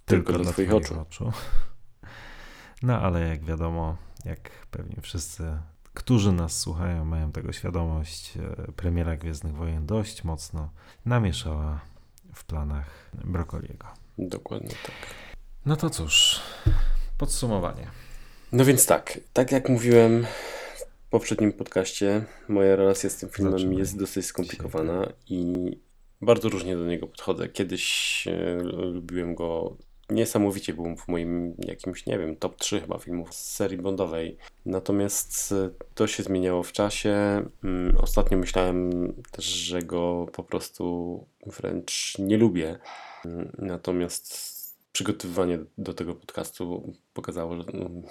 S3: Tylko dla twoich oczu.
S2: No ale jak wiadomo, jak pewnie wszyscy, którzy nas słuchają, mają tego świadomość, e, premiera Gwiezdnych Wojen dość mocno namieszała w planach Brokoliego.
S3: Dokładnie tak.
S2: No to cóż, podsumowanie.
S3: No więc tak, tak jak mówiłem w poprzednim podcaście, moja relacja z tym filmem
S2: Zaczynaj.
S3: jest dosyć skomplikowana i bardzo różnie do niego podchodzę. Kiedyś e, lubiłem go niesamowicie, był w moim jakimś, nie wiem, top 3 chyba filmów z serii Bondowej. Natomiast e, to się zmieniało w czasie. Mm, Ostatnio myślałem też, że go po prostu wręcz nie lubię. Mm, Natomiast przygotowywanie do tego podcastu pokazało że-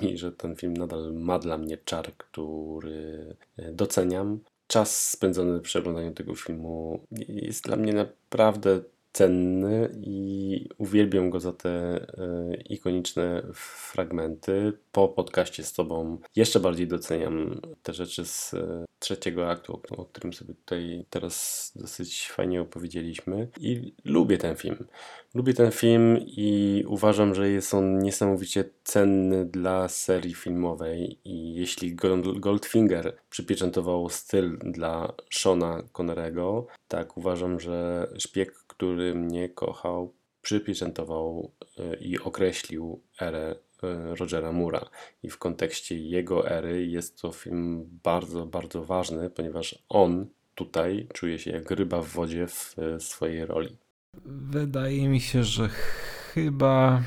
S3: mi, że ten film nadal ma dla mnie czar, który e, doceniam. Czas spędzony przy oglądaniu tego filmu jest dla mnie naprawdę cenny i uwielbiam go za te e, ikoniczne fragmenty. Po podcaście z Tobą jeszcze bardziej doceniam te rzeczy z e, trzeciego aktu, o, którym sobie tutaj teraz dosyć fajnie opowiedzieliśmy. I lubię ten film. Lubię ten film i uważam, że jest on niesamowicie cenny dla serii filmowej. I jeśli Gold- Goldfinger przypieczętował styl dla Shona Connerego, tak uważam, że szpieg, który mnie kochał, przypieczętował e, i określił erę e, Rogera Mura. I w kontekście jego ery jest to film bardzo, bardzo ważny, ponieważ on tutaj czuje się jak ryba w wodzie w e, swojej roli.
S2: Wydaje mi się, że chyba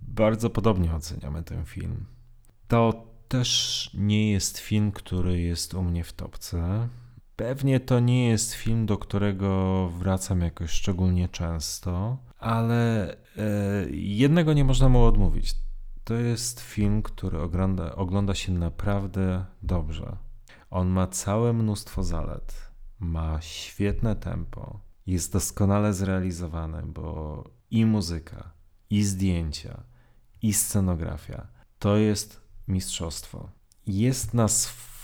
S2: bardzo podobnie oceniamy ten film. To też nie jest film, który jest u mnie w topce. Pewnie to nie jest film, do którego wracam jakoś szczególnie często, ale e, jednego nie można mu odmówić. To jest film, który ogląda, ogląda się naprawdę dobrze. On ma całe mnóstwo zalet, ma świetne tempo, jest doskonale zrealizowane, bo i muzyka, i zdjęcia, i scenografia to jest mistrzostwo. Jest na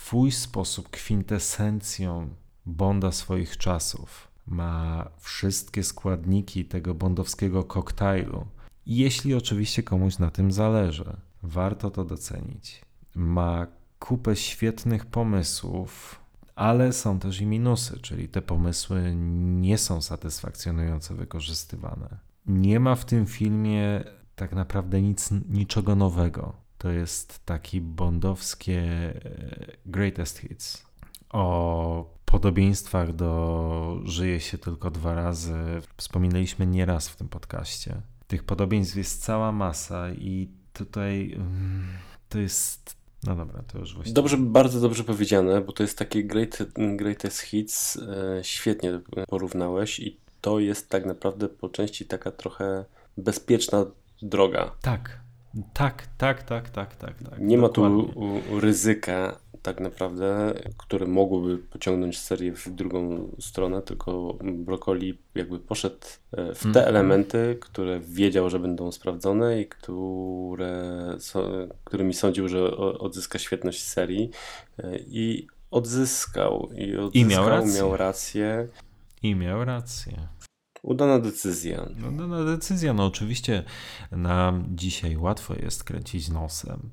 S2: swój sposób kwintesencją Bonda swoich czasów. Ma wszystkie składniki tego bondowskiego koktajlu. Jeśli oczywiście komuś na tym zależy, warto to docenić. Ma kupę świetnych pomysłów, ale są też i minusy, czyli te pomysły nie są satysfakcjonująco wykorzystywane. Nie ma w tym filmie tak naprawdę nic, niczego nowego. To jest taki bondowskie e, greatest hits. O podobieństwach do Żyje się tylko dwa razy wspominaliśmy nieraz w tym podcaście. Tych podobieństw jest cała masa i tutaj mm, to jest no dobra, to już właściwie.
S3: Dobrze, bardzo dobrze powiedziane, bo to jest takie great, greatest hits. E, świetnie porównałeś i to jest tak naprawdę po części taka trochę bezpieczna droga.
S2: Tak, tak, tak, tak, tak, tak. tak
S3: Nie dokładnie. ma tu ryzyka tak naprawdę, które mogłyby pociągnąć serię w drugą stronę, tylko Broccoli jakby poszedł e, w te mm. elementy, które wiedział, że będą sprawdzone i które, którymi sądził, że odzyska świetność serii e, i odzyskał. I, odzyskał,
S2: I miał rację.
S3: Miał rację.
S2: I miał rację.
S3: Udana decyzja.
S2: Udana decyzja. No oczywiście nam dzisiaj łatwo jest kręcić nosem,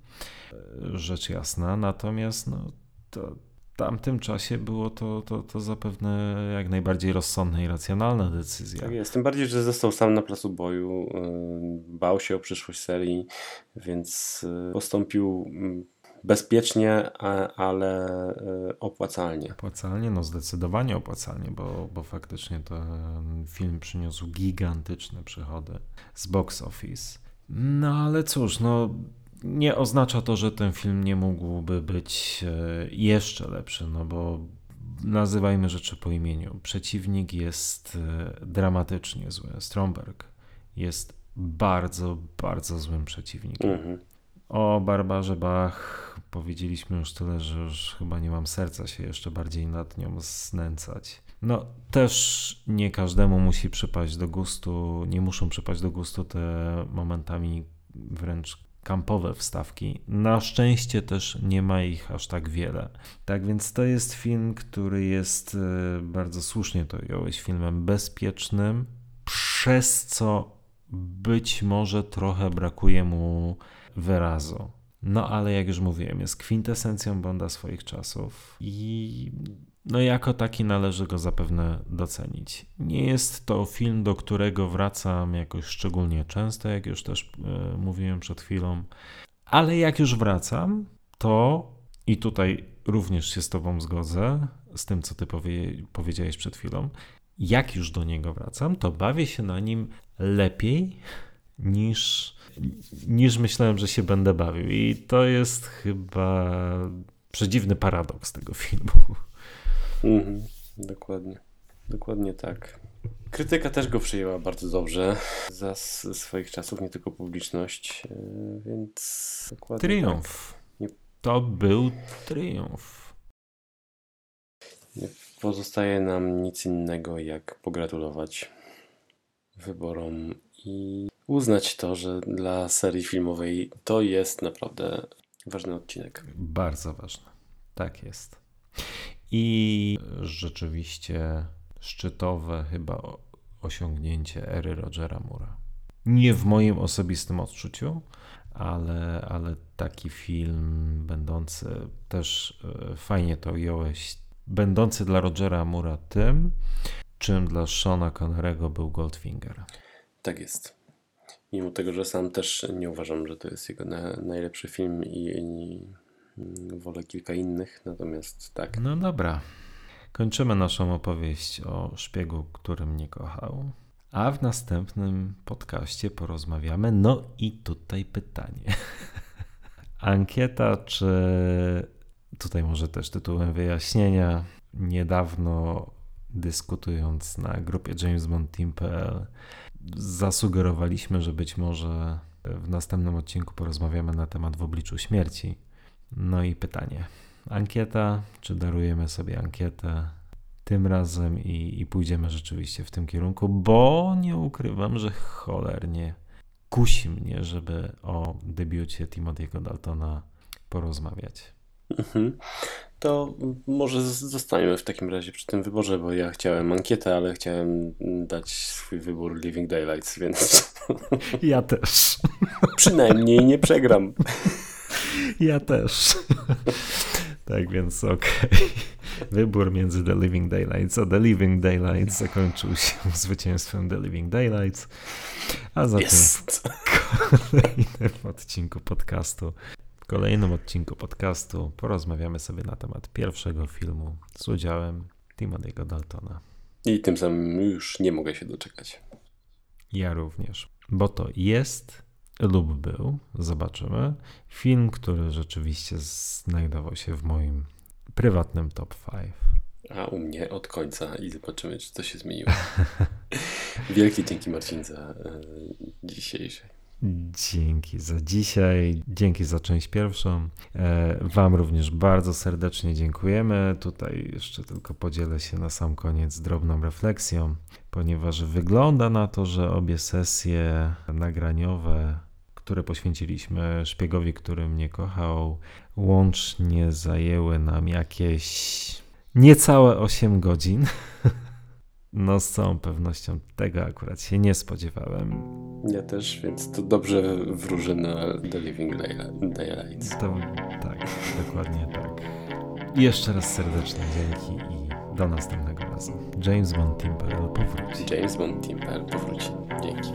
S2: rzecz jasna, natomiast no, to w tamtym czasie było to, to, to zapewne jak najbardziej rozsądna i racjonalna decyzja.
S3: Tak jest, tym bardziej, że został sam na placu boju, y, bał się o przyszłość serii, więc y, postąpił bezpiecznie, ale e, opłacalnie.
S2: Opłacalnie, no zdecydowanie opłacalnie, bo, bo faktycznie ten film przyniósł gigantyczne przychody z box office. No ale cóż, no nie oznacza to, że ten film nie mógłby być e, jeszcze lepszy, no bo nazywajmy rzeczy po imieniu. Przeciwnik jest e, dramatycznie zły. Stromberg jest bardzo, bardzo złym przeciwnikiem. Mhm. O Barbarze Bach powiedzieliśmy już tyle, że już chyba nie mam serca się jeszcze bardziej nad nią znęcać. No, też nie każdemu musi przypaść do gustu, nie muszą przypaść do gustu te momentami wręcz kampowe wstawki. Na szczęście też nie ma ich aż tak wiele. Tak więc to jest film, który jest e, bardzo słusznie to jąłeś filmem bezpiecznym, przez co być może trochę brakuje mu wyrazu. No ale jak już mówiłem, jest kwintesencją Bonda swoich czasów i no jako taki należy go zapewne docenić. Nie jest to film, do którego wracam jakoś szczególnie często, jak już też e, mówiłem przed chwilą, ale jak już wracam, to i tutaj również się z Tobą zgodzę, z tym co Ty powie, powiedziałeś przed chwilą, jak już do niego wracam, to bawię się na nim lepiej niż niż myślałem, że się będę bawił. I to jest chyba przedziwny paradoks tego filmu.
S3: Mhm, dokładnie. Dokładnie tak. Krytyka też go przyjęła bardzo dobrze za swoich czasów, nie tylko publiczność, e, więc
S2: dokładnie. Triumf. Tak. To był triumf.
S3: Nie pozostaje nam nic innego, jak pogratulować wyborom i uznać to, że dla serii filmowej to jest naprawdę ważny odcinek.
S2: Bardzo ważny. Tak jest. I rzeczywiście szczytowe chyba osiągnięcie ery Rogera Mura. Nie w moim osobistym odczuciu, ale, ale taki film będący też e, fajnie to ująłeś, będący dla Rogera Mura tym, czym dla Shona Connerego był Goldfinger.
S3: Tak jest. Mimo tego, że sam też nie uważam, że to jest jego na, najlepszy film i, i wolę kilka innych, natomiast tak.
S2: No dobra. Kończymy naszą opowieść o szpiegu, który mnie kochał. A w następnym podcaście porozmawiamy. No i tutaj pytanie. [laughs] Ankieta, czy tutaj może też tytułem wyjaśnienia. Niedawno dyskutując na grupie jamesbondteam.pl zasugerowaliśmy, że być może w następnym odcinku porozmawiamy na temat w obliczu śmierci. No i pytanie. Ankieta, czy darujemy sobie ankietę? tym razem i, i pójdziemy rzeczywiście w tym kierunku, bo nie ukrywam, że cholernie kusi mnie, żeby o debiucie Timothy'ego Daltona porozmawiać.
S3: Mhm. To może z- zostańmy w takim razie przy tym wyborze, bo ja chciałem ankietę, ale chciałem dać swój wybór Living Daylights, więc [laughs]
S2: Ja też. [laughs]
S3: przynajmniej nie przegram. [laughs]
S2: Ja też. tak więc okej. Wybór między The Living Daylights a The Living Daylights zakończył się zwycięstwem The Living Daylights. A zatem
S3: Jest!
S2: w kolejnym odcinku podcastu w kolejnym odcinku podcastu porozmawiamy sobie na temat pierwszego filmu z udziałem Timothy'ego Daltona.
S3: I tym samym już nie mogę się doczekać.
S2: Ja również. Bo to jest lub był, zobaczymy, film, który rzeczywiście znajdował się w moim prywatnym top 5.
S3: A u mnie od końca i zobaczymy, czy to się zmieniło. [laughs] Wielkie dzięki Marcin za e, dzisiejsze.
S2: Dzięki za dzisiaj, dzięki za część pierwszą. E, Wam również bardzo serdecznie dziękujemy. Tutaj jeszcze tylko podzielę się na sam koniec drobną refleksją, ponieważ wygląda na to, że obie sesje nagraniowe, które poświęciliśmy szpiegowi, który mnie kochał, łącznie zajęły nam jakieś niecałe 8 godzin. [laughs] No, z całą pewnością tego akurat się nie spodziewałem.
S3: Ja też, więc to dobrze wróży na The Living Daylights.
S2: To, tak, dokładnie tak. I jeszcze raz serdecznie dzięki i do następnego razu. James Bond Team.pl powróci.
S3: James Bond Team powróci. Dzięki.